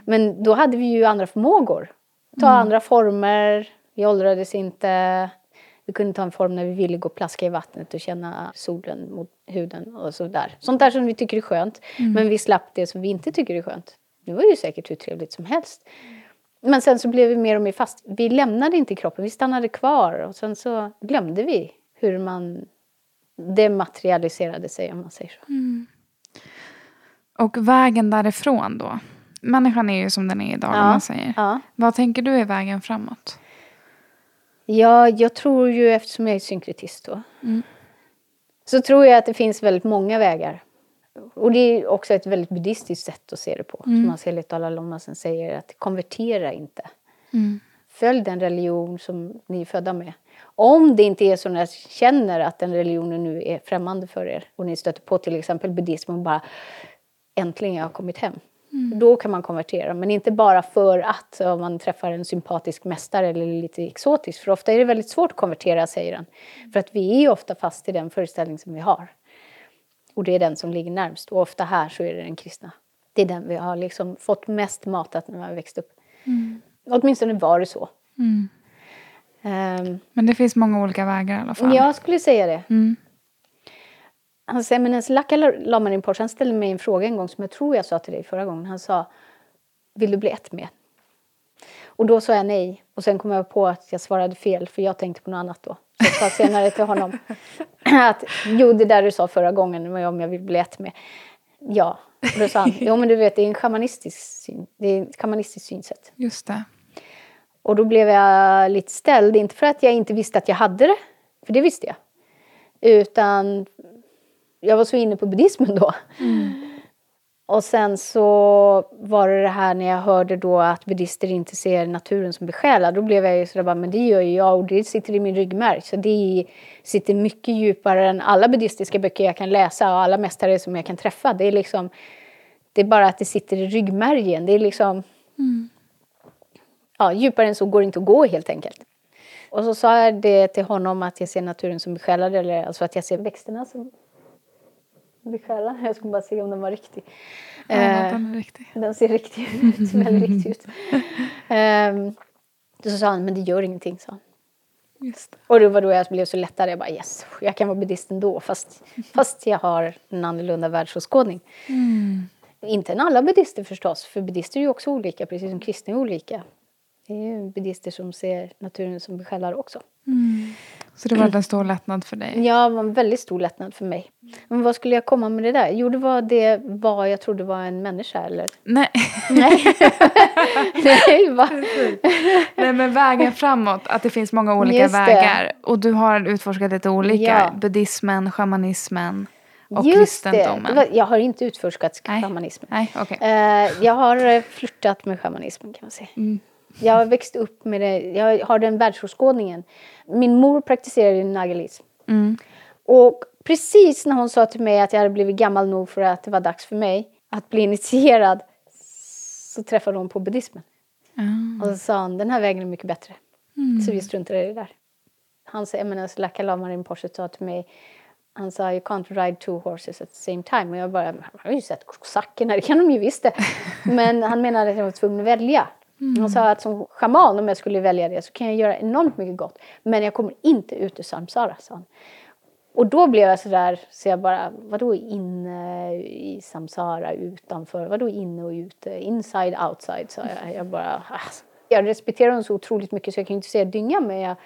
[SPEAKER 1] Men då hade vi ju andra förmågor. Ta andra former, vi åldrades inte. Vi kunde ta en form när vi ville gå och plaska i vattnet och känna solen mot huden och sådär. Sånt där som vi tycker är skönt. Men vi slapp det som vi inte tycker är skönt. Det var ju säkert hur trevligt som helst. Men sen så blev vi mer och mer fast. Vi lämnade inte kroppen, vi stannade kvar. Och sen så glömde vi hur man dematerialiserade sig, om man säger så.
[SPEAKER 2] Och vägen därifrån då? Människan är ju som den är idag, om man säger.
[SPEAKER 1] Ja.
[SPEAKER 2] Vad tänker du är vägen framåt?
[SPEAKER 1] Ja, jag tror ju, eftersom jag är synkretist då, så tror jag att det finns väldigt många vägar. Och det är också ett väldigt buddhistiskt sätt att se det på. Som Marceliet Dalai Lama sen säger, att konvertera inte. Följ den religion som ni är födda med. Om det inte är så att ni känner att den religionen nu är främmande för er och ni stöter på till exempel buddhism och bara äntligen jag har kommit hem. Då kan man konvertera, men inte bara för att om man träffar en sympatisk mästare eller lite exotisk. För ofta är det väldigt svårt att konvertera, säger han. För att vi är ofta fast i den föreställning som vi har. Och det är den som ligger närmst. Och ofta här så är det den kristna. Det är den vi har liksom fått mest matat när man växt upp. Åtminstone var det så. Ehm,
[SPEAKER 2] Men det finns många olika vägar i alla fall.
[SPEAKER 1] jag skulle säga det.
[SPEAKER 2] Mm.
[SPEAKER 1] Hans eminens Laka Lama Rinpoche, han ställde mig en fråga en gång som jag tror jag sa till dig förra gången. Han sa, vill du bli ett med? Och då sa jag nej. Och sen kom jag på att jag svarade fel för jag tänkte på något annat då. Så jag sa senare till honom att jo, det där du sa förra gången var om jag vill bli ett med. Ja. Och då sa han, jo men du vet det är en shamanistisk, syn, det är ett shamanistiskt synsätt.
[SPEAKER 2] Just det.
[SPEAKER 1] Och då blev jag lite ställd, inte för att jag inte visste att jag hade det, för det visste jag. Utan jag var så inne på buddhismen då. Mm. Och sen så var det det här när jag hörde då att buddister inte ser naturen som besjälad. Då blev jag ju sådär bara, men det gör ju jag och det sitter i min ryggmärg. Så det sitter mycket djupare än alla buddhistiska böcker jag kan läsa och alla mästare som jag kan träffa. Det är liksom, det är bara att det sitter i ryggmärgen. Det är liksom, mm. ja, djupare än så går det inte att gå helt enkelt. Och så sa jag det till honom att jag ser naturen som besjälad, eller alltså att jag ser växterna som besjälad. Jag skulle bara se om den var riktig.
[SPEAKER 2] Ja, eh, den riktig.
[SPEAKER 1] Den ser riktig ut, väldigt riktig ut. Um, så sa han, men det gör ingenting, sa han. Och det var då jag blev så lättare. Jag bara yes, jag kan vara buddhist ändå fast, fast jag har en annorlunda världsåskådning. Mm. Inte än alla buddister förstås, för buddister är ju också olika precis som kristna är olika. Det är ju buddister som ser naturen som besjälar också. Mm.
[SPEAKER 2] Så det var en stor lättnad för dig?
[SPEAKER 1] Ja, det var en väldigt stor lättnad för mig. Men vad skulle jag komma med det där? Jo, det var det vad jag trodde var en människa, eller?
[SPEAKER 2] Nej.
[SPEAKER 1] Nej.
[SPEAKER 2] Nej, va? Nej, men vägen framåt, att det finns många olika Just vägar. Det. Och du har utforskat lite olika. Ja. Buddhismen, shamanismen och Just kristendomen.
[SPEAKER 1] Det. Jag har inte utforskat shamanismen.
[SPEAKER 2] Nej, okay.
[SPEAKER 1] Eh, jag har eh, flirtat med shamanismen, kan man säga. Mm. Jag har växt upp med det. Jag har den världsåskådningen. Min mor praktiserade nagalism. Mm. Och precis när hon sa till mig att jag hade blivit gammal nog för att det var dags för mig att bli initierad så träffade hon på buddhismen. Mm. Och så sa hon, den här vägen är mycket bättre. Mm. Så vi struntade i det där. Hans eminens Laka Lama Rinpoche sa till mig han sa you can't ride two horses at the same time. Och jag bara, jag har ju sett kosackerna, det kan de ju visst det. Men han menade att jag var tvungen att välja. Mm. Han sa att som shaman, om jag skulle välja det, så kan jag göra enormt mycket gott. Men jag kommer inte ut ur samsara, sa han. Och då blev jag sådär, så jag bara, vadå inne i samsara, utanför, vadå inne och ute, inside, outside, sa jag. Jag bara, alltså. Jag respekterar honom så otroligt mycket så jag kan inte säga dynga, men jag,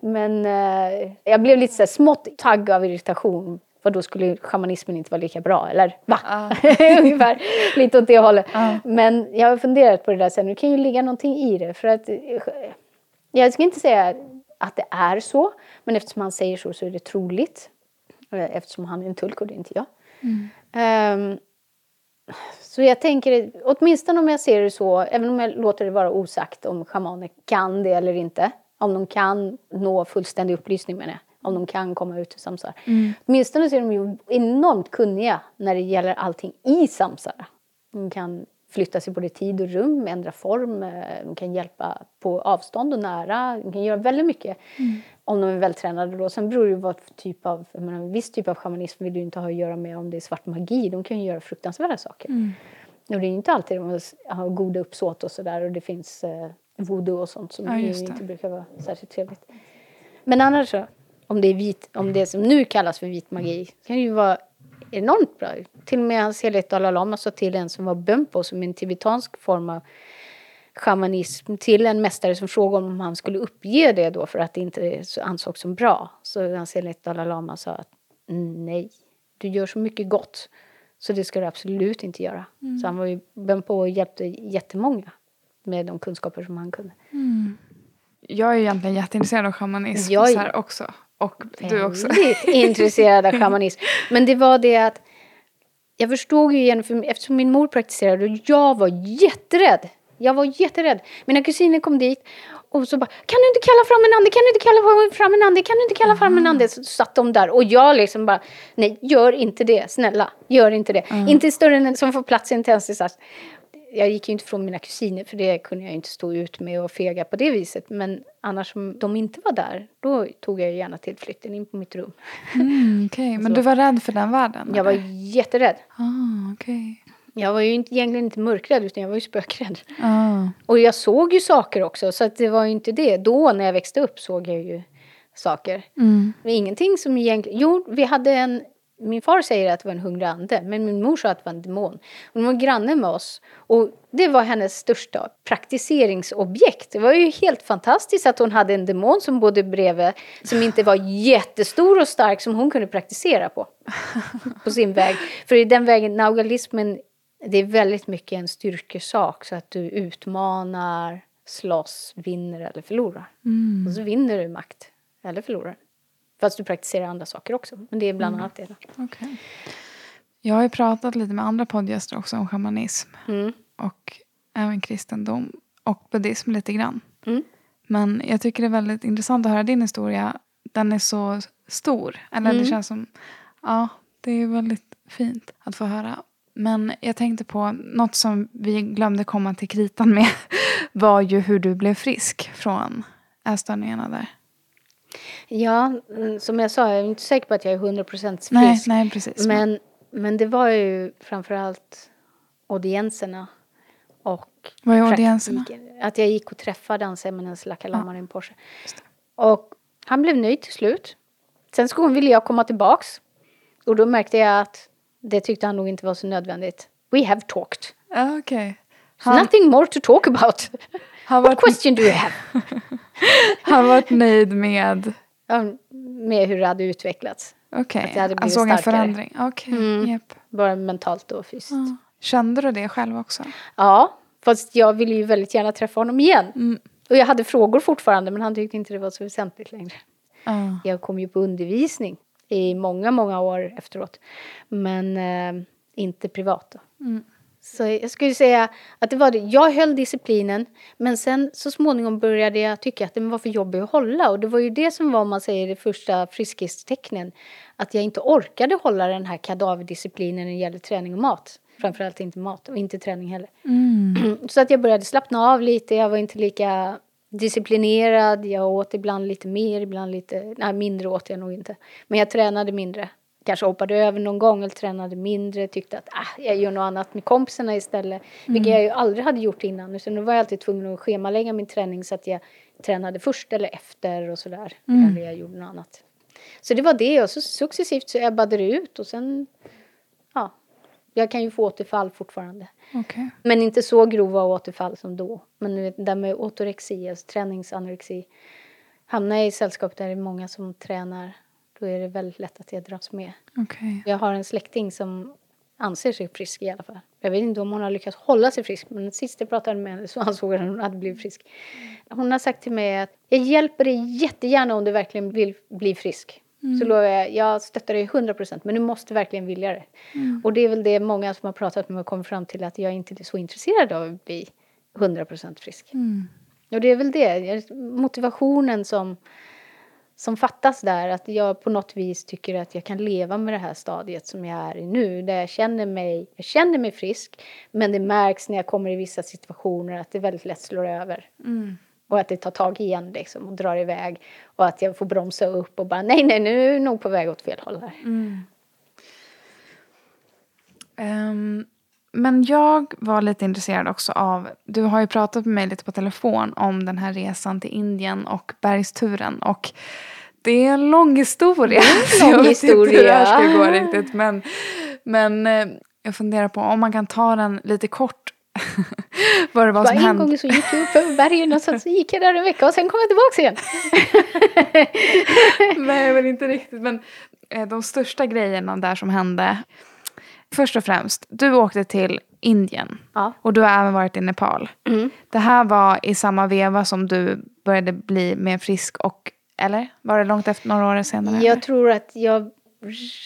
[SPEAKER 1] men eh, jag blev lite så smått tagg av irritation vad då skulle shamanismen inte vara lika bra? Eller va? Uh. Ungefär lite åt det hållet. Uh. Men jag har funderat på det där sen. Det kan ju ligga någonting i det. För att, jag ska inte säga att det är så. Men eftersom han säger så så är det troligt. Eftersom han är en tulk och det är inte jag. Mm. Um, så jag tänker, åtminstone om jag ser det så, även om jag låter det vara osagt om shamaner kan det eller inte. Om de kan nå fullständig upplysning med det om de kan komma ut ur samsara. Mm. Åtminstone så är de ju enormt kunniga när det gäller allting i samsara. De kan flytta sig både tid och rum, ändra form, eh, de kan hjälpa på avstånd och nära, de kan göra väldigt mycket mm. om de är vältränade. Då. Sen beror det på vad typ av, jag menar, en viss typ av shamanism vill du inte ha att göra med om det är svart magi, de kan ju göra fruktansvärda saker. Mm. Och det är inte alltid de har goda uppsåt och sådär och det finns eh, voodoo och sånt som ja, inte brukar vara särskilt trevligt. Men annars så, om det är vit, om det som nu kallas för vit magi, kan ju vara enormt bra. Till och med hans helighet Dalai Lama sa till en som var bumpo, som en tibetansk form av shamanism, till en mästare som frågade om han skulle uppge det då för att det inte ansågs som bra. Så hans helighet Dalai Lama sa att nej, du gör så mycket gott så det ska du absolut inte göra. Mm. Så han var ju bumpo och hjälpte jättemånga med de kunskaper som han kunde.
[SPEAKER 2] Mm. Jag är egentligen jätteintresserad av shamanism jag så här också. Och du också.
[SPEAKER 1] Intresserad av shamanism. Men det var det att jag förstod ju igen, för eftersom min mor praktiserade och jag var jätterädd. Jag var jätterädd. Mina kusiner kom dit och så bara, kan du inte kalla fram en ande, kan du inte kalla fram en ande, kan du inte kalla fram en ande? Så satt de där och jag liksom bara, nej, gör inte det, snälla, gör inte det. Mm. Inte större än som får plats i en tändsticksask jag gick ju inte från mina kusiner för det kunde jag inte stå ut med och fega på det viset. Men annars om de inte var där, då tog jag gärna tillflykten in på mitt rum.
[SPEAKER 2] Mm, okay. Men du var rädd för den världen?
[SPEAKER 1] Jag eller? var jätterädd.
[SPEAKER 2] Ah, okay.
[SPEAKER 1] Jag var ju inte, egentligen inte mörkrädd utan jag var ju spökrädd. Ah. Och jag såg ju saker också så att det var ju inte det. Då när jag växte upp såg jag ju saker. Mm. Men ingenting som egentligen, jo vi hade en Min far säger att det var en hungrig ande, men min mor sa att det var en demon. Hon var granne med oss och det var hennes största praktiseringsobjekt. Det var ju helt fantastiskt att hon hade en demon som bodde bredvid, som inte var jättestor och stark, som hon kunde praktisera på. På sin väg. För i den vägen, naugalismen, det är väldigt mycket en styrkesak, så att du utmanar, slåss, vinner eller förlorar. Och så vinner du makt, eller förlorar. Fast du praktiserar andra saker också. Men det är bland annat det.
[SPEAKER 2] Okej. Jag har ju pratat lite med andra poddgäster också om shamanism.
[SPEAKER 1] Mm.
[SPEAKER 2] Och även kristendom. Och buddhism lite grann.
[SPEAKER 1] Mm.
[SPEAKER 2] Men jag tycker det är väldigt intressant att höra din historia. Den är så stor. Eller det
[SPEAKER 1] Mm.
[SPEAKER 2] känns som... Ja, det är väldigt fint att få höra. Men jag tänkte på något som vi glömde komma till kritan med. Var ju hur du blev frisk från ätstörningarna där.
[SPEAKER 1] Ja, mm, som jag sa, jag är inte säker på att jag är 100% frisk.
[SPEAKER 2] Nej, nej precis.
[SPEAKER 1] Men, men det var ju framförallt audienserna och
[SPEAKER 2] Vad är audienserna?
[SPEAKER 1] Att jag gick och träffade Anse Eminence Lakalamar i en Porsche. Och han blev nöjd till slut. Sen så ville jag komma tillbaks. Och då märkte jag att det tyckte han nog inte var så nödvändigt. We have talked.
[SPEAKER 2] Ja, Okej.
[SPEAKER 1] So
[SPEAKER 2] Han,
[SPEAKER 1] nothing more to talk about.
[SPEAKER 2] Han,
[SPEAKER 1] What question do you have?
[SPEAKER 2] han var nöjd med...
[SPEAKER 1] Med hur det hade utvecklats.
[SPEAKER 2] Okej,
[SPEAKER 1] hade
[SPEAKER 2] han
[SPEAKER 1] blivit
[SPEAKER 2] såg en förändring. Okej,
[SPEAKER 1] Mm.
[SPEAKER 2] japp.
[SPEAKER 1] Bara mentalt och fysiskt.
[SPEAKER 2] Ja. Kände du det själv också?
[SPEAKER 1] Ja, fast jag ville ju väldigt gärna träffa honom igen.
[SPEAKER 2] Mm.
[SPEAKER 1] Och jag hade frågor fortfarande men han tyckte inte det var så väsentligt längre.
[SPEAKER 2] Ja.
[SPEAKER 1] Jag kom ju på undervisning i många, många år efteråt. Men eh, inte privat då.
[SPEAKER 2] Mm.
[SPEAKER 1] Så jag skulle säga att det var det. Jag höll disciplinen men sen så småningom började jag tycka att den var för jobbig att hålla. Och det var ju det som var, man säger, det första friskhetstecknen. Att jag inte orkade hålla den här kadaverdisciplinen när det gäller träning och mat. Framförallt inte mat och inte träning heller.
[SPEAKER 2] Mm.
[SPEAKER 1] Så att jag började slappna av lite, jag var inte lika disciplinerad, jag åt ibland lite mer, ibland lite, nej mindre åt jag nog inte. Men jag tränade mindre. Kanske hoppade över någon gång eller tränade mindre, tyckte att ah, jag gör något annat med kompisarna istället. Vilket jag ju aldrig hade gjort innan, utan då var jag alltid tvungen att schemalägga min träning så att jag tränade först eller efter och sådär. Eller jag gjorde något annat. Så det var det och så successivt så ebbade det ut och sen, ja, jag kan ju få återfall fortfarande.
[SPEAKER 2] Okej.
[SPEAKER 1] Men inte så grova återfall som då. Men det där med ortorexi, alltså träningsanorexi. Hamnar jag i sällskap där det är många som tränar, är det väldigt lätt att jag dras med.
[SPEAKER 2] Okej.
[SPEAKER 1] Jag har en släkting som anser sig frisk i alla fall. Jag vet inte om hon har lyckats hålla sig frisk, men sist jag pratade med henne så ansåg hon att blivit frisk. Hon har sagt till mig att jag hjälper dig jättegärna om du verkligen vill bli frisk. Så lovar jag, jag stöttar dig 100% men du måste verkligen vilja det. Och det är väl det många som har pratat med mig kommer fram till att jag inte är så intresserad av att bli 100% frisk.
[SPEAKER 2] Mm.
[SPEAKER 1] Och det är väl det, motivationen som, som fattas där. Att jag på något vis tycker att jag kan leva med det här stadiet som jag är i nu. Där jag känner mig, jag känner mig frisk. Men det märks när jag kommer i vissa situationer att det väldigt lätt slår över.
[SPEAKER 2] Mm.
[SPEAKER 1] Och att det tar tag igen liksom och drar iväg. Och att jag får bromsa upp och bara nej, nej, nu är jag nog på väg åt fel håll här.
[SPEAKER 2] Mm. Ehm, men jag var lite intresserad också av, du har ju pratat med mig lite på telefon om den här resan till Indien och bergsturen. Och det är en lång historia. så
[SPEAKER 1] lång
[SPEAKER 2] jag vet inte hur det här ska
[SPEAKER 1] historia.
[SPEAKER 2] gå riktigt. Men, men eh, jag funderar på om man kan ta den lite kort. Vad det var
[SPEAKER 1] Bara
[SPEAKER 2] som
[SPEAKER 1] en
[SPEAKER 2] hände.
[SPEAKER 1] gång så gick jag upp över bergen och sen så gick jag där en vecka och sen kom jag tillbaka igen.
[SPEAKER 2] Nej, men inte riktigt. Men eh, de största grejerna där som hände. Först och främst, du åkte till Indien.
[SPEAKER 1] Ja.
[SPEAKER 2] Och du har även varit i Nepal.
[SPEAKER 1] Mm.
[SPEAKER 2] Det här var i samma veva som du började bli mer frisk och, eller? Var det långt efter några år senare? eller?
[SPEAKER 1] Jag tror att jag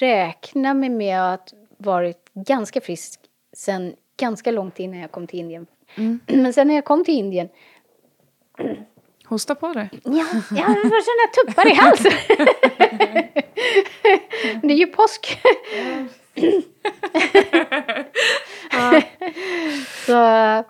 [SPEAKER 1] räknar mig med att varit ganska frisk sen ganska långt innan jag kom till Indien.
[SPEAKER 2] Mm.
[SPEAKER 1] Men sen när jag kom till Indien,
[SPEAKER 2] Hosta på dig.
[SPEAKER 1] ja, jag får sådana tuppar i halsen. det är ju påsk. Så,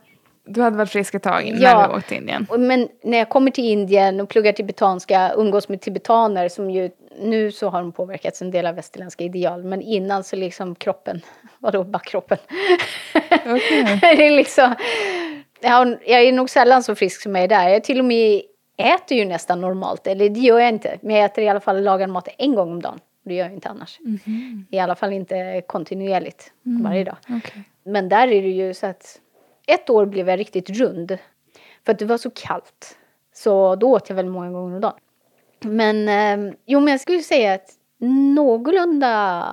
[SPEAKER 2] Du hade varit frisk ett tag när
[SPEAKER 1] Ja.
[SPEAKER 2] du åkte till Indien.
[SPEAKER 1] men när jag kommer till Indien och pluggar tibetanska, umgås med tibetaner som ju, nu så har de påverkats en del av västerländska ideal, men innan så liksom kroppen, vadå backkroppen?
[SPEAKER 2] Okej.
[SPEAKER 1] det är liksom, jag, jag är nog sällan så frisk som jag är där. Jag till och med äter ju nästan normalt, eller det gör jag inte, men jag äter i alla fall lagad mat en gång om dagen. Det gör jag inte annars. I alla fall inte kontinuerligt varje dag.
[SPEAKER 2] Okej.
[SPEAKER 1] Men där är det ju så att ett år blev jag riktigt rund. För att det var så kallt. Så då åt jag väl många gånger om dagen. Men eh, jo, men jag skulle säga att någorlunda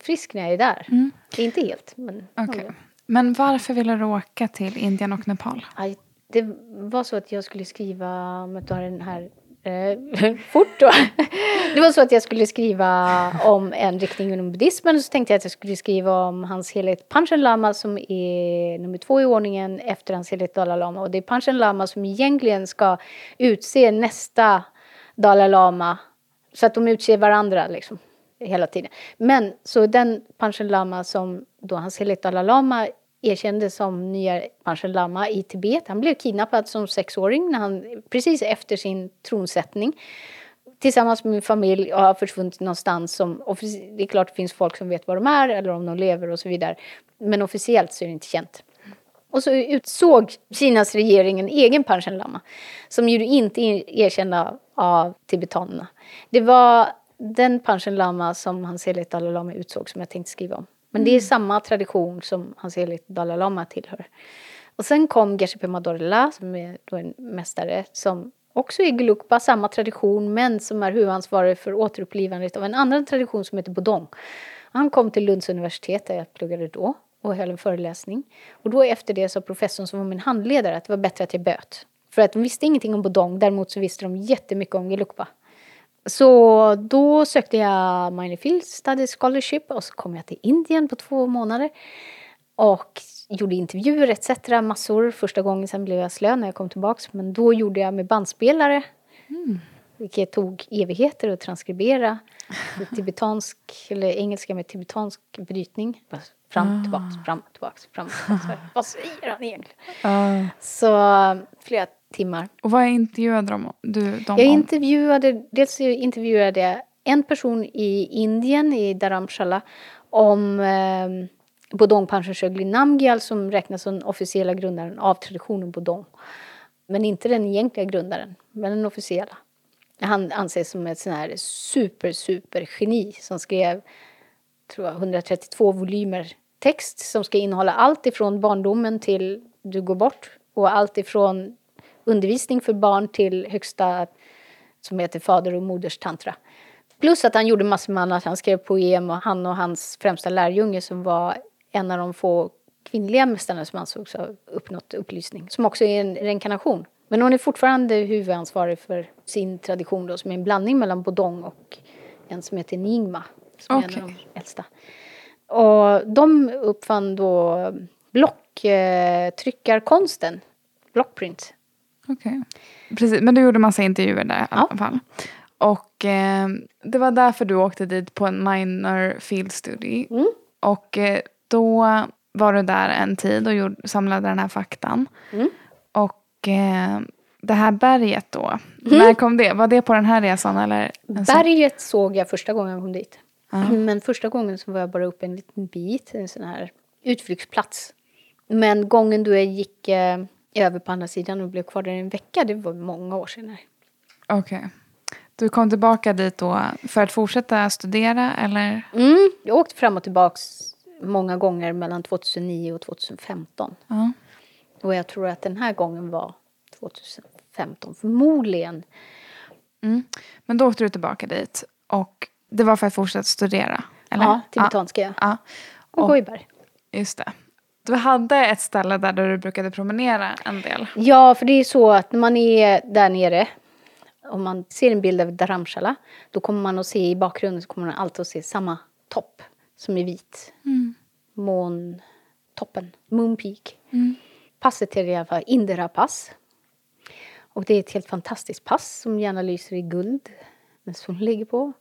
[SPEAKER 1] frisk när jag är där. Inte helt, men
[SPEAKER 2] Okej. Men varför ville du åka till Indien och Nepal?
[SPEAKER 1] Aj, det var så att jag skulle skriva, om den här eh, fort då. Det var så att jag skulle skriva om en riktning inom buddhismen och så tänkte jag att jag skulle skriva om hans helhet Panchen Lama som är nummer två i ordningen efter hans helhet Dalai Lama. Och det är Panchen Lama som egentligen ska utse nästa Dalai Lama så att de utser varandra liksom hela tiden. Men så den Panchen Lama som då hans helhet Dalai Lama erkände som nya Panchen Lama i Tibet. Han blev kidnappad som sexåring när han, precis efter sin tronsättning tillsammans med min familj och har försvunnit någonstans. Som, det är klart det finns folk som vet var de är eller om de lever och så vidare. Men officiellt så är det inte känt. Och så utsåg Kinas regering en egen Panchen Lama som ju inte är erkända av tibetanerna. Det var den Panchen Lama som hans helighet Dalai Lama utsåg som jag tänkte skriva om. Men det är samma tradition som hans helighet Dalai Lama tillhör. Och sen kom Geshe Pema Dorla som är då en mästare som också är Gelugpa, samma tradition men som är huvudansvarig för återupplivandet av en annan tradition som heter Bodong. Han kom till Lunds universitet där jag pluggade då och höll en föreläsning. Och då efter det sa professorn som var min handledare att det var bättre att jag böt. För att de visste ingenting om Bodong, däremot så visste de jättemycket om Gelugpa. Så då sökte jag Minor Field Studies Scholarship och så kom jag till Indien på två månader. Och gjorde intervjuer etc. massor. Första gången sen blev jag slö när jag kom tillbaks. Men då gjorde jag med bandspelare. Vilket tog evigheter att transkribera. Tibetansk, eller engelska med tibetansk brytning. Fram, tillbaks, fram, tillbaks, fram, tillbaks. Vad säger han egentligen?
[SPEAKER 2] Uh,
[SPEAKER 1] Så flera timmar.
[SPEAKER 2] och vad intervjuade de, du dem
[SPEAKER 1] Jag intervjuade, dels intervjuade jag en person i Indien, i Dharamshala, om eh, Bodong Panchen Namgyal som räknas som den officiella grundaren av traditionen Bodong. Men inte den egentliga grundaren, men den officiella. Han anses som ett sån här super, super geni som skrev tror jag, 132 volymer text som ska innehålla allt ifrån barndomen till du går bort och allt ifrån undervisning för barn till högsta som heter fader och moders tantra. Plus att han gjorde massor med annat. Han skrev poem och han och hans främsta lärjunge som var en av de få kvinnliga mästarna som ansågs ha uppnått upplysning. Som också är en reinkarnation. Men hon är fortfarande huvudansvarig för sin tradition då, som är en blandning mellan Bodong och en som heter Nyingma. Som är en av de äldsta. Och de uppfann då blocktryckarkonsten. Blockprint.
[SPEAKER 2] Okej. Precis, men du gjorde massa intervjuer där i
[SPEAKER 1] Ja.
[SPEAKER 2] alla fall. Och eh, det var därför du åkte dit på en minor field study.
[SPEAKER 1] Mm.
[SPEAKER 2] Och eh, då var du där en tid och gjorde, samlade den här faktan.
[SPEAKER 1] Mm.
[SPEAKER 2] Och eh, det här berget då, när kom det? Var det på den här resan eller? sån-
[SPEAKER 1] Berget såg jag första gången jag kom dit.
[SPEAKER 2] Ja.
[SPEAKER 1] Men första gången så var jag bara uppe en liten bit, en sån här utflyktsplats. Men gången då jag gick eh, över på andra sidan och blev kvar där en vecka, det var många år senare.
[SPEAKER 2] Okej. Du kom tillbaka dit då för att fortsätta studera eller?
[SPEAKER 1] Mm, jag åkte fram och tillbaks många gånger mellan 2009 och 2015.
[SPEAKER 2] Ja.
[SPEAKER 1] Och jag tror att den här gången var 2015, förmodligen.
[SPEAKER 2] Mm. Men då åkte du tillbaka dit och det var för att fortsätta studera? Eller?
[SPEAKER 1] Ja, tibetanska ja.
[SPEAKER 2] Ja,
[SPEAKER 1] Och
[SPEAKER 2] Och-
[SPEAKER 1] berg.
[SPEAKER 2] just det. Du hade ett ställe där du brukade promenera en del.
[SPEAKER 1] Ja, för det är så att när man är där nere om man ser en bild av Dharamshala då kommer man att se i bakgrunden så kommer man alltid att se samma topp som är vit. Måntoppen, Moon Peak. Passet heter i alla fall Indira pass. Och det är ett helt fantastiskt pass som gärna lyser i guld med solen ligger på.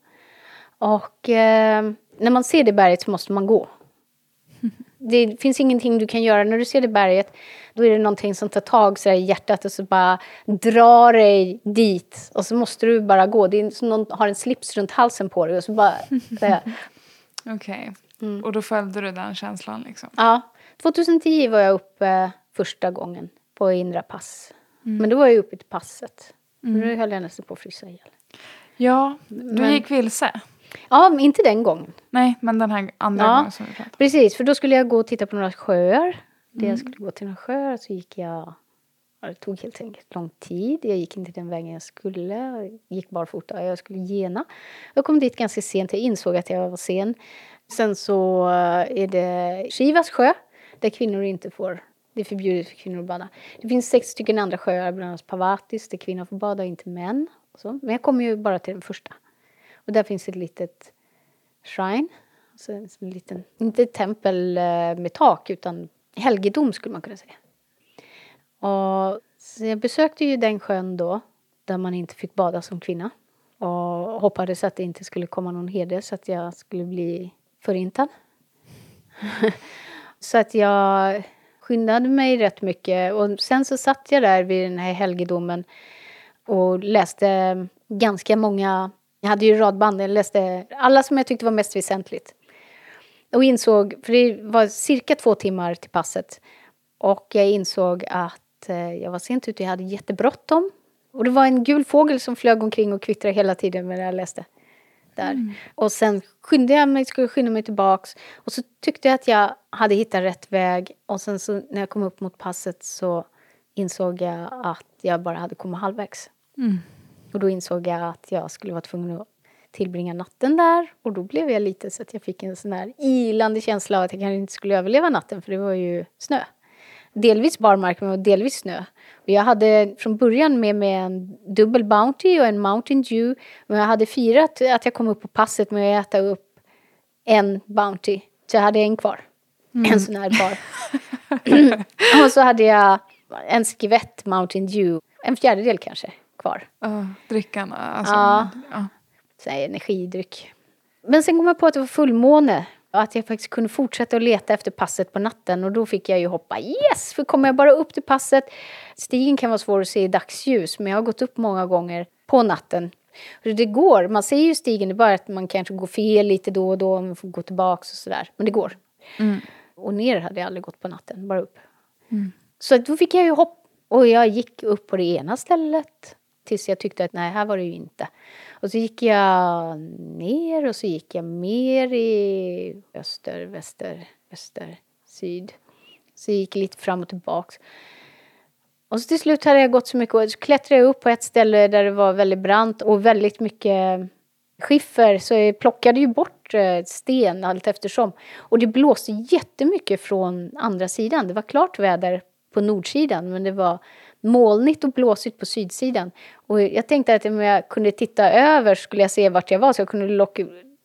[SPEAKER 1] Och eh, när man ser det berget så måste man gå. Det finns ingenting du kan göra. När du ser det berget, då är det någonting som tar tag så där i hjärtat och så bara drar dig dit. Och så måste du bara gå. Det är som någon har en slips runt halsen på dig och så bara... så här.
[SPEAKER 2] Okej.
[SPEAKER 1] Mm.
[SPEAKER 2] Och då följde du den känslan liksom?
[SPEAKER 1] Ja, 2010 var jag uppe första gången på Indra pass. Men då var jag uppe till passet. Mm. Då höll jag nästan på att frysa ihjäl.
[SPEAKER 2] Ja, du
[SPEAKER 1] Men-
[SPEAKER 2] gick vilse.
[SPEAKER 1] Ja, inte den gången.
[SPEAKER 2] Nej, men den här andra
[SPEAKER 1] Ja.
[SPEAKER 2] gången som vi pratade.
[SPEAKER 1] Precis, för då skulle jag gå och titta på några sjöar.
[SPEAKER 2] Mm.
[SPEAKER 1] jag skulle gå till några sjöar så gick jag... ja, Det tog helt enkelt lång tid. Jag gick inte den vägen jag skulle. Jag gick barfota. Jag skulle gena. Jag kom dit ganska sent. Jag insåg att jag var sen. Sen så eh, är det Shivas sjö där kvinnor inte får... Det är förbjudet för kvinnor att bada. Det finns sex stycken andra sjöar, bland annat Pavatis, där kvinnor får bada, inte män. Men jag kom ju bara till den första. Och där finns ett litet shrine. Alltså en liten, inte ett tempel eh, med tak utan helgedom skulle man kunna säga. Och, så jag besökte ju den sjön då där man inte fick bada som kvinna. Och hoppades att det inte skulle komma någon heder så att jag skulle bli förintad. så att jag skyndade mig rätt mycket och sen så satt jag där vid den här helgedomen och läste ganska många, jag hade ju radband, jag läste alla som jag tyckte var mest väsentligt. Och insåg, för det var cirka två timmar till passet. Och jag insåg att eh, jag var sent ute, jag hade jättebråttom. Och det var en gul fågel som flög omkring och kvittrade hela tiden medan jag läste. Där. Och sen skyndade jag mig, skulle skynda mig tillbaks. Och så tyckte jag att jag hade hittat rätt väg. Och sen så när jag kom upp mot passet så insåg jag att jag bara hade kommit halvvägs.
[SPEAKER 2] Mm.
[SPEAKER 1] Och då insåg jag att jag skulle vara tvungen att tillbringa natten där. Och då blev jag lite så att jag fick en sån här ilande känsla av att jag kanske inte skulle överleva natten för det var ju snö. Delvis barmark men delvis snö. Och jag hade från början med mig en dubbel Bounty och en Mountain Dew. Men jag hade firat att jag kom upp på passet med att äta upp en Bounty. Så jag hade en kvar. En sån här bar. och så hade jag en skvätt Mountain Dew. En fjärdedel kanske kvar.
[SPEAKER 2] Uh, drickan, alltså.
[SPEAKER 1] Ja.
[SPEAKER 2] ja.
[SPEAKER 1] så här, energidryck. Men sen kom jag på att det var fullmåne och att jag faktiskt kunde fortsätta att leta efter passet på natten och då fick jag ju hoppa yes, för kommer jag bara upp till passet, stigen kan vara svår att se i dagsljus men jag har gått upp många gånger på natten. Och det går, man ser ju stigen, det är bara att man kanske går fel lite då och då, man får gå tillbaks och sådär, men det går.
[SPEAKER 2] Mm.
[SPEAKER 1] Och ner hade jag aldrig gått på natten, bara upp. Så att då fick jag ju hopp och jag gick upp på det ena stället tills jag tyckte att nej, här var det ju inte. Och så gick jag ner och så gick jag mer i öster, väster, öster, syd. Så jag gick lite fram och tillbaks. Och så till slut hade jag gått så mycket och så klättrade jag upp på ett ställe där det var väldigt brant och väldigt mycket skiffer så jag plockade ju bort eh, sten allt eftersom. Och det blåste jättemycket från andra sidan. Det var klart väder på nordsidan men det var molnigt och blåsigt på sydsidan. Och jag tänkte att om jag kunde titta över skulle jag se vart jag var så jag kunde lo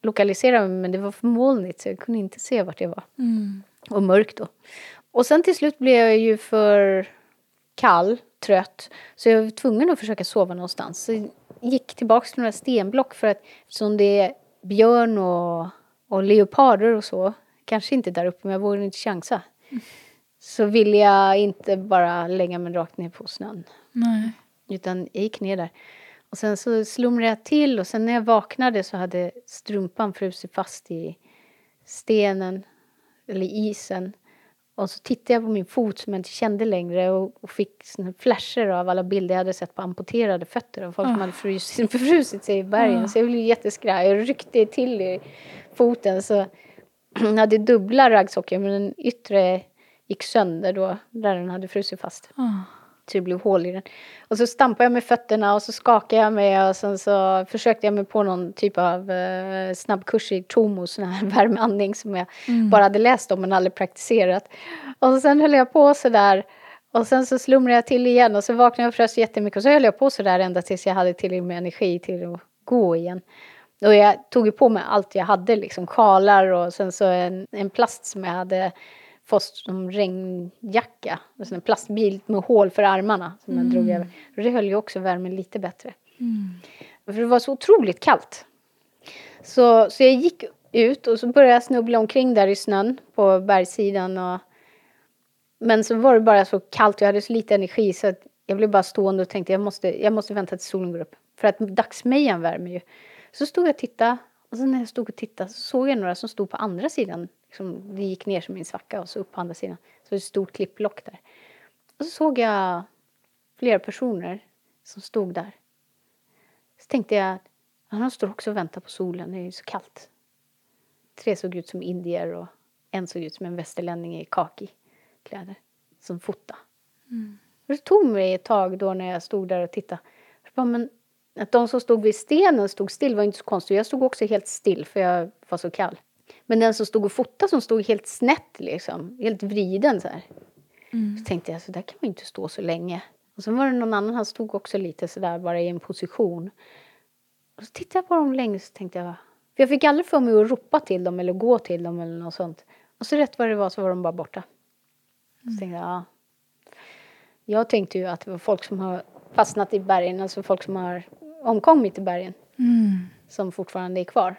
[SPEAKER 1] lokalisera mig men det var för molnigt så jag kunde inte se vart jag var.
[SPEAKER 2] Mm.
[SPEAKER 1] Och mörkt då. Och sen till slut blev jag ju för kall, trött. Så jag var tvungen att försöka sova någonstans. Så jag gick tillbaka till några stenblock för att som det är björn och, och leoparder och så, kanske inte där uppe men jag vågade inte chansa. Så ville jag inte bara lägga mig rakt ner på snön.
[SPEAKER 2] Nej.
[SPEAKER 1] Utan jag gick ner där. Och sen så slumrade jag till och sen när jag vaknade så hade strumpan frusit fast i stenen, eller isen. Och så tittade jag på min fot som jag inte kände längre och, och fick flasher av alla bilder jag hade sett på amputerade fötter av folk som hade frusit, frusit sig i bergen. Så jag blev jätteskraj. Jag ryckte till i foten så jag hade dubbla raggsockor men den yttre gick sönder då där den hade frusit fast.
[SPEAKER 2] Ah.
[SPEAKER 1] Så det blev hål i den. Och så stampade jag med fötterna och så skakade jag mig och sen så försökte jag mig på någon typ av eh, snabbkurs i Tomo, sån här värmeandning som jag bara hade läst om men aldrig praktiserat. Och sen höll jag på sådär och sen så slumrade jag till igen och så vaknade jag och frös jättemycket och så höll jag på sådär ända tills jag hade tillräckligt med energi till att gå igen. Och jag tog ju på mig allt jag hade, liksom sjalar och sen så en, en plast som jag hade fått som regnjacka. Sen en plastbil med hål för armarna som jag drog över. Och det höll ju också värmen lite bättre. För det var så otroligt kallt. Så, så jag gick ut och så började jag snubbla omkring där i snön på bergssidan. Och, men så var det bara så kallt och jag hade så lite energi så att jag blev bara stående och tänkte jag måste, jag måste vänta tills solen går upp. För att dagsmejan värmer ju. Så stod jag och tittade och sen när jag stod och tittade så såg jag några som stod på andra sidan. Liksom, det gick ner som en svacka och så upp på andra sidan. Så det var ett stort klippblock där. Och så såg jag flera personer som stod där. Så tänkte jag, Han står också och väntar på solen, det är ju så kallt. Tre såg ut som indier och en såg ut som en västerlänning i kaki-kläder som fota. Mm. Det tog mig ett tag då när jag stod där och tittade. bara, men att de som stod vid stenen stod still var inte så konstigt. Jag stod också helt still för jag var så kall. Men den som stod och fotade som stod helt snett liksom, helt vriden så här. Mm. Så tänkte jag, så där kan man inte stå så länge. Och sen var det någon annan, han stod också lite så där bara i en position. Och så tittade jag på dem länge så tänkte jag, för jag fick aldrig för mig att ropa till dem eller gå till dem eller något sånt. Och så rätt vad det var så var de bara borta. Mm. Så tänkte jag, ja. Jag tänkte ju att det var folk som har fastnat i bergen, alltså folk som har omkommit i bergen. Mm. Som fortfarande är kvar.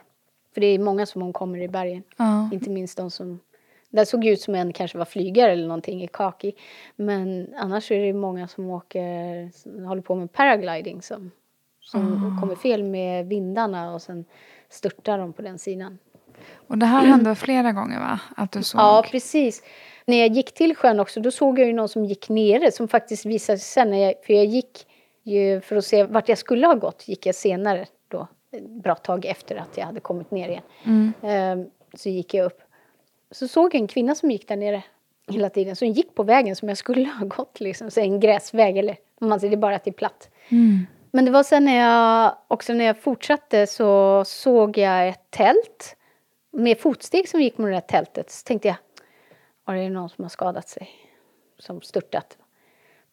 [SPEAKER 1] För det är många som omkommer i bergen. Ja. Inte minst de som... Det såg ut som en kanske var flygare eller någonting i kaki. Men annars är det många som åker, som håller på med paragliding som, som oh. kommer fel med vindarna och sen störtar de på den sidan.
[SPEAKER 2] Och det här hände flera gånger va? Att du såg?
[SPEAKER 1] Ja, precis. När jag gick till sjön också, då såg jag ju någon som gick nere som faktiskt visade sig sen, när jag, för jag gick ju för att se vart jag skulle ha gått, gick jag senare då, ett bra tag efter att jag hade kommit ner igen. Mm. Ehm, så gick jag upp. Så såg jag en kvinna som gick där nere hela tiden, som gick på vägen som jag skulle ha gått, liksom, så en gräsväg, eller om man säger det bara att det är platt. Mm. Men det var sen när jag, också när jag fortsatte så såg jag ett tält med fotsteg som gick mot det där tältet. Så tänkte jag, är det någon som har skadat sig? Som störtat?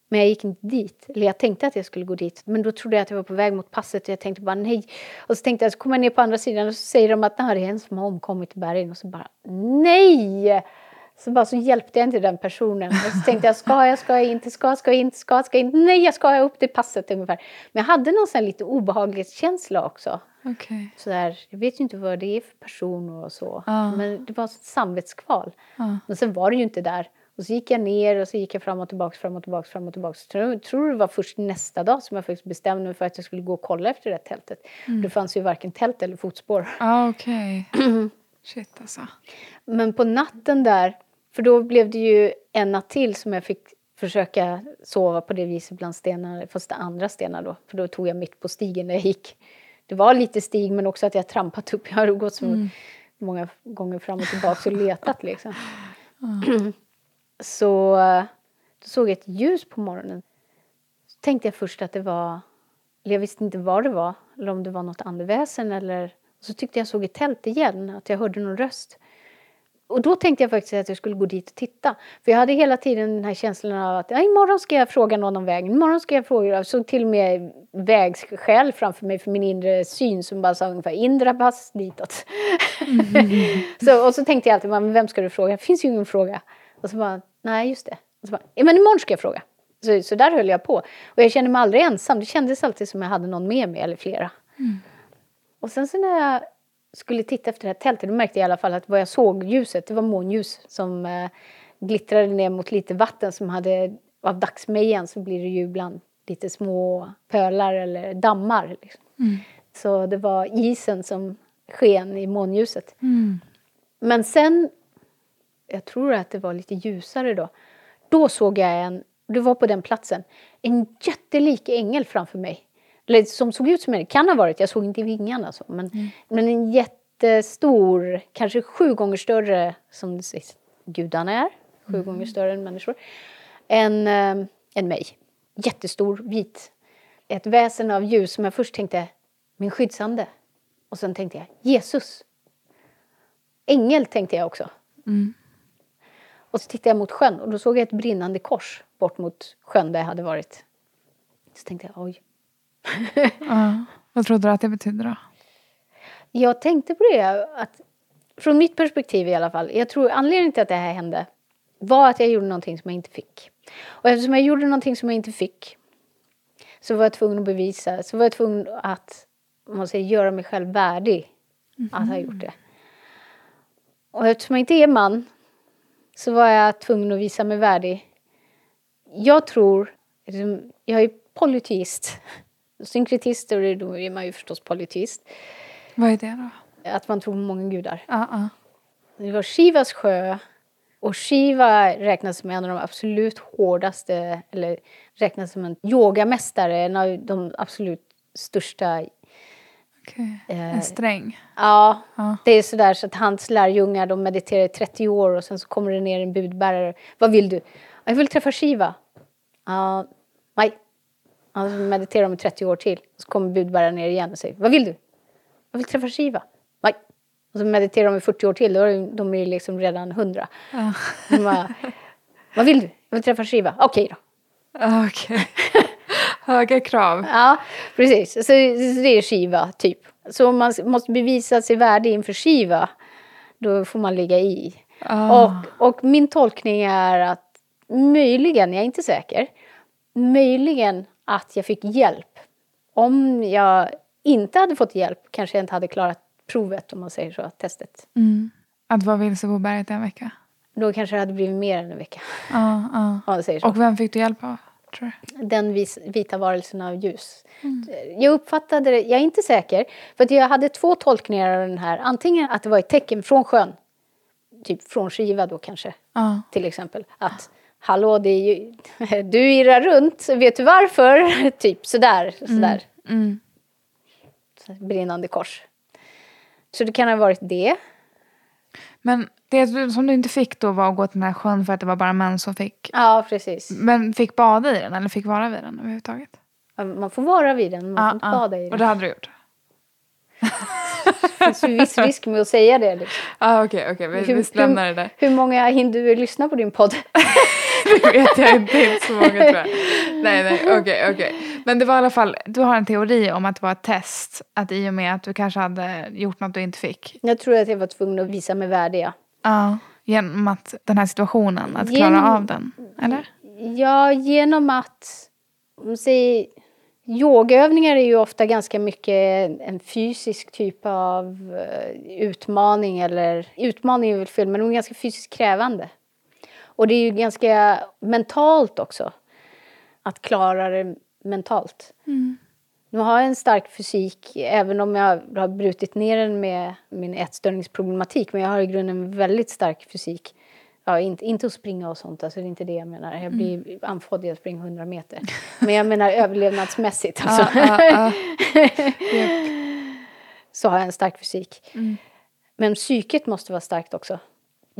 [SPEAKER 1] Men jag gick inte dit. Eller jag tänkte att jag skulle gå dit. Men då trodde jag att jag var på väg mot passet. Och jag tänkte bara nej. Och så tänkte jag, så kommer jag ner på andra sidan och så säger de att det är en som har omkommit i bergen. Och så bara nej! Så bara så hjälpte jag inte den personen. Och så tänkte jag, ska jag, ska jag inte, ska, ska jag inte, ska, ska jag inte. Nej, jag ska jag upp till passet ungefär. Men jag hade någon sån lite obehaglighetskänsla också.
[SPEAKER 2] Okay.
[SPEAKER 1] Så där, jag vet ju inte vad det är för person och så. Ah. Men det var ett samvetskval. Ah. Men sen var det ju inte där. Och så gick jag ner och så gick jag fram och tillbaka, fram och tillbaka, fram och tillbaka. Jag tror det var först nästa dag som jag faktiskt bestämde mig för att jag skulle gå och kolla efter det tältet. Mm. Det fanns ju varken tält eller fotspår.
[SPEAKER 2] Ah, okej. Okay. Shit alltså.
[SPEAKER 1] Men på natten där, för då blev det ju en natt till som jag fick försöka sova på det viset bland stenar, fast andra stenar då. För då tog jag mitt på stigen när jag gick. Det var lite stig men också att jag trampat upp. Jag har gått så mm. många gånger fram och tillbaka och letat liksom. Mm. Så då såg jag ett ljus på morgonen. Så tänkte jag först att det var, jag visste inte vad det var, eller om det var något andeväsen eller så tyckte jag såg ett tält igen, att jag hörde någon röst. Och då tänkte jag faktiskt att jag skulle gå dit och titta. För jag hade hela tiden den här känslan av att ja, imorgon ska jag fråga någon om vägen. Imorgon ska jag fråga. Jag såg till och med vägskäl framför mig för min inre syn som bara sa ungefär Indra pass ditåt. Mm. så, och så tänkte jag alltid, men vem ska du fråga? Det finns ju ingen fråga. Och så bara, nej just det. Och så bara, men imorgon ska jag fråga. Så, så där höll jag på. Och jag kände mig aldrig ensam. Det kändes alltid som jag hade någon med mig eller flera. Mm. Och sen så när jag skulle titta efter det här tältet då märkte jag i alla fall att vad jag såg ljuset, det var månljus som eh, glittrade ner mot lite vatten som hade, av dagsmejan så blir det ju ibland lite små pölar eller dammar. Liksom. Mm. Så det var isen som sken i månljuset. Mm. Men sen, jag tror att det var lite ljusare då, då såg jag en, det var på den platsen, en jättelik ängel framför mig eller som såg ut som en, kan ha varit, jag såg inte vingarna så, men, mm. men en jättestor, kanske sju gånger större som det sägs, gudarna är, sju mm. gånger större än människor, än, äh, än mig. Jättestor, vit. Ett väsen av ljus som jag först tänkte, min skyddsande. Och sen tänkte jag, Jesus. Ängel tänkte jag också. Mm. Och så tittade jag mot sjön och då såg jag ett brinnande kors bort mot sjön där jag hade varit. Så tänkte jag, oj,
[SPEAKER 2] ja. Vad trodde du att det betydde då?
[SPEAKER 1] Jag tänkte på det, att från mitt perspektiv i alla fall. Jag tror anledningen till att det här hände var att jag gjorde någonting som jag inte fick. Och eftersom jag gjorde någonting som jag inte fick så var jag tvungen att bevisa, så var jag tvungen att man säger, göra mig själv värdig mm. att ha gjort det. Och eftersom jag inte är man så var jag tvungen att visa mig värdig. Jag tror, jag är polyteist synkretister, då är man ju förstås polyteist.
[SPEAKER 2] Vad är det då?
[SPEAKER 1] Att man tror på många gudar.
[SPEAKER 2] Uh -uh.
[SPEAKER 1] Det var Shivas sjö och Shiva räknas som en av de absolut hårdaste, eller räknas som en yogamästare, en av de absolut största
[SPEAKER 2] Okej.
[SPEAKER 1] Eh,
[SPEAKER 2] En sträng.
[SPEAKER 1] Ja,
[SPEAKER 2] Ja.
[SPEAKER 1] det är sådär så att hans lärjungar de mediterar i 30 år och sen så kommer det ner en budbärare. Vad vill du? Jag vill träffa Shiva. Ja, nej. Ja, så mediterar de i 30 år till. Så kommer budbäraren ner igen och säger Vad vill du? Jag vill träffa Shiva. Nej. Och så mediterar de i 40 år till. Då är de- är liksom redan 100.
[SPEAKER 2] Ja.
[SPEAKER 1] Bara, Vad vill du? Jag vill träffa Shiva. Okej då.
[SPEAKER 2] Okej. Höga krav.
[SPEAKER 1] Ja, precis. Så, så det är Shiva, typ. Så om man måste bevisa sig värde inför Shiva, då får man ligga i.
[SPEAKER 2] Ah.
[SPEAKER 1] Och, och min tolkning är att möjligen, jag är inte säker, möjligen att jag fick hjälp. Om jag inte hade fått hjälp kanske jag inte hade klarat provet, om man säger så, testet.
[SPEAKER 2] Mm. Att vara vilse på berget en vecka.
[SPEAKER 1] Då kanske det hade blivit mer än en vecka, säger så.
[SPEAKER 2] Och vem fick du hjälp av? Tror du?
[SPEAKER 1] den vis, vita varelsen av ljus. Jag uppfattade det, jag är inte säker, för att jag hade två tolkningar av den här. Antingen att det var ett tecken från sjön, typ från Shiva då kanske,
[SPEAKER 2] Ja.
[SPEAKER 1] till exempel. Att hallå, det är ju, du irrar runt, vet du varför? typ sådär, sådär.
[SPEAKER 2] Mm.
[SPEAKER 1] Så Brinnande kors. Så det kan ha varit det.
[SPEAKER 2] Men det som du inte fick då var att gå till den här sjön för att det var bara män som fick.
[SPEAKER 1] Ja, precis.
[SPEAKER 2] Men fick bada i den eller fick vara vid den överhuvudtaget?
[SPEAKER 1] Man får vara vid den, man får
[SPEAKER 2] Ja,
[SPEAKER 1] inte bada i
[SPEAKER 2] Och
[SPEAKER 1] den.
[SPEAKER 2] det hade du gjort?
[SPEAKER 1] Det finns ju viss risk med att säga det. Liksom.
[SPEAKER 2] Ja, okej, okej. Vi, vi lämnar det där.
[SPEAKER 1] hur många hinduer lyssnar på din podd?
[SPEAKER 2] Det vet jag inte, inte så många tror jag. Nej, nej, okej, okej. Men det var i alla fall, du har en teori om att det var ett test. Att i och med att du kanske hade gjort något du inte fick.
[SPEAKER 1] Jag tror att jag var tvungen att visa mig värdig. Ja,
[SPEAKER 2] Ja. Genom att den här situationen, att
[SPEAKER 1] Genom-
[SPEAKER 2] klara av den. Eller?
[SPEAKER 1] ja genom att... om säger, yogaövningar är ju ofta ganska mycket en fysisk typ av eh, utmaning. Eller utmaning är väl fel, men de är ganska fysiskt krävande. Och det är ju ganska mentalt också. Att klara det mentalt. Nu har jag en stark fysik, även om jag har brutit ner den med min ätstörningsproblematik. Men jag har i grunden en väldigt stark fysik. Ja, inte, inte att springa och sånt, alltså det är inte det jag menar. Jag blir andfådd i att springa 100 meter. Men jag menar överlevnadsmässigt. Alltså.
[SPEAKER 2] Ja, ja, ja.
[SPEAKER 1] Så har jag en stark fysik. Men psyket måste vara starkt också.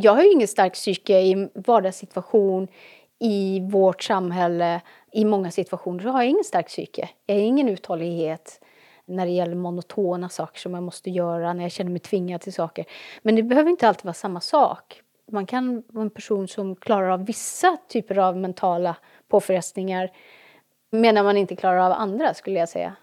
[SPEAKER 1] Jag har ju ingen stark psyke i vardagssituation, i vårt samhälle, i många situationer så har jag ingen stark psyke. Jag har ingen uthållighet när det gäller monotona saker som jag måste göra, när jag känner mig tvingad till saker. Men det behöver inte alltid vara samma sak. Man kan vara en person som klarar av vissa typer av mentala påfrestningar medan man inte klarar av andra, skulle jag säga.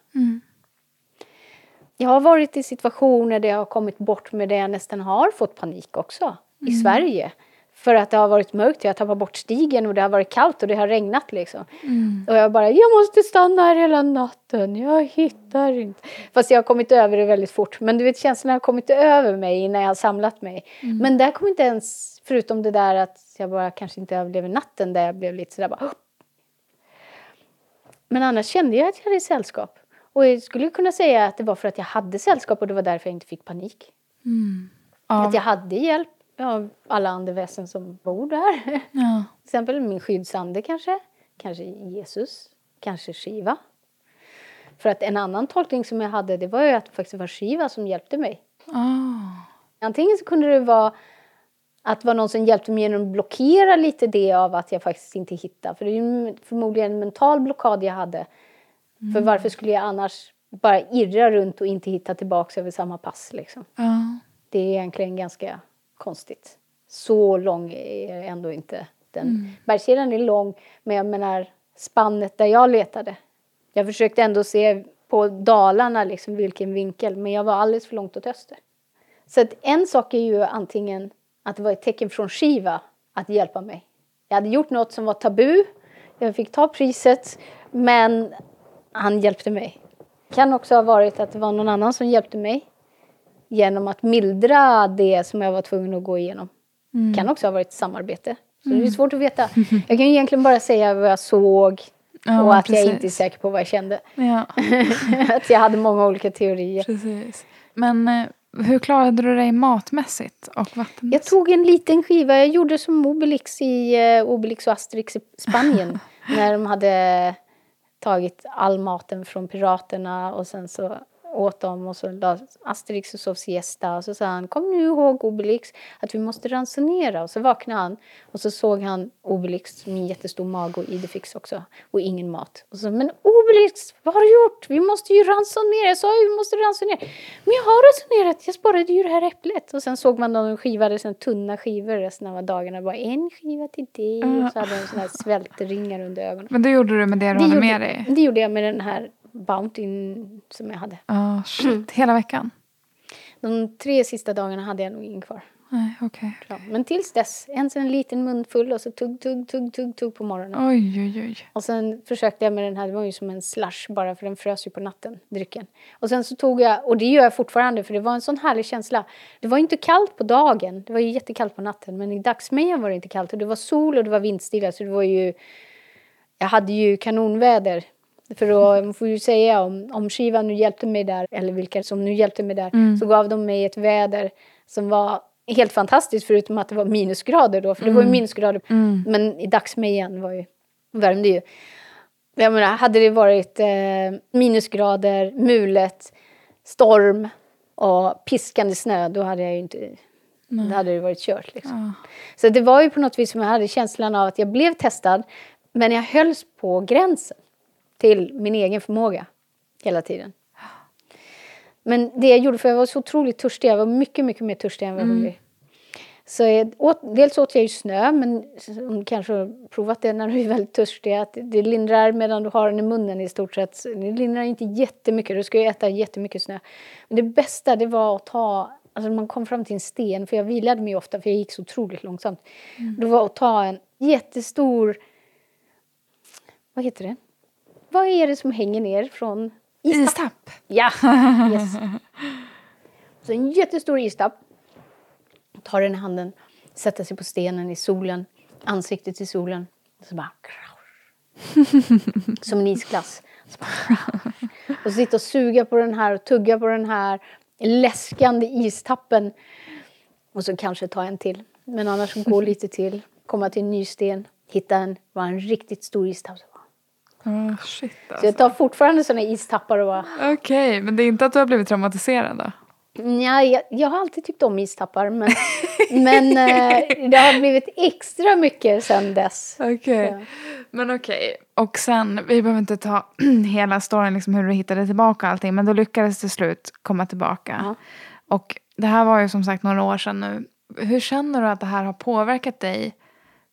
[SPEAKER 1] Jag har varit i situationer där jag har kommit bort med det jag nästan har fått panik också. I Sverige. För att det har varit mörkt, jag har tappat bort stigen och det har varit kallt och det har regnat liksom. Och jag bara, jag måste stanna här hela natten, jag hittar inte. Fast jag har kommit över det väldigt fort. Men du vet känslan har kommit över mig innan jag har samlat mig. Men där kom inte ens, förutom det där att jag bara kanske inte överlever natten där jag blev lite sådär bara, men annars kände jag att jag hade sällskap. Och jag skulle kunna säga att det var för att jag hade sällskap och det var därför jag inte fick panik.
[SPEAKER 2] Ja.
[SPEAKER 1] Att jag hade hjälp av alla andeväsen som bor där.
[SPEAKER 2] Ja.
[SPEAKER 1] Till exempel min skyddsande kanske. Kanske Jesus. Kanske Shiva. För att en annan tolkning som jag hade det var ju att det faktiskt var Shiva som hjälpte mig.
[SPEAKER 2] Ah.
[SPEAKER 1] Antingen så kunde det vara att det var någon som hjälpte mig genom att blockera lite det av att jag faktiskt inte hittade. För det är förmodligen en mental blockad jag hade. För varför skulle jag annars bara irra runt och inte hitta tillbaka över samma pass liksom.
[SPEAKER 2] Ja.
[SPEAKER 1] Det är egentligen ganska konstigt. Så lång är ändå inte den.
[SPEAKER 2] Mm.
[SPEAKER 1] Bergskedjan är lång, men jag menar spannet där jag letade. Jag försökte ändå se på Dalarna, liksom, vilken vinkel, men jag var alldeles för långt åt öster. Så att en sak är ju antingen att det var ett tecken från Shiva att hjälpa mig. Jag hade gjort något som var tabu, jag fick ta priset, men han hjälpte mig. Det kan också ha varit att det var någon annan som hjälpte mig genom att mildra det som jag var tvungen att gå igenom.
[SPEAKER 2] Mm.
[SPEAKER 1] kan också ha varit samarbete. Så det är svårt att veta. Jag kan ju egentligen bara säga vad jag såg
[SPEAKER 2] Ja,
[SPEAKER 1] och att jag
[SPEAKER 2] precis.
[SPEAKER 1] inte är säker på vad jag kände.
[SPEAKER 2] Ja,
[SPEAKER 1] att jag hade många olika teorier.
[SPEAKER 2] precis. Men eh, hur klarade du dig matmässigt och
[SPEAKER 1] Jag
[SPEAKER 2] vattenmässigt?
[SPEAKER 1] tog en liten skiva, jag gjorde som Obelix i eh, Obelix och Asterix i Spanien. när de hade tagit all maten från piraterna och sen så åt dem och så la Asterix och sov siesta och så sa han kom nu ihåg Obelix att vi måste ransonera och så vaknade han och så såg han Obelix med en jättestor mage och Idefix också och ingen mat. Och så men Obelix vad har du gjort? Vi måste ju ransonera. Jag sa ju vi måste ransonera. Men jag har ransonerat. Jag sparade ju det här äpplet. Och sen såg man dem skivade sen tunna skivor resten av dagarna. Bara en skiva till dig och så hade de såna här svältringar under ögonen.
[SPEAKER 2] Men det gjorde du med det du
[SPEAKER 1] Det
[SPEAKER 2] hade
[SPEAKER 1] gjorde,
[SPEAKER 2] med dig?
[SPEAKER 1] det gjorde jag med den här Bountyn som jag hade.
[SPEAKER 2] Ja, shit. Hela veckan?
[SPEAKER 1] De tre sista dagarna hade jag nog ingen kvar.
[SPEAKER 2] Nej, okej.
[SPEAKER 1] Ja, Men tills dess, ens en liten munfull och så tugg, tugg, tugg, tugg, tugg på morgonen.
[SPEAKER 2] Oj, oj, oj.
[SPEAKER 1] Och sen försökte jag med den här, det var ju som en slush bara för den frös ju på natten, drycken. Och sen så tog jag, och det gör jag fortfarande för det var en sån härlig känsla. Det var inte kallt på dagen, det var ju jättekallt på natten, men i dagsmejan var det inte kallt och det var sol och det var vindstilla så det var ju, jag hade ju kanonväder. För då, man får ju säga om, om skivan nu hjälpte mig där, eller vilka som nu hjälpte mig där, så gav de mig ett väder som var helt fantastiskt förutom att det var minusgrader då, för det var ju minusgrader. Men i dagsmejan var ju, värmde ju. Jag menar, hade det varit eh, minusgrader, mulet, storm och piskande snö, då hade jag ju inte... Då hade det varit kört. Liksom. Så det var ju på något vis som jag hade känslan av att jag blev testad, men jag hölls på gränsen till min egen förmåga hela tiden. Men det jag gjorde, för jag var så otroligt törstig, jag var mycket, mycket mer törstig än vad jag var hungrig. Så jag åt, dels åt jag ju snö, men som kanske har provat det när du är väldigt törstig, att det lindrar medan du har den i munnen i stort sett. Det lindrar inte jättemycket, du ska ju äta jättemycket snö. Men det bästa det var att ta, alltså man kom fram till en sten, för jag vilade mig ofta för jag gick så otroligt långsamt. Det var att ta en jättestor, vad heter det? Vad är det som hänger ner från
[SPEAKER 2] Istapp.
[SPEAKER 1] Ja, yes. Så en jättestor istapp. Tar den i handen, sätter sig på stenen i solen, ansiktet i solen. Så bara... Som en isglass. Och sitta och suga på den här och tugga på den här läskande istappen. Och så kanske ta en till. Men annars gå lite till, komma till en ny sten, hitta en, var en riktigt stor istapp.
[SPEAKER 2] Oh, shit
[SPEAKER 1] Så
[SPEAKER 2] alltså.
[SPEAKER 1] jag tar fortfarande såna istappar och bara...
[SPEAKER 2] Okej, men det är inte att du har blivit traumatiserad då?
[SPEAKER 1] Ja, jag, jag har alltid tyckt om istappar men, men eh, det har blivit extra mycket sen dess.
[SPEAKER 2] Okej.
[SPEAKER 1] Ja.
[SPEAKER 2] Men okej. Och sen, vi behöver inte ta hela storyn, liksom hur du hittade tillbaka allting, men då lyckades till slut komma tillbaka.
[SPEAKER 1] Ja.
[SPEAKER 2] Och det här var ju som sagt några år sedan nu. Hur känner du att det här har påverkat dig?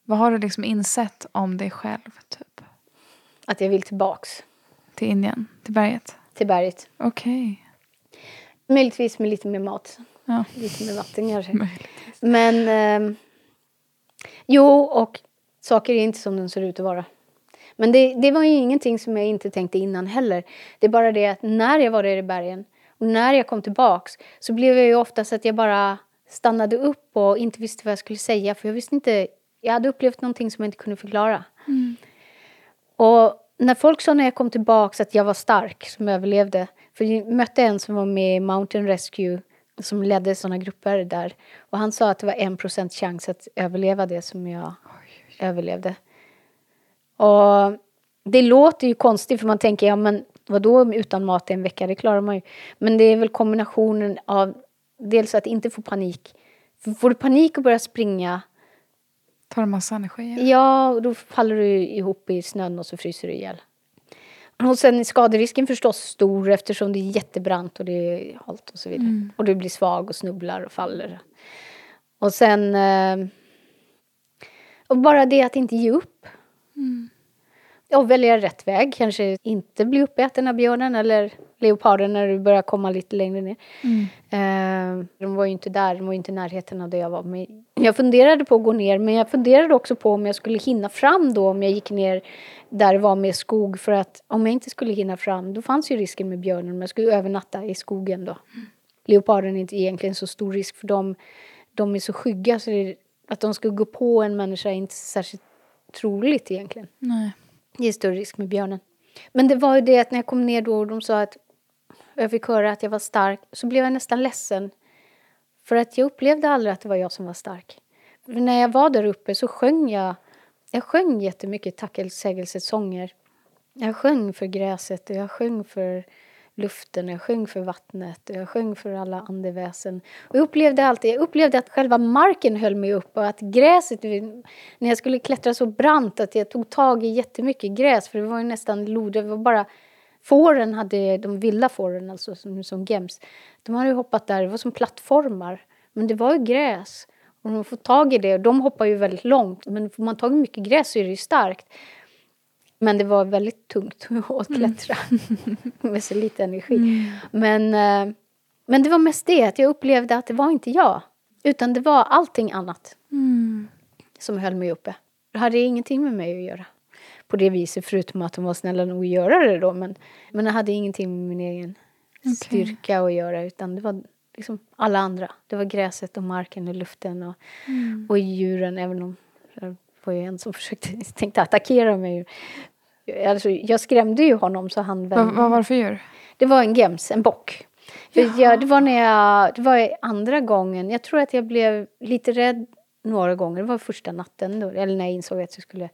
[SPEAKER 2] Vad har du liksom insett om dig själv, typ?
[SPEAKER 1] Att jag vill tillbaks
[SPEAKER 2] Till Indien, till berget?
[SPEAKER 1] till berget.
[SPEAKER 2] Okej.
[SPEAKER 1] Möjligtvis med lite mer mat,
[SPEAKER 2] Ja,
[SPEAKER 1] lite mer vatten kanske.
[SPEAKER 2] möjligtvis.
[SPEAKER 1] Men ehm, jo, och saker är inte som de ser ut att vara. Men det, det var ju ingenting som jag inte tänkte innan heller. Det är bara det att när jag var där i bergen och när jag kom tillbaks så blev jag ju oftast att jag bara stannade upp och inte visste vad jag skulle säga för jag visste inte, jag hade upplevt någonting som jag inte kunde förklara. Och när folk sa när jag kom tillbaka att jag var stark som överlevde, för jag mötte en som var med i Mountain Rescue som ledde sådana grupper där och han sa att det var en procent chans att överleva det som jag överlevde. Och det låter ju konstigt för man tänker, ja men vadå utan mat i en vecka, det klarar man ju. Men det är väl kombinationen av dels att inte få panik. För får du panik och börjar springa,
[SPEAKER 2] Tar en massa energi.
[SPEAKER 1] ja och då faller du ihop i snön och så fryser du ihjäl. Och sen är skaderisken förstås stor eftersom det är jättebrant och det är halt och så vidare. Och du blir svag och snubblar och faller. Och sen... Eh, och bara det att inte ge upp. Och välja rätt väg. Kanske inte bli uppäten av björnen eller leoparden när du börjar komma lite längre ner. Eh, de var ju inte där, de var inte i närheten av där jag var. Men jag funderade på att gå ner, men jag funderade också på om jag skulle hinna fram då om jag gick ner där det var med skog. För att om jag inte skulle hinna fram, då fanns ju risken med björnen om jag skulle övernatta i skogen då. Leoparden är inte egentligen så stor risk för dem. De är så skygga så det, att de skulle gå på en människa är inte särskilt troligt egentligen.
[SPEAKER 2] Nej.
[SPEAKER 1] Det är större risk med björnen. Men det var ju det att när jag kom ner då och de sa att jag fick höra att jag var stark så blev jag nästan ledsen. För att jag upplevde aldrig att det var jag som var stark. För när jag var där uppe så sjöng jag, jag sjöng jättemycket tacksägelsesånger. Jag sjöng för gräset och jag sjöng för luften, jag sjöng för vattnet och jag sjöng för alla andeväsen. Och jag upplevde alltid, jag upplevde att själva marken höll mig upp och att gräset, när jag skulle klättra så brant att jag tog tag i jättemycket gräs för det var ju nästan lodrätt, det var bara Fåren hade, de vilda fåren alltså som, som gems, de hade ju hoppat där, det var som plattformar. Men det var ju gräs. Och de får tag i det, de hoppar ju väldigt långt, men får man tag i mycket gräs så är det ju starkt. Men det var väldigt tungt att klättra mm. med så lite energi. Mm. Men, eh, men det var mest det, att jag upplevde att det var inte jag. Utan det var allting annat mm. som höll mig uppe. Det hade ingenting med mig att göra på det viset, förutom att de var snälla nog att göra det då. Men, men det hade ingenting med min egen okay. styrka att göra, utan det var liksom alla andra. Det var gräset och marken och luften och, mm. och djuren, även om det var ju en som försökte, tänkte attackera mig. Alltså, jag skrämde ju honom så han...
[SPEAKER 2] Vad, vad var det för djur?
[SPEAKER 1] Det var en gems, en bock. Jag, det var när jag, det var andra gången, jag tror att jag blev lite rädd några gånger. Det var första natten, då, eller när jag insåg att jag skulle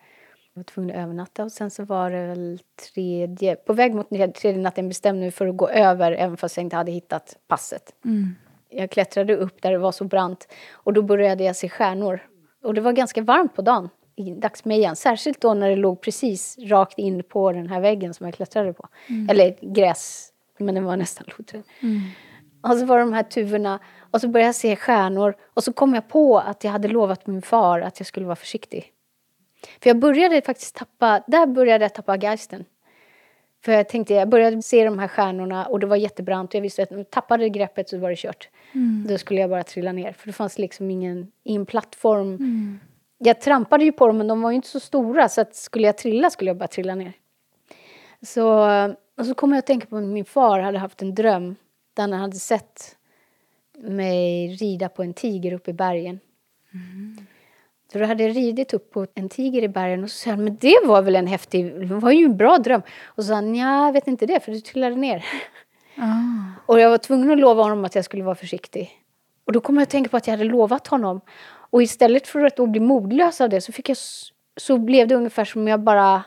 [SPEAKER 1] var tvungen att övernatta och sen så var det väl tredje, på väg mot tredje natten bestämde mig för att gå över även fast jag inte hade hittat passet. Mm. Jag klättrade upp där det var så brant och då började jag se stjärnor. Och det var ganska varmt på dagen i dagsmejan. Särskilt då när det låg precis rakt in på den här väggen som jag klättrade på. Mm. Eller gräs, men det var nästan lodträd. Mm. Och så var de här tuvorna och så började jag se stjärnor och så kom jag på att jag hade lovat min far att jag skulle vara försiktig. För jag började faktiskt tappa, där började jag tappa geisten. För jag tänkte, jag började se de här stjärnorna och det var jättebrant och jag visste att om jag tappade greppet så var det kört. Mm. Då skulle jag bara trilla ner för det fanns liksom ingen, ingen plattform. Mm. Jag trampade ju på dem men de var ju inte så stora så att skulle jag trilla skulle jag bara trilla ner. Så, och så kom jag att tänka på att min far hade haft en dröm där han hade sett mig rida på en tiger uppe i bergen. Mm. Så då hade jag ridit upp på en tiger i bergen och så sa han, men det var väl en häftig, det var ju en bra dröm. Och så sa han, ja, jag vet inte det, för du trillade ner. Ah. Och jag var tvungen att lova honom att jag skulle vara försiktig. Och då kom jag att tänka på att jag hade lovat honom. Och istället för att då bli modlös av det så, fick jag, så blev det ungefär som jag bara,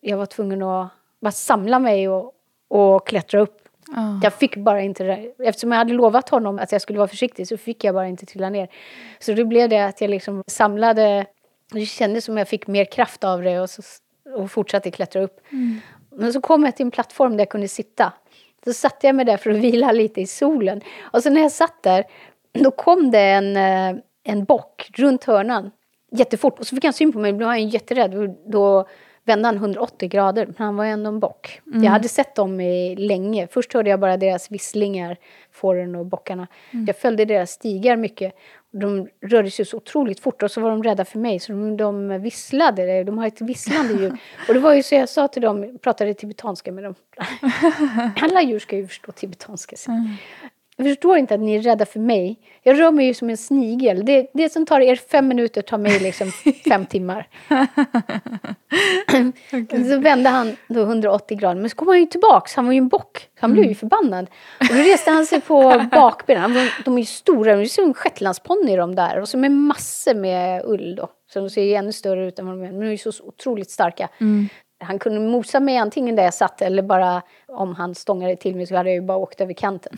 [SPEAKER 1] jag var tvungen att bara samla mig och, och klättra upp Oh. Jag fick bara inte. Eftersom jag hade lovat honom att jag skulle vara försiktig så fick jag bara inte trilla ner. Så då blev det att jag liksom samlade, det kändes som jag fick mer kraft av det och, så, och fortsatte klättra upp. Mm. Men så kom jag till en plattform där jag kunde sitta. Så satte jag mig där för att vila lite i solen. Och så när jag satt där, då kom det en, eh, en bock runt hörnan jättefort. Och så fick han syn på mig, då blev han jätterädd. Då vände han 180 grader, men han var ändå en bock. Mm. Jag hade sett dem i länge. Först hörde jag bara deras visslingar, fåren och bockarna. Mm. Jag följde deras stigar mycket. De rörde sig så otroligt fort och så var de rädda för mig så de, de visslade. De har ett visslande ljud. Och det var ju så jag sa till dem, pratade tibetanska med dem. Alla djur ska ju förstå tibetanska. Mm. Jag förstår inte att ni är rädda för mig. Jag rör mig ju som en snigel. Det, det som tar er fem minuter tar mig liksom fem timmar. okay. Så vände han då 180 grader. Men så kom han ju tillbaks. Han var ju en bock. Han blev ju mm. förbannad. Och då reste han sig på bakbenen. de är ju stora. De är som shetlandsponny de där. Och så med massor med ull då. Så de ser ju ännu större ut än vad de är. Men de är ju så otroligt starka. Mm. Han kunde mosa mig antingen där jag satt eller bara om han stångade till mig så hade jag ju bara åkt över kanten.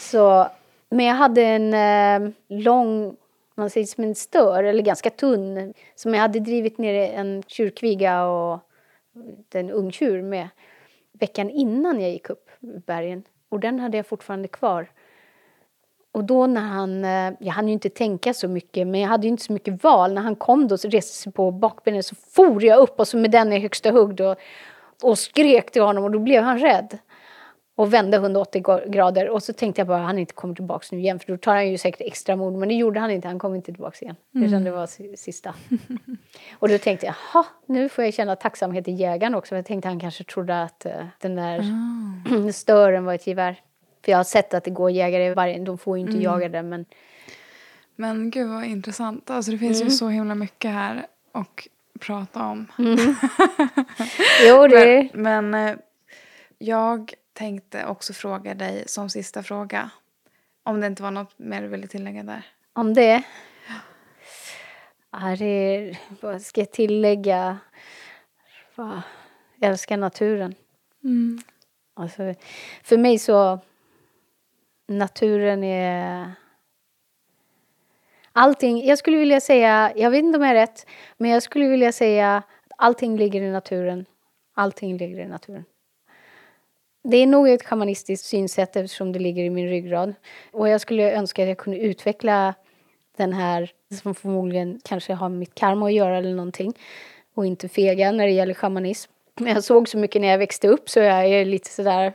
[SPEAKER 1] Så, men jag hade en eh, lång, man säger som en stör, eller ganska tunn, som jag hade drivit ner en tjurkviga och en ungtjur med veckan innan jag gick upp bergen. Och den hade jag fortfarande kvar. Och då när han, eh, jag hann ju inte tänka så mycket, men jag hade ju inte så mycket val. När han kom då så reste sig på bakbenen så for jag upp och så med den i högsta hugg då, och skrek till honom och då blev han rädd och vände 180 grader. Och så tänkte jag bara, han inte kommer tillbaka nu igen. För då tar han ju säkert extra mod. Men det gjorde han inte, han kom inte tillbaka igen. Mm. Utan det var sista. och då tänkte jag, jaha, nu får jag känna tacksamhet i jägaren också. Jag tänkte han kanske trodde att uh, den där mm. stören var ett gevär. För jag har sett att det går jägare i vargen, de får ju inte mm. jaga den men...
[SPEAKER 2] Men gud vad intressant. Alltså det finns mm. ju så himla mycket här att prata om. Mm.
[SPEAKER 1] jo det...
[SPEAKER 2] Men, men eh, jag tänkte också fråga dig som sista fråga. Om det inte var något mer du ville tillägga där.
[SPEAKER 1] Om det? Ja, det vad ska jag tillägga? Jag älskar naturen. Mm. Alltså, för mig så... Naturen är... Allting, jag skulle vilja säga, jag vet inte om jag är rätt, men jag skulle vilja säga att allting ligger i naturen. Allting ligger i naturen. Det är nog ett shamanistiskt synsätt eftersom det ligger i min ryggrad. Och jag skulle önska att jag kunde utveckla den här, som förmodligen kanske har med mitt karma att göra eller någonting. Och inte fega när det gäller shamanism. Men jag såg så mycket när jag växte upp så jag är lite sådär...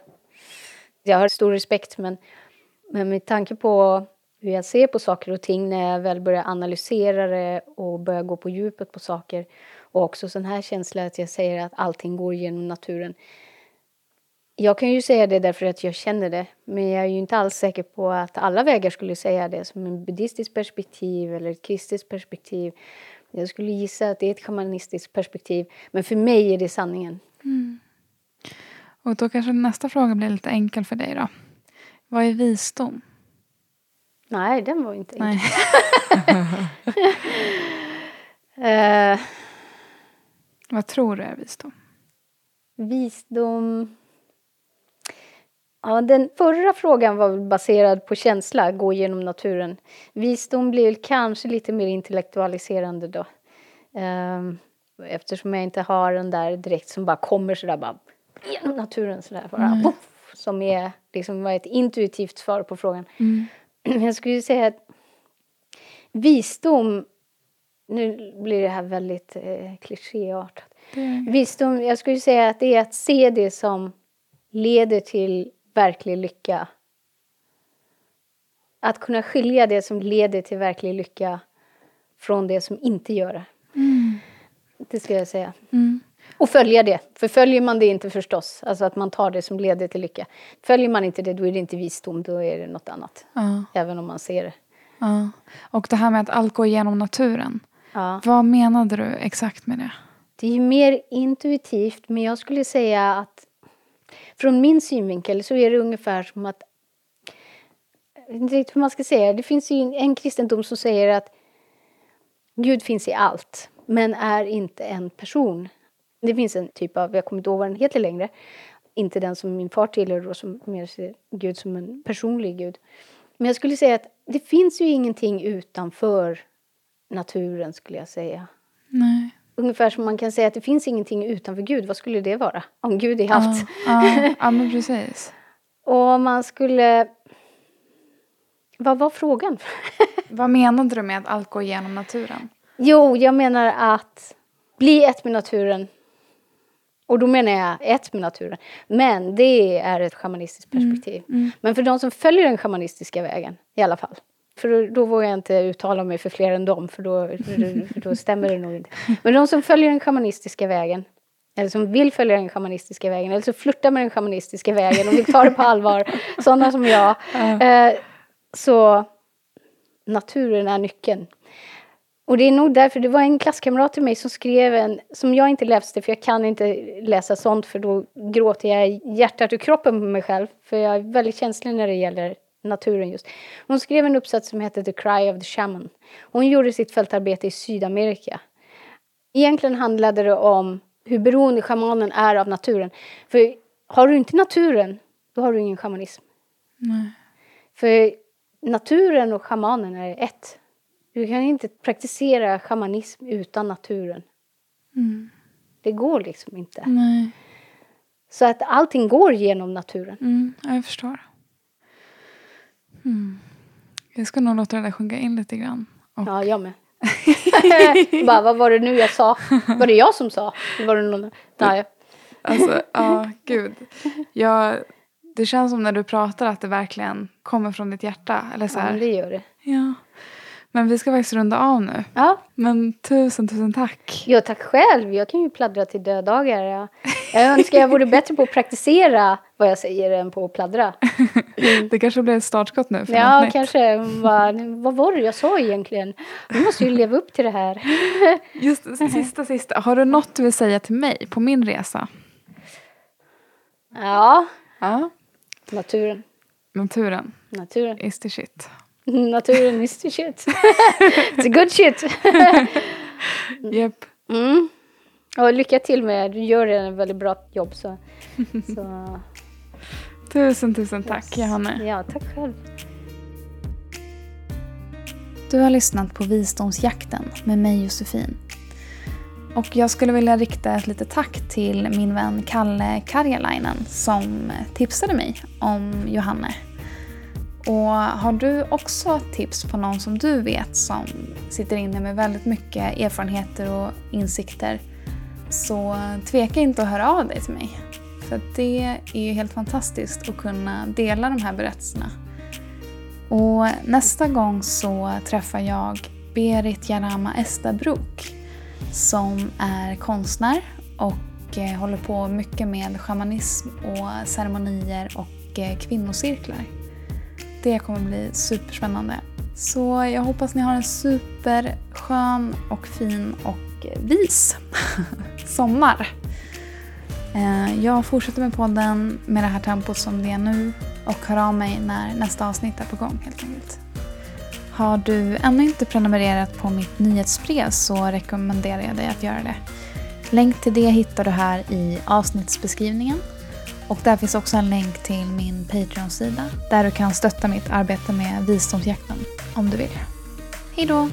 [SPEAKER 1] Jag har stor respekt men, men med tanke på hur jag ser på saker och ting när jag väl börjar analysera det och börjar gå på djupet på saker och också sån här känsla att jag säger att allting går genom naturen. Jag kan ju säga det därför att jag känner det, men jag är ju inte alls säker på att alla vägar skulle säga det som en buddhistiskt perspektiv eller ett kristiskt perspektiv. Jag skulle gissa att det är ett shamanistiskt perspektiv, men för mig är det sanningen. Mm.
[SPEAKER 2] Och då kanske nästa fråga blir lite enkel för dig då. Vad är visdom?
[SPEAKER 1] Nej, den var inte enkel. uh,
[SPEAKER 2] Vad tror du är visdom?
[SPEAKER 1] Visdom... Ja, den förra frågan var baserad på känsla, gå genom naturen. Visdom blir kanske lite mer intellektualiserande då. Um, eftersom jag inte har den där direkt som bara kommer sådär bara genom naturen sådär bara. Mm. Puff, som är liksom ett intuitivt svar på frågan. Mm. Jag skulle säga att visdom, nu blir det här väldigt eh, klichéartat. Mm. Visdom, jag skulle säga att det är att se det som leder till verklig lycka. Att kunna skilja det som leder till verklig lycka från det som inte gör det. Mm. Det skulle jag säga. Mm. Och följa det. För följer man det inte förstås, alltså att man tar det som leder till lycka. Följer man inte det, då är det inte visdom, då är det något annat. Ja. Även om man ser det.
[SPEAKER 2] Ja. Och det här med att allt går igenom naturen. Ja. Vad menade du exakt med det?
[SPEAKER 1] Det är ju mer intuitivt, men jag skulle säga att från min synvinkel så är det ungefär som att jag vet inte riktigt hur man ska säga. Det finns ju en kristendom som säger att Gud finns i allt, men är inte en person. Det finns en typ av, jag kommer inte ihåg vad den heter längre, inte den som min far tillhör och som mer ser Gud som en personlig Gud. Men jag skulle säga att det finns ju ingenting utanför naturen skulle jag säga.
[SPEAKER 2] Nej.
[SPEAKER 1] Ungefär som man kan säga att det finns ingenting utanför Gud. Vad skulle det vara? Om Gud är allt.
[SPEAKER 2] Ja, ja, men precis.
[SPEAKER 1] och man skulle... Vad var frågan?
[SPEAKER 2] Vad menade du med att allt går igenom naturen?
[SPEAKER 1] Jo, jag menar att bli ett med naturen. Och då menar jag ett med naturen. Men det är ett schamanistiskt mm, perspektiv. Mm, mm. Men för de som följer den schamanistiska vägen i alla fall. För då vågar jag inte uttala mig för fler än dem, för då, för då stämmer det nog inte. Men de som följer den schamanistiska vägen, eller som vill följa den schamanistiska vägen, eller som flörtar med den schamanistiska vägen och vill ta det på allvar, sådana som jag. Eh, så naturen är nyckeln. Och det är nog därför, det var en klasskamrat till mig som skrev en, som jag inte läste för jag kan inte läsa sånt för då gråter jag hjärtat ur kroppen på mig själv. För jag är väldigt känslig när det gäller naturen just. Hon skrev en uppsats som hette The Cry of the Shaman. Hon gjorde sitt fältarbete i Sydamerika. Egentligen handlade det om hur beroende shamanen är av naturen. För har du inte naturen, då har du ingen shamanism.
[SPEAKER 2] Nej.
[SPEAKER 1] För naturen och shamanen är ett. Du kan inte praktisera shamanism utan naturen.
[SPEAKER 2] Mm.
[SPEAKER 1] Det går liksom inte.
[SPEAKER 2] Nej.
[SPEAKER 1] Så att allting går genom naturen.
[SPEAKER 2] Mm, jag förstår. Mm. Jag ska nog låta det där sjunka in lite grann.
[SPEAKER 1] Och... Ja, jag med. Bara, vad var det nu jag sa? Var det jag som sa? var det någon... Nej.
[SPEAKER 2] Alltså, ja, gud. Jag, det känns som när du pratar att det verkligen kommer från ditt hjärta. Eller så här.
[SPEAKER 1] Ja, det gör det.
[SPEAKER 2] Ja. Men vi ska faktiskt runda av nu.
[SPEAKER 1] Ja.
[SPEAKER 2] Men tusen, tusen tack.
[SPEAKER 1] Jo, tack själv. Jag kan ju pladdra till dödagar. Jag, jag önskar jag vore bättre på att praktisera vad jag säger än på att pladdra.
[SPEAKER 2] Det kanske blir ett startskott nu
[SPEAKER 1] för Ja, något kanske. Vad, vad var det jag sa egentligen? Vi måste ju leva upp till det här.
[SPEAKER 2] Just sista, sista. Har du något du vill säga till mig på min resa?
[SPEAKER 1] Ja.
[SPEAKER 2] Ja.
[SPEAKER 1] Naturen.
[SPEAKER 2] Naturen.
[SPEAKER 1] Naturen.
[SPEAKER 2] Is the shit.
[SPEAKER 1] Naturen is the shit. It's a good shit.
[SPEAKER 2] Japp.
[SPEAKER 1] Mm. Och lycka till med. Du gör en väldigt bra jobb. Så, så
[SPEAKER 2] Tusen, tusen tack yes. Johanna.
[SPEAKER 1] Ja, tack själv.
[SPEAKER 2] Du har lyssnat på Visdomsjakten med mig Josefin. Och jag skulle vilja rikta ett litet tack till min vän Kalle Karjalainen som tipsade mig om Johanne. Och har du också tips på någon som du vet som sitter inne med väldigt mycket erfarenheter och insikter så tveka inte att höra av dig till mig. För det är ju helt fantastiskt att kunna dela de här berättelserna. Och nästa gång så träffar jag Berit Jarama-Estabruk som är konstnär och eh, håller på mycket med shamanism och ceremonier och eh, kvinnocirklar. Det kommer bli superspännande. Så jag hoppas ni har en superskön och fin och vis sommar. Eh, jag fortsätter med podden med det här tempot som det är nu och hör av mig när nästa avsnitt är på gång helt enkelt. Har du ännu inte prenumererat på mitt nyhetsbrev så rekommenderar jag dig att göra det. Länk till det hittar du här i avsnittsbeskrivningen. Och där finns också en länk till min Patreon-sida där du kan stötta mitt arbete med visdomsjakten om du vill. Hejdå!